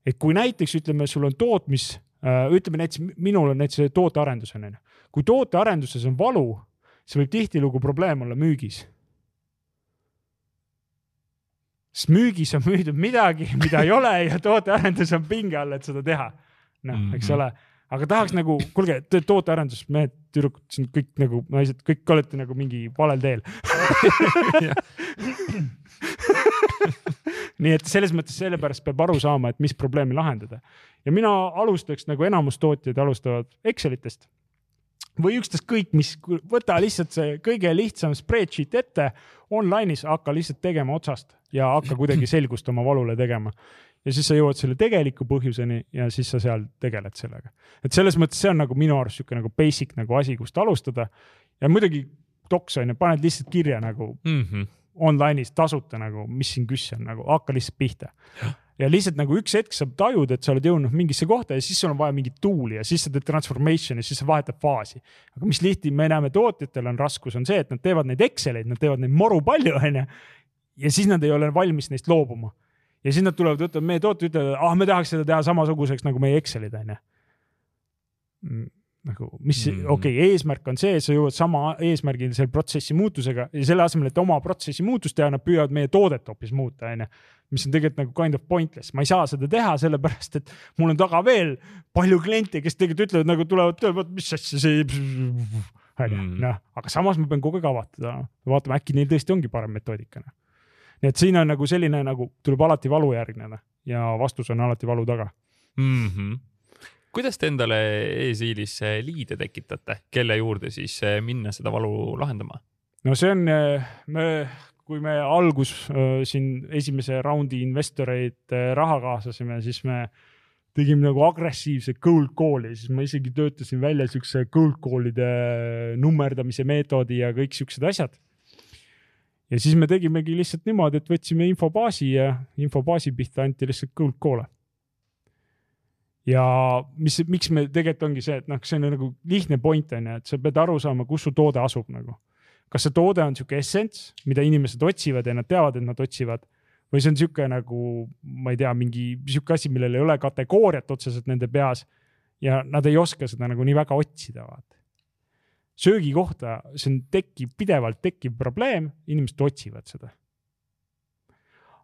et kui näiteks ütleme, sul on tootmis, äh, ütleme näiteks minul on näiteks tootearendus on ju, kui tootearenduses on valu, siis võib tihtilugu probleem olla müügis sest müügis on müüdud midagi, mida ei ole ja tootearendus on pinge all, et seda teha. noh mm -hmm., eks ole, aga tahaks nagu, kuulge, tootearendus, mehed, tüdrukud, siin kõik nagu naised, kõik olete nagu mingi valel teel [LAUGHS] nii et selles mõttes sellepärast peab aru saama, et mis probleemi lahendada. ja mina alustaks nagu enamus tootjaid alustavad Excelitest või ükstaskõik mis, võta lihtsalt see kõige lihtsam spreadsheet ette online'is, hakka lihtsalt tegema otsast ja hakka kuidagi [LAUGHS] selgust oma valule tegema. ja siis sa jõuad selle tegeliku põhjuseni ja siis sa seal tegeled sellega. et selles mõttes see on nagu minu arust sihuke nagu basic nagu asi, kust alustada. ja muidugi doks on ju, paned lihtsalt kirja nagu mm -hmm. online'is tasuta nagu, mis siin küss on nagu, hakka lihtsalt pihta ja lihtsalt nagu üks hetk sa tajud, et sa oled jõudnud mingisse kohta ja siis sul on vaja mingit tool'i ja siis sa teed transformation'i, siis sa vahetad faasi. aga mis tihti me näeme tootjatel on raskus, on see, et nad teevad neid Exceleid, nad teevad neid maru palju, onju. ja siis nad ei ole valmis neist loobuma. ja siis nad tulevad, ütlevad, meie tootjad ütlevad, ah, me tahaks seda teha samasuguseks nagu meie Excelid, onju mm, nagu, mis mm -hmm. okei okay,, eesmärk on see, sa jõuad sama eesmärgini selle protsessi muutusega ja selle asemel, et oma protsessi muutust teha, nad püüavad meie toodet hoopis muuta, onju mis on tegelikult nagu kind of pointless, ma ei saa seda teha, sellepärast et mul on taga veel palju kliente, kes tegelikult ütlevad nagu tulevad tööle, mis asja see. onju, mm. noh, aga samas ma pean kogu aeg avatud olema, vaatame, äkki neil tõesti ongi parem metoodika. Nii et siin on nagu selline nagu tuleb alati valu järgneda ja vastus on alati valu taga mm. -hmm kuidas te endale e-siilis liide tekitate, kelle juurde siis minna seda valu lahendama? no see on, me kui me algus siin esimese raundi investoreid raha kaasasime, siis me tegime nagu agressiivse cold call'i, siis ma isegi töötasin välja siukse cold call'ide nummerdamise meetodi ja kõik siuksed asjad. ja siis me tegimegi lihtsalt niimoodi, et võtsime infobaasi ja infobaasi pihta anti lihtsalt cold call'e. Ja mis, miks me tegelikult ongi see, et noh, see on nagu lihtne point on ju, et sa pead aru saama, kus su toode asub nagu kas see toode on sihuke essents, mida inimesed otsivad ja nad teavad, et nad otsivad või see on sihuke nagu, ma ei tea, mingi sihuke asi, millel ei ole kategooriat otseselt nende peas ja nad ei oska seda nagu nii väga otsida, vaata. söögi kohta, see on tekib, pidevalt tekkiv probleem, inimesed otsivad seda.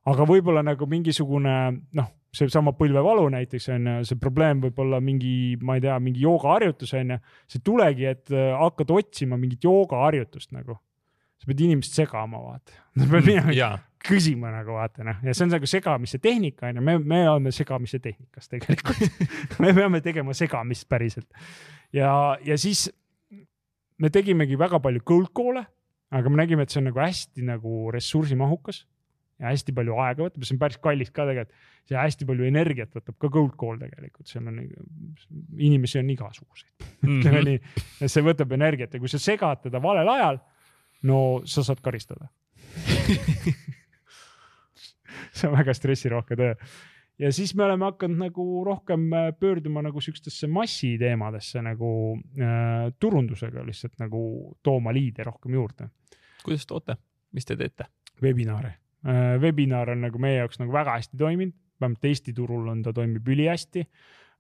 aga võib-olla nagu mingisugune noh, seesama põlvevalu näiteks on ju, see probleem võib olla mingi, ma ei tea, mingi joogaharjutus on ju. see tulegi, et äh, hakkad otsima mingit joogaharjutust nagu. sa pead inimest segama, vaata. sa pead minema mm, küsima nagu vaata noh, ja see on nagu segamise tehnika on ju, me, me oleme segamise tehnikas tegelikult [LAUGHS] me peame tegema segamist päriselt. ja, ja siis me tegimegi väga palju cold call'e, aga me nägime, et see on nagu hästi nagu ressursimahukas ja hästi palju aega võtab, see on päris kallis ka tegelikult. see hästi palju energiat võtab ka cold call tegelikult, seal on, inimesi on igasuguseid mm, [LAUGHS] ütleme -hmm. nii. see võtab energiat ja kui sa segad teda valel ajal, no sa saad karistada [LAUGHS] see on väga stressirohke töö. ja siis me oleme hakanud nagu rohkem äh, pöörduma nagu siukestesse massiteemadesse nagu äh, turundusega lihtsalt nagu tooma liide rohkem juurde. kuidas toote, mis te teete? webinare webinar on nagu meie jaoks nagu väga hästi toiminud, vähemalt Eesti turul on ta toimib ülihästi.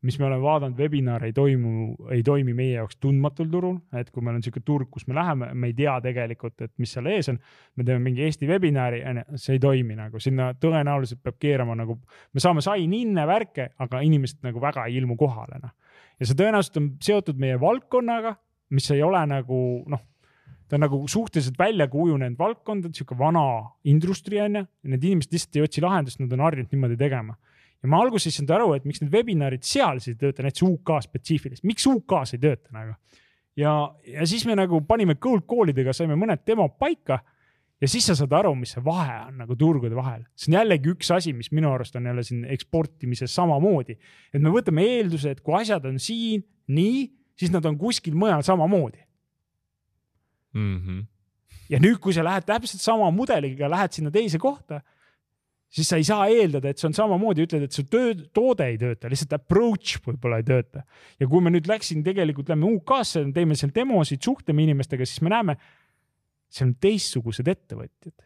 mis me oleme vaadanud, webinar ei toimu, ei toimi meie jaoks tundmatul turul, et kui meil on niisugune turg, kus me läheme, me ei tea tegelikult, et mis seal ees on. me teeme mingi Eesti webinari, see ei toimi nagu sinna tõenäoliselt peab keerama nagu, me saame sign-in'e värke, aga inimesed nagu väga ei ilmu kohale, noh. ja see tõenäoliselt on seotud meie valdkonnaga, mis ei ole nagu noh ta on nagu suhteliselt välja kujunenud valdkond, sihuke vana industry on ju, need inimesed lihtsalt ei otsi lahendust, nad on harjunud niimoodi tegema. ja ma alguses ei saanud aru, et miks need webinarid seal siis ei tööta, näiteks UK spetsiifiliselt, miks UK-s ei tööta nagu. ja, ja siis me nagu panime cold call idega, saime mõned demod paika ja siis sa saad aru, mis see vahe on nagu turgude vahel. see on jällegi üks asi, mis minu arust on jälle siin eksportimises samamoodi, et me võtame eelduse, et kui asjad on siin nii, siis nad on kuskil mujal samamoodi mm. -hmm. ja nüüd, kui sa lähed täpselt sama mudeliga, lähed sinna teise kohta, siis sa ei saa eeldada, et see on samamoodi, ütled, et su töö, toode ei tööta, lihtsalt approach võib-olla ei tööta. ja kui me nüüd läksin, tegelikult lähme UK-sse, teeme seal demosid, suhtleme inimestega, siis me näeme, seal on teistsugused ettevõtjad.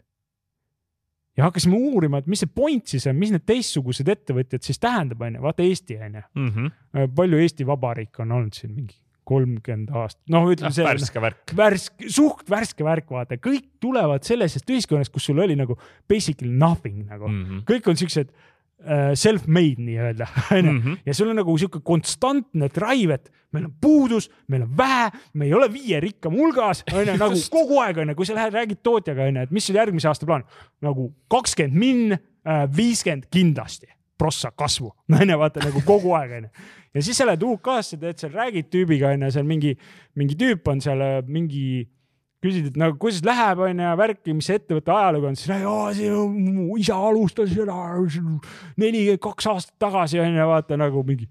ja hakkasime uurima, et mis see point siis on, mis need teistsugused ettevõtjad siis tähendab, onju, vaata Eesti onju mm. -hmm. palju Eesti Vabariik on olnud siin mingi kolmkümmend aastat, noh, ütleme ah, see. värske värk. värske, suht värske värk, vaata, kõik tulevad sellisest ühiskonnast, kus sul oli nagu basically nothing nagu mm, -hmm. kõik on siuksed uh, self-made nii-öelda, [LAUGHS] onju. Mhm. ja sul on nagu sihuke konstantne drive, et meil on puudus, meil on vähe, me ei ole viie rikkam hulgas, onju, [LAUGHS] nagu kogu aeg onju, kui sa lähed, räägid tootjaga onju, et mis sul järgmise aasta plaan, nagu kakskümmend min, äh, viiskümmend kindlasti prossa kasvu, [LAUGHS] onju, vaata nagu kogu aeg onju. Ja siis sa lähed UK-sse, teed seal, räägid tüübiga onju, seal mingi, mingi tüüp on seal mingi, küsid, et nagu kuidas läheb onju, värki, mis ettevõtte ajalugu on, siis räägib, see mu isa alustas seda nelikümmend kaks aastat tagasi onju, vaata nagu mingi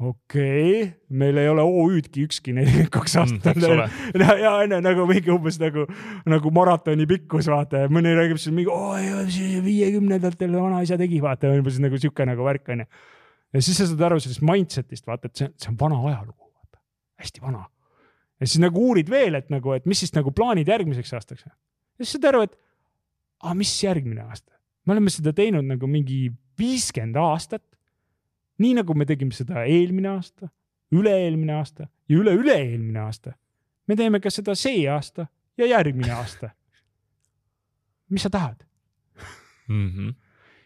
okei okay., meil ei ole OÜ-dki ükski nelikümmend [LAUGHS] kaks mm, aastat mm,. ja, ja onju nagu mingi umbes nagu, nagu maratoni pikkus vaata mõni räägib siis mingi, viiekümnendatel vanaisa tegi vaata, umbes nagu sihuke nagu värk onju ja siis sa saad aru sellest mindset'ist, vaata, et see, see on vana ajalugu, vaata, hästi vana. ja siis nagu uurid veel, et nagu, et mis siis nagu plaanid järgmiseks aastaks. ja siis saad aru, et aga mis järgmine aasta, me oleme seda teinud nagu mingi viiskümmend aastat. Nii nagu me tegime seda eelmine aasta, üle-eelmine aasta ja üle-üle-eelmine aasta. me teeme ka seda see aasta ja järgmine aasta. mis sa tahad mm? -hmm.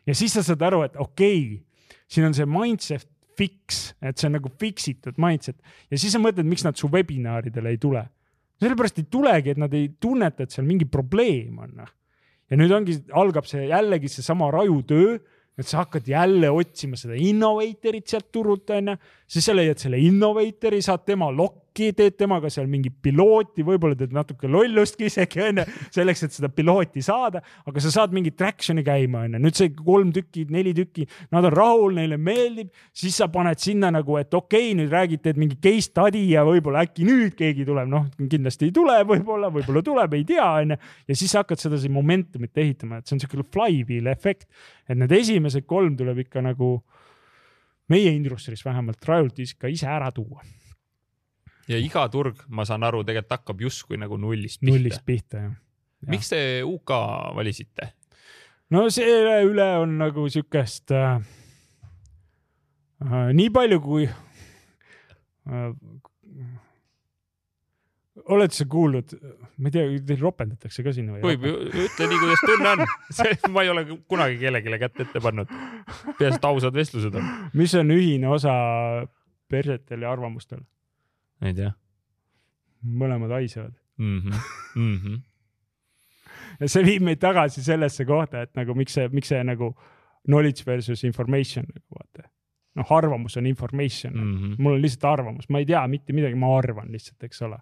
ja siis sa saad aru, et okei okay, siin on see mindset fix, et see on nagu fix itud mindset ja siis sa mõtled, miks nad su webinaridele ei tule. sellepärast ei tulegi, et nad ei tunneta, et seal mingi probleem on. Noh. ja nüüd ongi, algab see jällegi seesama raju töö, et sa hakkad jälle otsima seda innovator'it sealt turult onju, siis sa leiad selle innovator'i, saad tema äkki teed temaga seal mingi pilooti, võib-olla teed natuke lollustki isegi onju, selleks, et seda pilooti saada, aga sa saad mingit traction'i käima onju, nüüd see kolm tükki, neli tükki, nad on rahul, neile meeldib, siis sa paned sinna nagu, et okei okay,, nüüd räägid, teed mingi case study ja võib-olla äkki nüüd keegi tuleb, noh, kindlasti ei tule, võib-olla, võib-olla tuleb, ei tea onju. ja siis sa hakkad sedasi momentumit ehitama, et see on siuke flywheel efekt, et need esimesed kolm tuleb ikka nagu meie industry's vähemalt rajult ikka ise ära tuua ja iga turg, ma saan aru, tegelikult hakkab justkui nagu nullist pihta. nullist pihta, jah ja.. miks te UK valisite? no selle üle on nagu siukest äh, äh, nii palju kui äh, oled sa kuulnud, ma ei tea, teil ropendatakse ka sinna või? võib, ütle nii, kuidas tunne on. [LAUGHS] ma ei ole kunagi kellelegi kätt ette pannud. peaasi, et ausad vestlused on. mis on ühine osa persetel ja arvamustel? Ei tea. mõlemad haisevad mm. -hmm. Mm -hmm. ja see viib meid tagasi sellesse kohta, et nagu miks see, miks see nagu knowledge versus information nagu vaata. noh, arvamus on information mm, -hmm. mul on lihtsalt arvamus, ma ei tea mitte midagi, ma arvan lihtsalt, eks ole.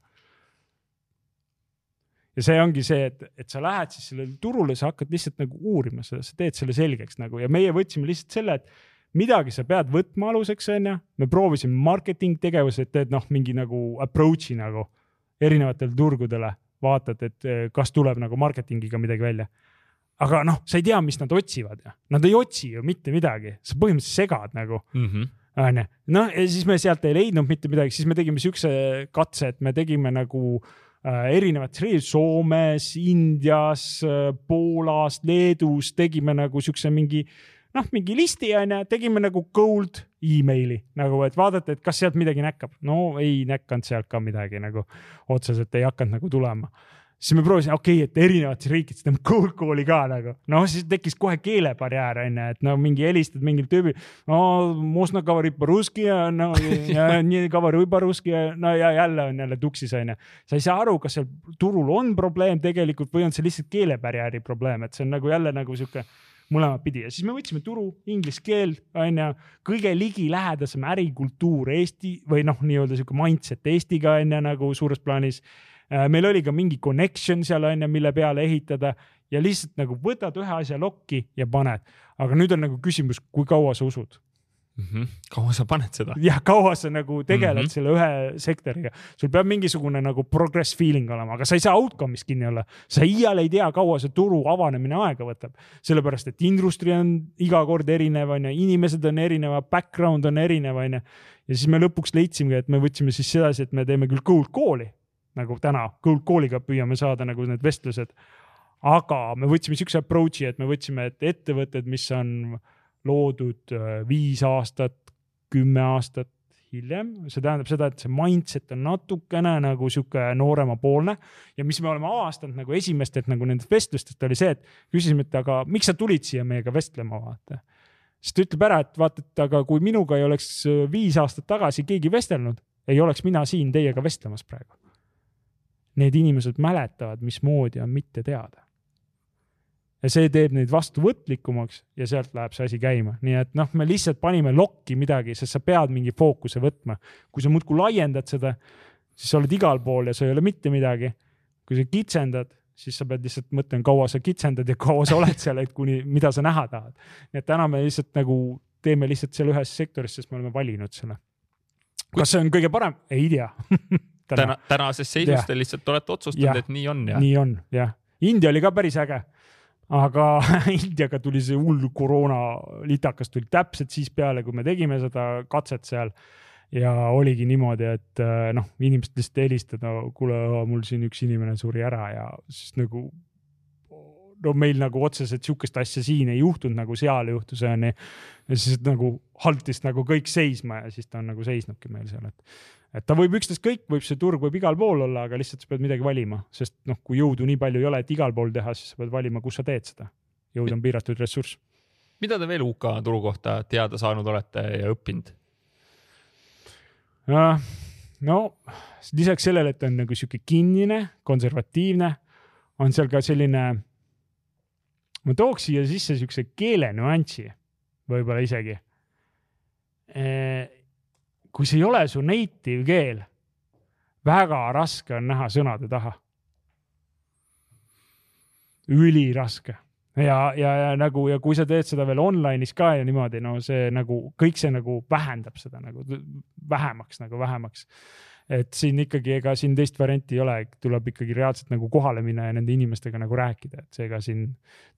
ja see ongi see, et, et sa lähed siis sellele turule, sa hakkad lihtsalt nagu uurima seda, sa teed selle selgeks nagu ja meie võtsime lihtsalt selle, et midagi sa pead võtma aluseks, onju. me proovisime marketing tegevused, teed noh, mingi nagu approach'i nagu erinevatele turgudele, vaatad, et eh, kas tuleb nagu marketingiga midagi välja. aga noh, sa ei tea, mis nad otsivad ja nad ei otsi ju mitte midagi, sa põhimõtteliselt segad nagu. Mm. -hmm onju, noh ja siis me sealt ei leidnud mitte midagi, siis me tegime siukse katse, et me tegime nagu äh, erinevates riikides, Soomes, Indias äh,, Poolas, Leedus tegime nagu siukse mingi äh, noh, mingi listi onju, tegime nagu cold emaili nagu, et vaadata, et kas sealt midagi näkkab. no ei näkkanud sealt ka midagi nagu otseselt ei hakanud nagu tulema siis me proovisime, okei okay,, et erinevates riikides teeme cold call'i ka nagu, noh, siis tekkis kohe keelebarjäär onju, et no mingi helistad mingil tüübil, no можно говорить по-русски ja no ja nii говорю по-русски ja no ja jälle on jälle tuksis onju. sa ei saa aru, kas seal turul on probleem tegelikult või on see lihtsalt keelebarjääri probleem, et see on nagu jälle nagu sihuke mõlemat pidi. Ja siis me võtsime turu, inglise keel, on ju, kõige ligilähedasem ärikultuur Eesti või noh, nii-öelda sihuke mindset Eestiga on ju nagu suures plaanis. Äh, meil oli ka mingi connection seal on ju, mille peale ehitada. Ja lihtsalt nagu võtad ühe asja lokki ja paned, aga nüüd on nagu küsimus, kui kaua sa usud mm. -hmm. kaua sa paned seda? [LAUGHS] jah, kaua sa nagu tegeled mm. -hmm. selle ühe sektoriga, sul peab mingisugune nagu progress feeling olema, aga sa ei saa outcome'is kinni olla. sa iial ei tea, kaua see turu avanemine aega võtab, sellepärast et industry on iga kord erinev, on ju, inimesed on erinevad, background on erinev, on ju. ja siis me lõpuks leidsimegi, et me võtsime siis sedasi, et me teeme küll cold call'i nagu täna, cold call'iga püüame saada nagu need vestlused. aga me võtsime siukse approach'i, et me võtsime, et ettevõtted, mis on loodud äh, viis aastat, kümme aastat hiljem, see tähendab seda, et see mindset on natukene nagu sihuke nooremapoolne ja mis me oleme avastanud nagu esimestelt nagu nendest vestlustest oli see, et küsisime, et aga miks sa tulid siia meiega vestlema, vaata. siis ta ütleb ära, et vaata, et aga kui minuga ei oleks äh, viis aastat tagasi keegi vestelnud, ei oleks mina siin teiega vestlemas praegu. Need inimesed mäletavad, mismoodi on mitte teada ja see teeb neid vastuvõtlikumaks ja sealt läheb see asi käima, nii et noh, me lihtsalt panime lokki midagi, sest sa pead mingi fookuse võtma. kui sa muudkui laiendad seda, siis sa oled igal pool ja sa ei ole mitte midagi. kui sa kitsendad, siis sa pead lihtsalt mõtlema, kaua sa kitsendad ja kaua sa oled seal, et kuni, mida sa näha tahad. nii et täna me lihtsalt nagu teeme lihtsalt seal ühes sektoris, sest me oleme valinud selle. kas see on kõige parem? ei tea [LAUGHS] täna, täna, tänases seisus te lihtsalt olete otsustanud, et nii on ja nii on, jah. India oli ka päris äge. Aga [LAUGHS] Indiaga tuli see hull koroona litakas tuli täpselt siis peale, kui me tegime seda katset seal. ja oligi niimoodi, et äh, noh, inimesed lihtsalt helistavad, no kuule, mul siin üks inimene suri ära ja siis nagu no meil nagu otseselt sihukest asja siin ei juhtunud, nagu seal juhtus onju. ja siis nagu haltis nagu kõik seisma ja siis ta on nagu seisnudki meil seal, et, et ta võib ükstaskõik, võib see turg võib igal pool olla, aga lihtsalt sa pead midagi valima, sest noh, kui jõudu nii palju ei ole, et igal pool teha, siis sa pead valima, kus sa teed seda. jõud on piiratud ressurss. mida te veel UK turu kohta teada saanud olete ja õppinud? no lisaks sellele, et ta on nagu sihuke kinnine, konservatiivne, on seal ka selline, ma tooks siia sisse siukse keelenüansi võib-olla isegi. kui see ei ole su native keel, väga raske on näha sõnade taha. üliraske ja, ja, ja nagu ja kui sa teed seda veel online'is ka ja niimoodi, no see nagu kõik see nagu vähendab seda nagu vähemaks nagu vähemaks. Et siin ikkagi, ega siin teist varianti ei ole, tuleb ikkagi reaalselt nagu kohale minna ja nende inimestega nagu rääkida, et seega siin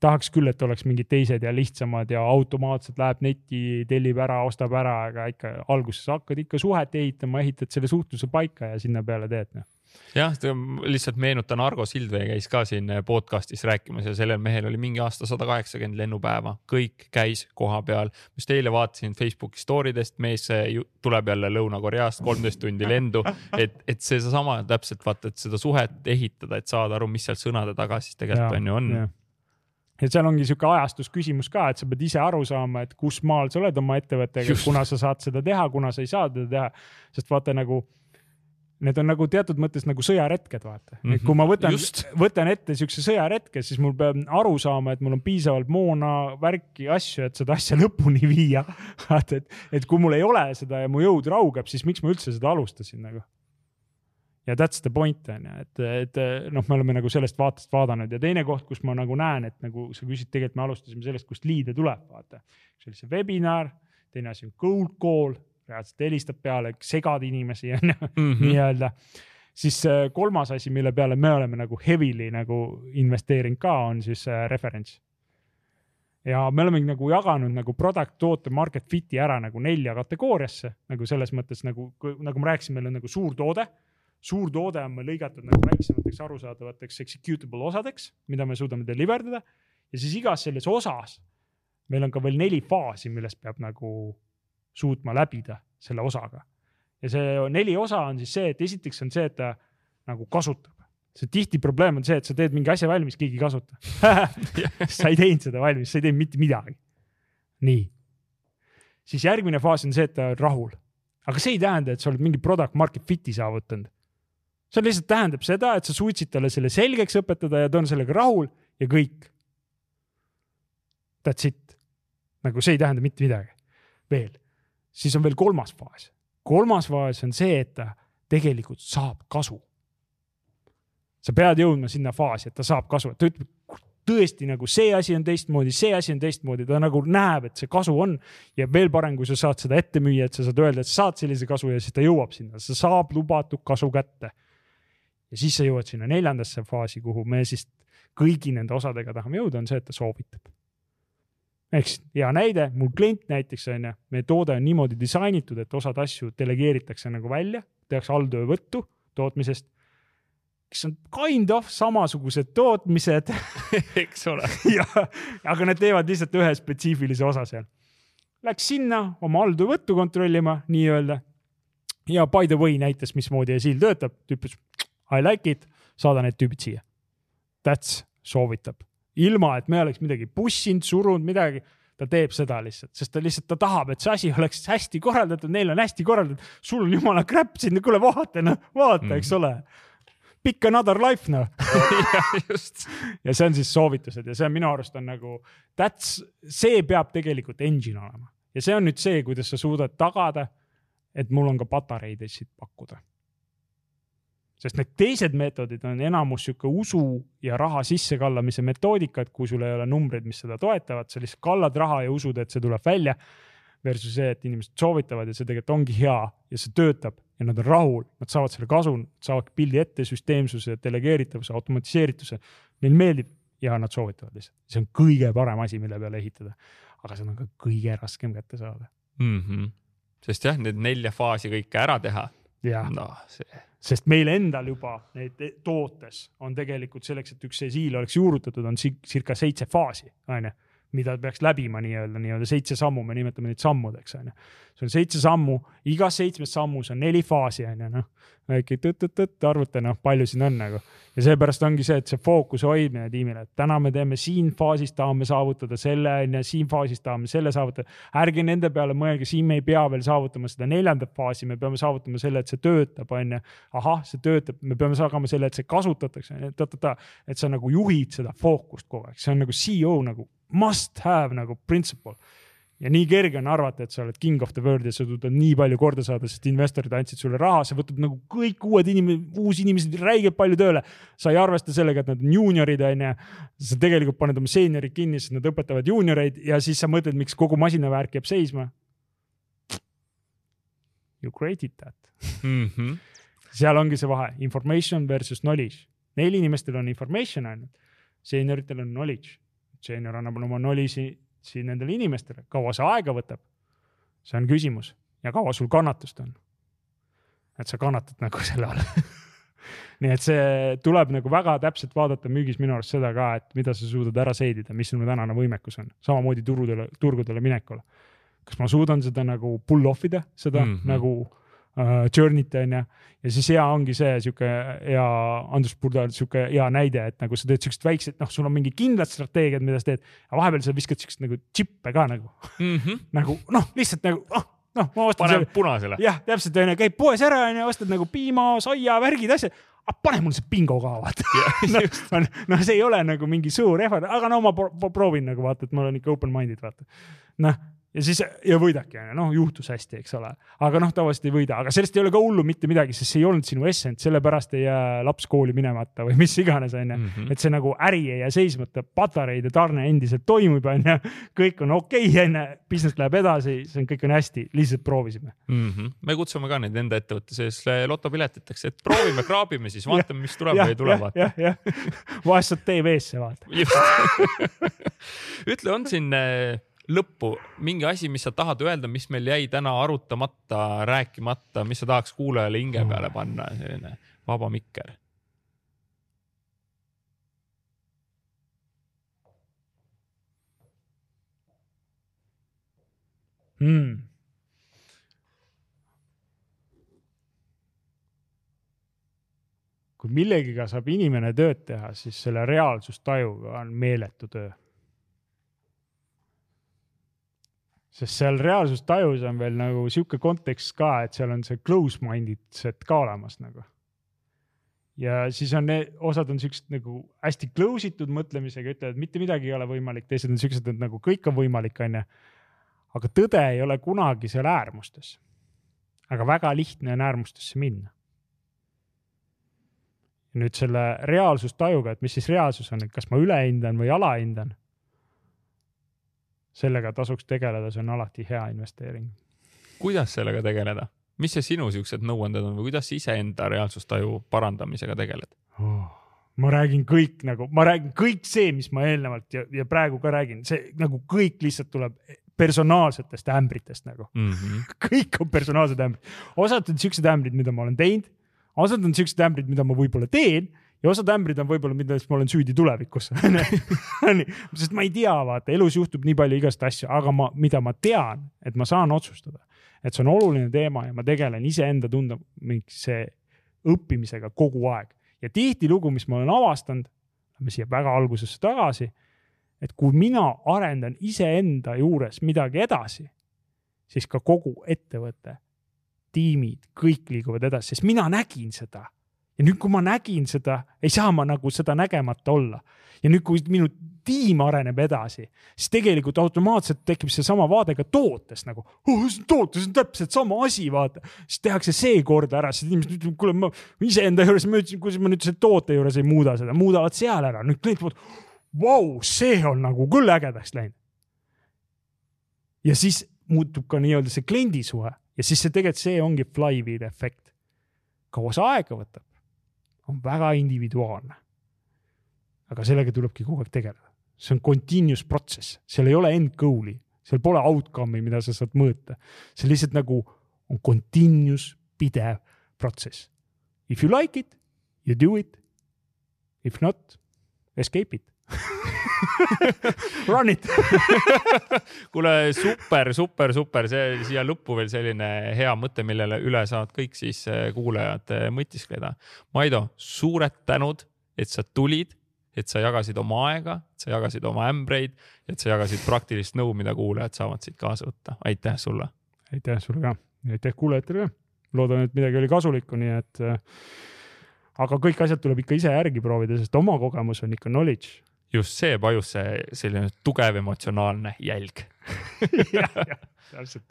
tahaks küll, et oleks mingid teised ja lihtsamad ja automaatselt läheb netti, tellib ära, ostab ära, aga ikka alguses hakkad ikka suhet ehitama, ehitad selle suhtluse paika ja sinna peale teed noh jah, lihtsalt meenutan, Argo Sildvee käis ka siin podcast'is rääkimas ja sellel mehel oli mingi aasta sada kaheksakümmend lennupäeva, kõik käis koha peal. just eile vaatasin Facebooki story dest, mees ju- tuleb jälle Lõuna-Koreast, kolmteist tundi lendu, et, et seesama täpselt vaata, et seda suhet ehitada, et saada aru, mis seal sõnade taga siis tegelikult on ju on. ja seal ongi sihuke ajastus küsimus ka, et sa pead ise aru saama, et kus maal sa oled oma ettevõttega, kuna sa saad seda teha, kuna sa ei saa seda teha, sest vaata nagu need on nagu teatud mõttes nagu sõjaretked, vaata mm. -hmm. et kui ma võtan võtan ette siukse sõjaretke, siis mul peab aru saama, et mul on piisavalt moona, värki, asju, et seda asja [LAUGHS] lõpuni viia. vaata, et, et kui mul ei ole seda ja mu jõud raugeb, siis miks ma üldse seda alustasin nagu. ja that's the point on ju, et, et noh, me oleme nagu sellest vaatest vaadanud ja teine koht, kus ma nagu näen, et nagu sa küsid, tegelikult me alustasime sellest, kust liide tuleb, vaata. üks oli see webinar, teine asi on cold call, reaalselt helistab peale, segad inimesi [LAUGHS] on ju Mhm. nii-öelda. siis äh, kolmas asi, mille peale me oleme nagu heavily nagu investeerinud ka, on siis äh, referents. ja me oleme nagu jaganud nagu product, toote, market fit'i ära nagu nelja kategooriasse nagu selles mõttes nagu, nagu ma rääkisin, meil on nagu suur toode. suur toode on meil lõigatud nagu väiksemateks arusaadavateks executable osadeks, mida me suudame deliver dada ja siis igas selles osas meil on ka veel neli faasi, millest peab nagu suutma läbida selle osaga. ja see neli osa on siis see, et esiteks on see, et ta nagu kasutab. see tihti probleem on see, et sa teed mingi asja valmis, keegi ei kasuta [LAUGHS] sa ei teinud seda valmis, sa ei teinud mitte midagi. nii. siis järgmine faas on see, et ta on rahul. aga see ei tähenda, et sa oled mingi product market fit'i saavutanud. see lihtsalt tähendab seda, et sa suutsid talle selle selgeks õpetada ja ta on sellega rahul ja kõik. That's it. nagu see ei tähenda mitte midagi. veel, siis on veel kolmas faas. kolmas faas on see, et ta tegelikult saab kasu. sa pead jõudma sinna faasi, et ta saab kasu, et ta ütleb, tõesti nagu see asi on teistmoodi, see asi on teistmoodi, ta nagu näeb, et see kasu on. ja veel parem, kui sa saad seda ette müüa, et sa saad öelda, et sa saad sellise kasu ja siis ta jõuab sinna, sa saab lubatud kasu kätte. ja siis sa jõuad sinna neljandasse faasi, kuhu me siis kõigi nende osadega tahame jõuda, on see, et ta soovitab eks hea näide, mul klient näiteks on ju, meie toode on niimoodi disainitud, et osad asju delegeeritakse nagu välja, tehakse alltöövõttu tootmisest kes on kind of samasugused tootmised [LAUGHS] eks ole [LAUGHS] ja, aga nad teevad lihtsalt ühe spetsiifilise osa seal. Läks sinna oma alltöövõttu kontrollima nii-öelda. ja by the way näitas, mismoodi Esil töötab, ta ütles I like it, saada need tüübid siia. That's soovitab, ilma et me oleks midagi pussinud, surunud, midagi ta teeb seda lihtsalt, sest ta lihtsalt, ta tahab, et see asi oleks hästi korraldatud, neil on hästi korraldatud, sul on jumala crap siin, kuule vaata noh, vaata mm., eks ole Pick another life noh [LAUGHS] just. ja see on siis soovitused ja see on minu arust on nagu, that's, see peab tegelikult engine olema ja see on nüüd see, kuidas sa suudad tagada, et mul on ka patareideid siit pakkuda. Sest need teised meetodid on enamus sihuke usu ja raha sissekallamise metoodikad, kui sul ei ole numbreid, mis seda toetavad, sa lihtsalt kallad raha ja usud, et see tuleb välja versus see, et inimesed soovitavad ja see tegelikult ongi hea ja see töötab ja nad on rahul, nad saavad selle kasu, saavad pildi ette, süsteemsuse, delegeeritavuse, automatiseerituse. Neile meeldib ja nad soovitavad lihtsalt, see on kõige parem asi, mille peale ehitada. aga see on ka kõige raskem kätte saada mm. -hmm. sest jah, need nelja faasi kõike ära teha. No see sest meil endal juba need tootes on tegelikult selleks, et üks siil oleks juurutatud, on circa seitse faasi, onju mida peaks läbima nii-öelda, nii-öelda seitse sammu, me nimetame neid sammudeks, onju. see on seitse sammu, igas seitsmes sammus on neli faasi, onju, noh. Väike tõtt-tõtt-tõtt, arvuta, noh, palju siin on nagu. ja seepärast ongi see, et see fookuse hoidmine tiimile, et täna me teeme siin faasis, tahame saavutada selle, onju, siin faasis tahame selle saavutada. ärge nende peale mõelge, siin me ei pea veel saavutama seda neljandat faasi, me peame saavutama selle, et see töötab, onju. ahah, see töötab, me peame saama selle, et see kasutatakse, ta-ta-ta, et sa nagu juhid seda fookust kogu aeg, see on nagu CEO nagu must have nagu principle. Ja nii kerge on arvata, et sa oled king of the world ja sa suudad nii palju korda saada, sest investorid andsid sulle raha, sa võtad nagu kõik uued inimesed, uusi inimesi räigelt palju tööle. sa ei arvesta sellega, et nad on juuniorid, onju. sa tegelikult paned oma seeniorid kinni, sest nad õpetavad juunioreid ja siis sa mõtled, miks kogu masinavärk jääb seisma. You created that mm. -hmm. seal ongi see vahe, information versus knowledge. Neil inimestel on information ainult, seenioritel on knowledge seenior annab oma knowledge'i siin nendele inimestele, kaua see aega võtab? see on küsimus ja kaua sul kannatust on? et sa kannatad nagu [LAUGHS] selle all nii et see tuleb nagu väga täpselt vaadata müügis minu arust seda ka, et mida sa suudad ära seedida, mis sinu tänane võimekus on, samamoodi turudele, turgudele minekul. kas ma suudan seda nagu pull off ida, seda mm -hmm. nagu journey't on ju. ja siis hea ongi see sihuke hea, Andrus Purda sihuke hea näide, et nagu sa teed siukest väikset, noh, sul on mingid kindlad strateegiad, mida sa teed. aga vahepeal sa viskad siukest nagu džippe ka nagu mm, -hmm. [LAUGHS] nagu noh, lihtsalt nagu noh noh, ma ostan. paneme punasele. jah, täpselt onju, käid poes ära onju, ostad nagu piima, soia, värgid, asjad. aga pane mulle see bingo ka vaata noh, [LAUGHS] noh, see ei ole nagu mingi suur effort, aga no ma proovin nagu vaata, et ma olen ikka open minded vaata. noh ja siis ja võidabki onju, noh juhtus hästi, eks ole, aga noh, tavaliselt ei võida, aga sellest ei ole ka hullu mitte midagi, sest see ei olnud sinu essence, sellepärast ei jää laps kooli minemata või mis iganes onju. -hmm. et see nagu äri ei jää seismata, patareide tarne endiselt toimub onju, kõik on okei okay, onju, business läheb edasi, see on, kõik on hästi, lihtsalt proovisime mm. -hmm. me kutsume ka neid enda ettevõtte sees lotopiletiteks, et proovime, kraabime siis, vaatame, mis tuleb või ei tule vaata. vahest saad TV-sse vaata. [LAUGHS] ütle, on siin lõppu. Mingi asi, mis sa tahad öelda, mis meil jäi täna arutamata, rääkimata, mis sa tahaks kuulajale hinge peale panna, selline vaba mikker? mm.. kui millegiga saab inimene tööd teha, siis selle reaalsustajuga on meeletu töö sest seal reaalsustajus on veel nagu sihuke kontekst ka, et seal on see close-minded set ka olemas nagu. ja siis on osad on siuksed nagu hästi close itud mõtlemisega, ütlevad, mitte midagi ei ole võimalik, teised on siuksed, et nagu kõik on võimalik, onju. aga tõde ei ole kunagi seal äärmustes. aga väga lihtne on äärmustesse minna. nüüd selle reaalsustajuga, et mis siis reaalsus on, et kas ma ülehindan või alahindan. Sellega tasuks tegeleda, see on alati hea investeering. kuidas sellega tegeleda? mis see sinu siuksed nõuanded on või kuidas iseenda reaalsustaju parandamisega tegeled oh.? ma räägin kõik nagu, ma räägin kõik see, mis ma eelnevalt ja, ja praegu ka räägin, see nagu kõik lihtsalt tuleb personaalsetest ämbritest nagu mm. -hmm. [LAUGHS] kõik on personaalsed ämbrid, osad on siuksed ämbrid, mida ma olen teinud, osad on siuksed ämbrid, mida ma võib-olla teen ja osad ämbrid on võib-olla, milles ma olen süüdi tulevikus. [LAUGHS] Sest ma ei tea, vaata, elus juhtub nii palju igast asju, aga ma, mida ma tean, et ma saan otsustada, et see on oluline teema ja ma tegelen iseenda tundmise õppimisega kogu aeg. Ja tihtilugu, mis ma olen avastanud, lähme siia väga algusesse tagasi, et kui mina arendan iseenda juures midagi edasi, siis ka kogu ettevõte, tiimid, kõik liiguvad edasi, sest mina nägin seda. Ja nüüd, kui ma nägin seda, ei saa ma nagu seda nägemata olla. ja nüüd, kui minu tiim areneb edasi, siis tegelikult automaatselt tekib seesama vaade ka tootes nagu oh,, tootes on täpselt sama asi, vaata. siis tehakse see korda ära, siis inimesed ütlevad, kuule, ma iseenda juures, ma ütlesin, kuidas ma nüüd selle toote juures ei muuda seda, muudavad seal ära, nüüd klient vaatab, vau, see on nagu küll ägedaks läinud. ja siis muutub ka nii-öelda see kliendi suhe ja siis see tegelikult, see ongi flywheel efekt. kaua see aega võtab, on väga individuaalne. aga sellega tulebki kogu aeg tegeleda see on continuous protsess, seal ei ole end goal'i, seal pole outcome'i, mida sa saad mõõta. see lihtsalt nagu on continuous, pidev protsess. If you like it, you do it. If not, escape it [LAUGHS] [LAUGHS] Run it [LAUGHS] kuule, super, super, super, see siia lõppu veel selline hea mõte, millele üle saavad kõik siis eh, kuulajad eh, mõtiskleda. Maido, suured tänud, et sa tulid et sa jagasid oma aega, et sa jagasid oma ämbreid, et sa jagasid praktilist nõu, mida kuulajad saavad siit kaasa võtta. aitäh sulle. aitäh sulle ka aitäh kuulajatele ka. loodan, et midagi oli kasulikku, nii et äh, aga kõik asjad tuleb ikka ise järgi proovida, sest oma kogemus on ikka knowledge. Just see vajus see selline tugev emotsionaalne jälg jah, jah, täpselt.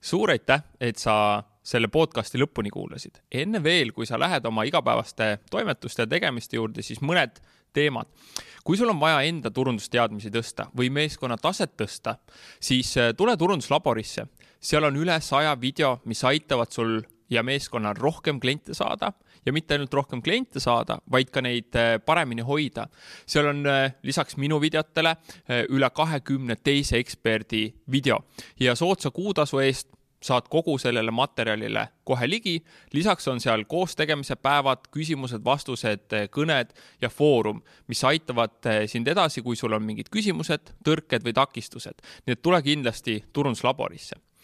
suur aitäh, et sa selle podcasti lõpuni kuulasid. enne veel, kui sa lähed oma igapäevaste toimetuste ja tegemiste juurde, siis mõned teemad. kui sul on vaja enda turundusteadmisi tõsta või meeskonna taset tõsta, siis äh, tule turunduslaborisse. seal on üle saja video, mis aitavad sul ja meeskonnal rohkem kliente saada ja mitte ainult rohkem kliente saada, vaid ka neid äh, paremini hoida. seal on äh, lisaks minu videotele üle kahekümne teise eksperdi video ja soodsa kuutasu eest saad kogu sellele materjalile kohe ligi. lisaks on seal koostegemise päevad, küsimused-vastused, kõned ja foorum, mis aitavad sind edasi, kui sul on mingid küsimused, tõrked või takistused. nii et tule kindlasti turunduslaborisse